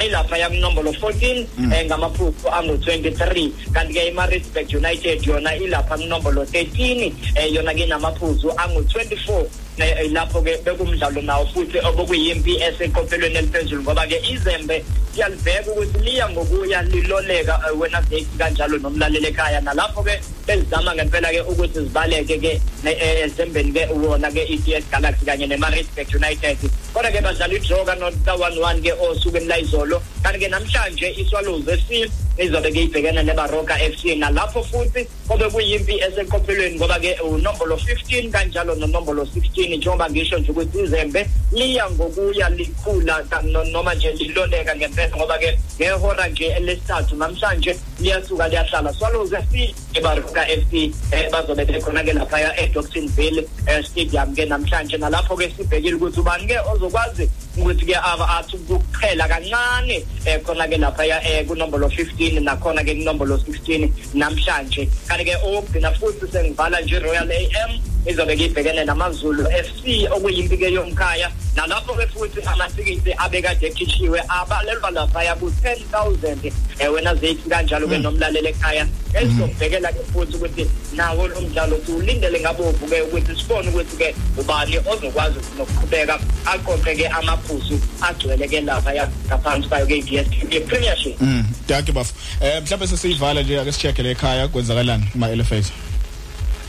ilapha yakunombolo 14 eh, ngamaphupho angu-23 kanti ke i-Maritzburg United yona ilapha kunombolo 13 eh, yona ke namaphuzu angu-24 eh, eh, lapho ke bekumdlalo nawo futhi obokuyimpi eseqophelweni eliphezulu ngoba ke izembe siyalibheka ukuthi liya ngokuya liloleka eh, wena bheki kanjalo nomlaleli ekhaya. Nalapho ke bezizama ngempela ke ukuthi zibaleke ke ne- eh, ezembeni ke wona ke i-DS Galaxy kanye ne-Maritzburg United. Kodwa ke badlala i-draw ka-1-1 ke osukwini layizolo kanti ke namhlanje iswallows FC izobe ke ibhekene nebaroka FC nalapho futhi kobe kuyimpi eseqophelweni ngoba ke unombolo 15 kanjalo nonombolo 16 njengoba ngisho nje ukuthi izembe liya ngokuya likhula ka- no- noma nje liloleka ngempela ngoba ke ngehora nje elesithathu namhlanje liyasuka liyahlala. Swallows FC ebaroka FC eh, bazobe bekhona ke laphaya eDocksonville eh, stadium ke namhlanje. Nalapho ke sibhekile ukuthi ubani ke ozokwazi ukuthi ke aba athi ukuqhela kancane eh, khona ke laphaya eh, kunombolo 15 nakhona ke kunombolo 16 namhlanje. Kanti ke okugcina futhi sengivala nje Royal AM izobe kibhekene namazulu FC okuyimpi ke yomkhaya. Nalapho ke futhi amatikiti abekade ekhishiwe abalelwa laphaya ku-10000 eh, wena zethi kanjalo ke nomlaleli ekhaya. Esizobhekela ke futhi ukuthi nawo lo mdlalo siwulindele ngabovu ke ukuthi sibone ukuthi ke ubani ozokwazi nokuqhubeka aqoqe ke amaphuzu agcwele ke laphaya ngaphansi kwayo ke i-DStv Premiership. Mm, danke bafo. Eh mhlawumbe sesiyivala nje ake sicheck le ekhaya kwenzakalani kuma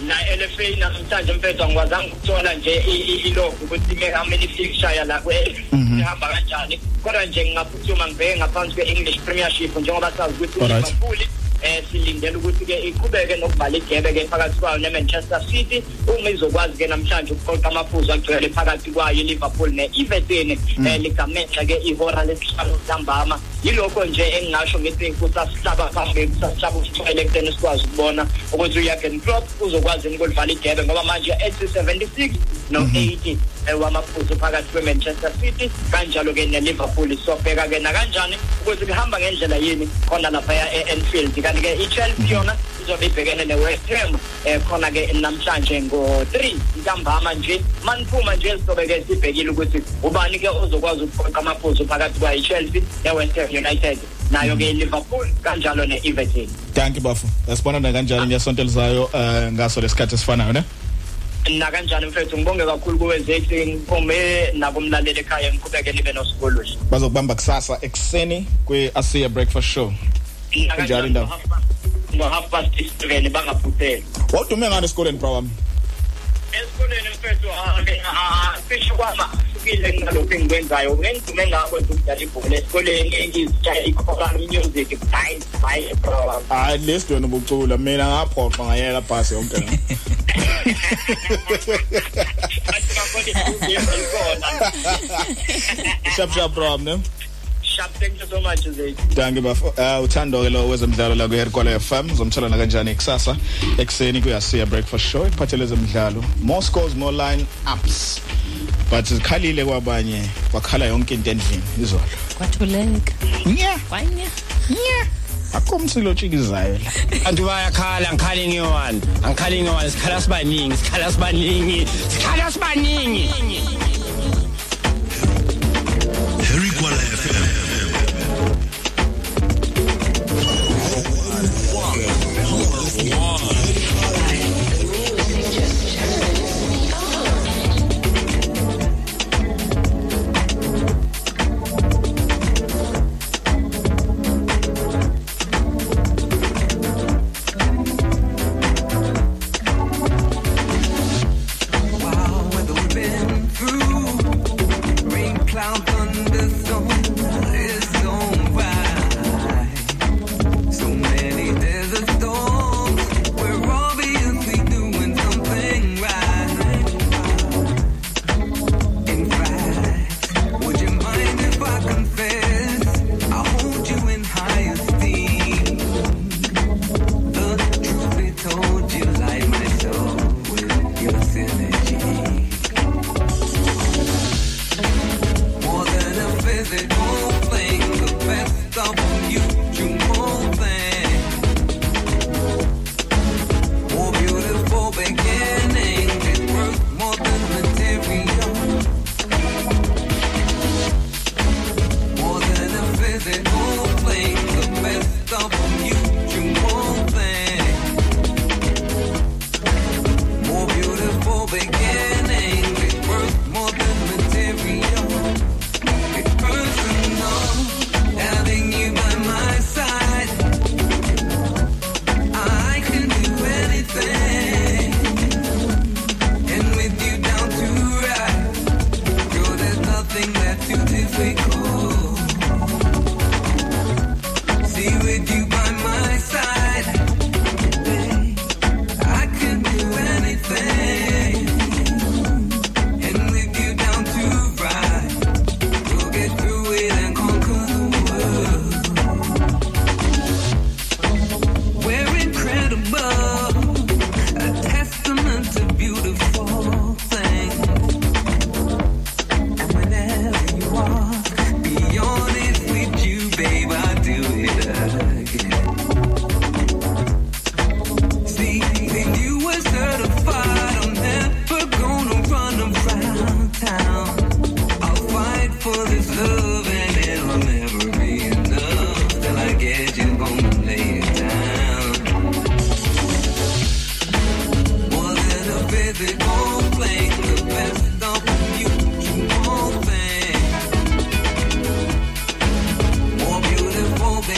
LFAs. na LFA namhlanje mfethu angikwazanga ukuthola nje i- i- ilokhu ukuthi ke how many fixture la Mhm. ihamba kanjani kodwa nje ngingaphuthuma ngibheke ngaphansi kwe-English Premiership njengoba sazi ukuthi Alright. uLiverpool eh silindele ukuthi ke iqhubeke nokuvala igebe ke phakathi kwayo neManchester City uma izokwazi ke namhlanje ukuqoqa amaphuzu agcwele phakathi kwayo iLiverpool neEverton Mm. eh ligamexa ke ihora lesihlanu ntambama yilokho nje engingasho ngithi kusasihlaba phambili kusasihlaba usithwele ekuteni sikwazi ukubona ukuthi uJurgen Klopp uzokwazi ukudlala igebe ngoba manje ethi 76 no 80 eh, wamaphuzu phakathi kwe-manchester city. Kanjalo-ke ne-liverpool sobheka-ke nakanjani ukuthi kuhamba ngendlela yini khona laphaya e-enfield kanti-ke i-chelsea yona izobe ibhekene ne-west ham um khona-ke namhlanje ngo-three. Ntambama nje maniphuma nje sizobe-ke sibhekile ukuthi ubani-ke ozokwazi ukuphoqa amaphuzu phakathi kwayi-chelsea ne-west ham. United. Nayo-ke i-liverpool kanjalo ne-everton. Danki bafu yasibonana kanjani ngesontelizayo um ngaso lesikhathi esifanayo ne? Nakanjani mfethu ngibonge kakhulu kuwe zethi ngiphume nakumlaleli ekhaya ngiqhubeke nibe nosikoluhle bazokubamba kusasa ekuseni kwi-asia breakfast show. Njalo indaba ngo-half past seven bangaphutheli wawudume ngani esikoleni bra wami? Esikoleni mfethu cishe kwama hlukile kunalokhu engikwenzayo. Ngengidume ngakwenza ukudlala ibhola esikoleni ngizitshaya i-choral music dance by bro hayi lesi wena ubucula mina ngaphoqa ngayela bhasi yonke la shap shap bro ne? Sharp thank you so much zethu danke bafo. Uh, uthando ke lo wezemidlalo la kuherkwala FM uzomthola kanjani kusasa ekseni kuyasiya breakfast show iphathele zemidlalo more scores more line ups. But zikhalile kwabanye wakhala yonke into endlini izolo. Kwathuleka. Nya. Kwanya nya. Akomsilo chikizayo la. Abantu bayakhala ngikhali ngiyi-one angikhali ngiyi-one sikhala sibaningi sikhala sibaningi sikhala sibaningi Harry Kwala FM.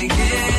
Beautiful beginnings,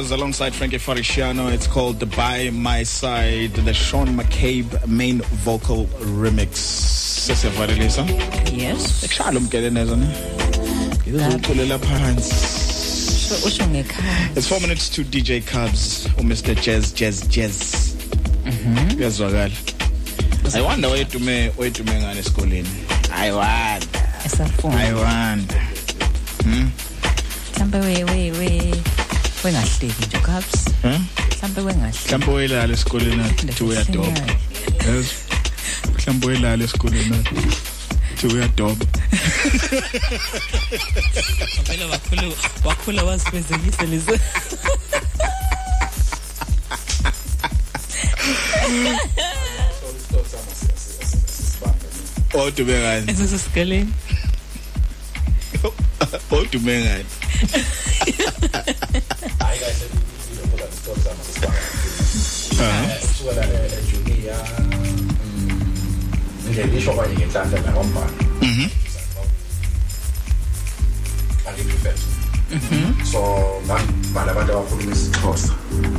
Rivers alongside Frankie Fariciano. It's called By My Side, the Sean McCabe main vocal remix. Sesivalelisa. Yes. Ekushaya lo mgele nezo ne. Ngizotholela phansi. Usho ngekhaya. It's 4 minutes to DJ Cubs or Mr Jazz Jazz Jazz. Mhm. Kuyazwakala. I wonder wayedume wayedume ngane esikoleni. I wonder. Esafuna. I wonder. Hmm. Mhlambe we we we wengahleki nje caps. Huh? Mhlambe wengahleki. mhlawumbe oyelala esikoleni athi uyadoba yes mhlawumbe oyelala esikoleni athi uyadoba Phela wakhula wakhula wazifezekise lezi. odume ngani Esesikoleni. odume ngani isho kwanye ngenhlanhla nakwambala Mhm. angiprefect so ngabhala abantu abakhuluma isixhosa.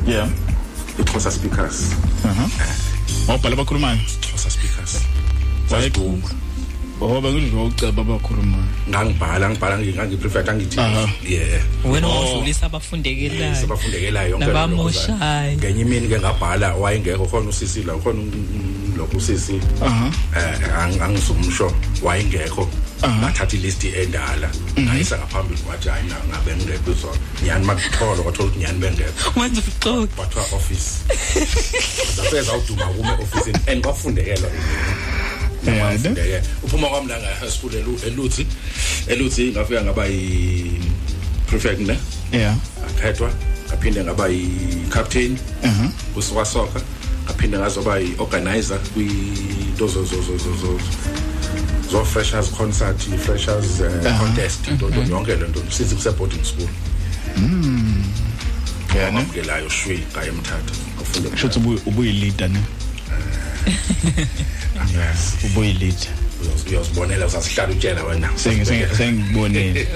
Yeah. Ixhosa speakers. Aha wabhala abakhulumayo xhosa speakers. Wayegquma oh bengidlo uceba abakhulumayo ngangibhala ngibhala ngangiprefect angithi Aha. yeah. Wena Oh. owudlulisa abafundekelayo. sabafundekelayo yonke lento Nabamoshayo. ngenye imini ke ngabhala wayengekho khona usisi la khona um, lo usisi aha. Eh ang- angisumsho wayengekho. Ngathatha ilist endala. Ngayisa ngaphambili kwathi hayi na- ngabe ngekho izona nyani makuthola kwathola ukuthi nyani bengekho Wenza ubuxoki. bathiwa office. Zafeza uduma kume office and kwafundekelwa Yeah, ngeke uphuma kwami la nga high school elu- eluthi eluthi ngafika ngaba yi prefect ne? Yeah. Ngakhethwa ngaphinde ngaba yi captain aha. Kusuka soccer. Ngaphinde ngazoba yi organizer kwinto zo zo zo zo zo zo freshers concert freshers uh, Aha. contest into into yonke lento since kuse boarding school. Mm. Yeah ne? ngelayo shwi ngaye emthatha. Ngafunda shothi ubuyi leader ne? Yes. Ubuyi leader uyosibonela usasihlala utshela wena Sengi- sengi- sengibonile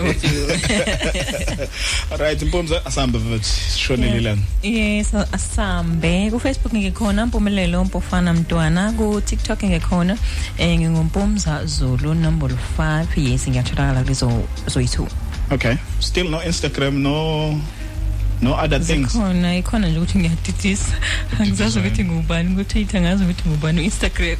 alright mpumza asambe mfethu sishonele ilanga Yes, asambe. Ku Facebook ngikhona Mpumelelo Mpofana Mntwana, ku TikTok ngikhona eh ngingumpumza Zulu number 5. Yes, ngiyatholakala kuzo zoyi2. okay still no instagram no no other things Khona ikhona nje ukuthi ngiyadidisa. Angizazi ukuthi ngubani ku Twitter ngazi ukuthi ngubani ku Instagram.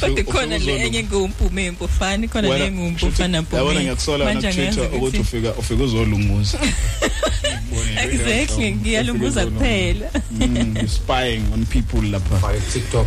Kodwa khona le enye ngumpume Mpofana, khona le ngumpofana Mpume. yabona ngiyakusola na Manje angazi Twitter ukuthi ukuthi- ufika ufika uzolunguza Exactly, ngiyalunguza kuphela. Mm, spying on people lapha. By TikTok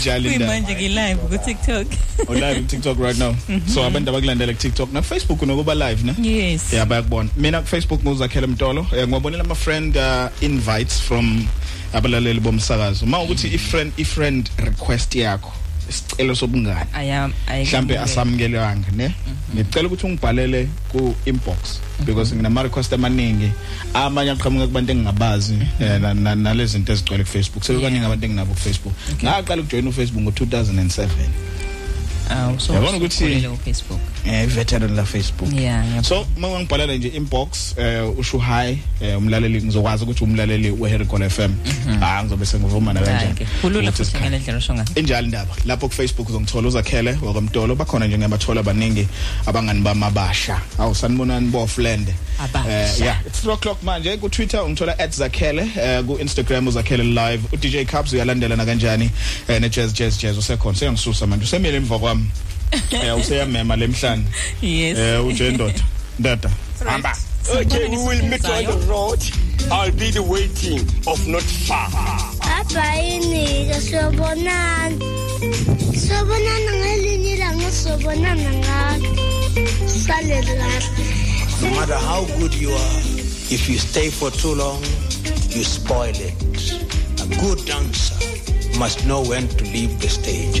njalo indaba Kuyimanje ngi live ku TikTok. o live ku TikTok right now. So abantu abakulandela ku TikTok na Facebook unokuba live ne? Yes. yeah bayakubona. Mina ku Facebook nguzakhela mtolo. Eh, ngiwabonela ama friend uh, invites from abalaleli bomsakazo. Ma ukuthi i friend i friend request yakho. Isicelo sobungani? Aya mhlambe asamukelwanga ne? Ngicela ukuthi ungibhalele ku inbox because nginama request amaningi. Amanye aqhamuka kubantu engingabazi eh, na- na- nalezi zinto ezigcwele ku Facebook sekukaningi abantu enginabo ku Facebook ngaqala ukujoin u Facebook ngo 2007 Aw so. Yabona ukuthi- ku Facebook. Eh veteran la Facebook. Yeah, ngiyabona. so mawangibhalela nje inbox eh usho hi eh, umlaleli ngizokwazi ukuthi umlaleli we Harry Call FM ah ngizobe sengivuma na kanjani? Hayi, kulula Ukuthi futhi ngendlela osho ngayo. enjalo indaba. Lapho ku Facebook uzongithola uzakhele wakwamtolo bakhona nje ngiyabathola abaningi abangani bamabasha. Awu sanibonani bo Offland Abasha. Eh, yeah it's 3 o'clock manje. Ku Twitter ungithola @zakhele. Eh, ku Instagram uzakhele live. U DJ Cubs uyalandela na kanjani? Eh, ne Jazz Jazz Jazz usekhona. Sengisusa manje. Usemile emva kwami. Eh useyamema lemhlanje Yes. eh uje ndoda ndada hamba Okay, we will meet on the road. I'll be the waiting of not far. Abayini sobonana. Sobonana ngelinye ilanga sobonana ngalo. Sale la. No matter how good you are, if you stay for too long, you spoil it. A good dancer must know when to leave the stage.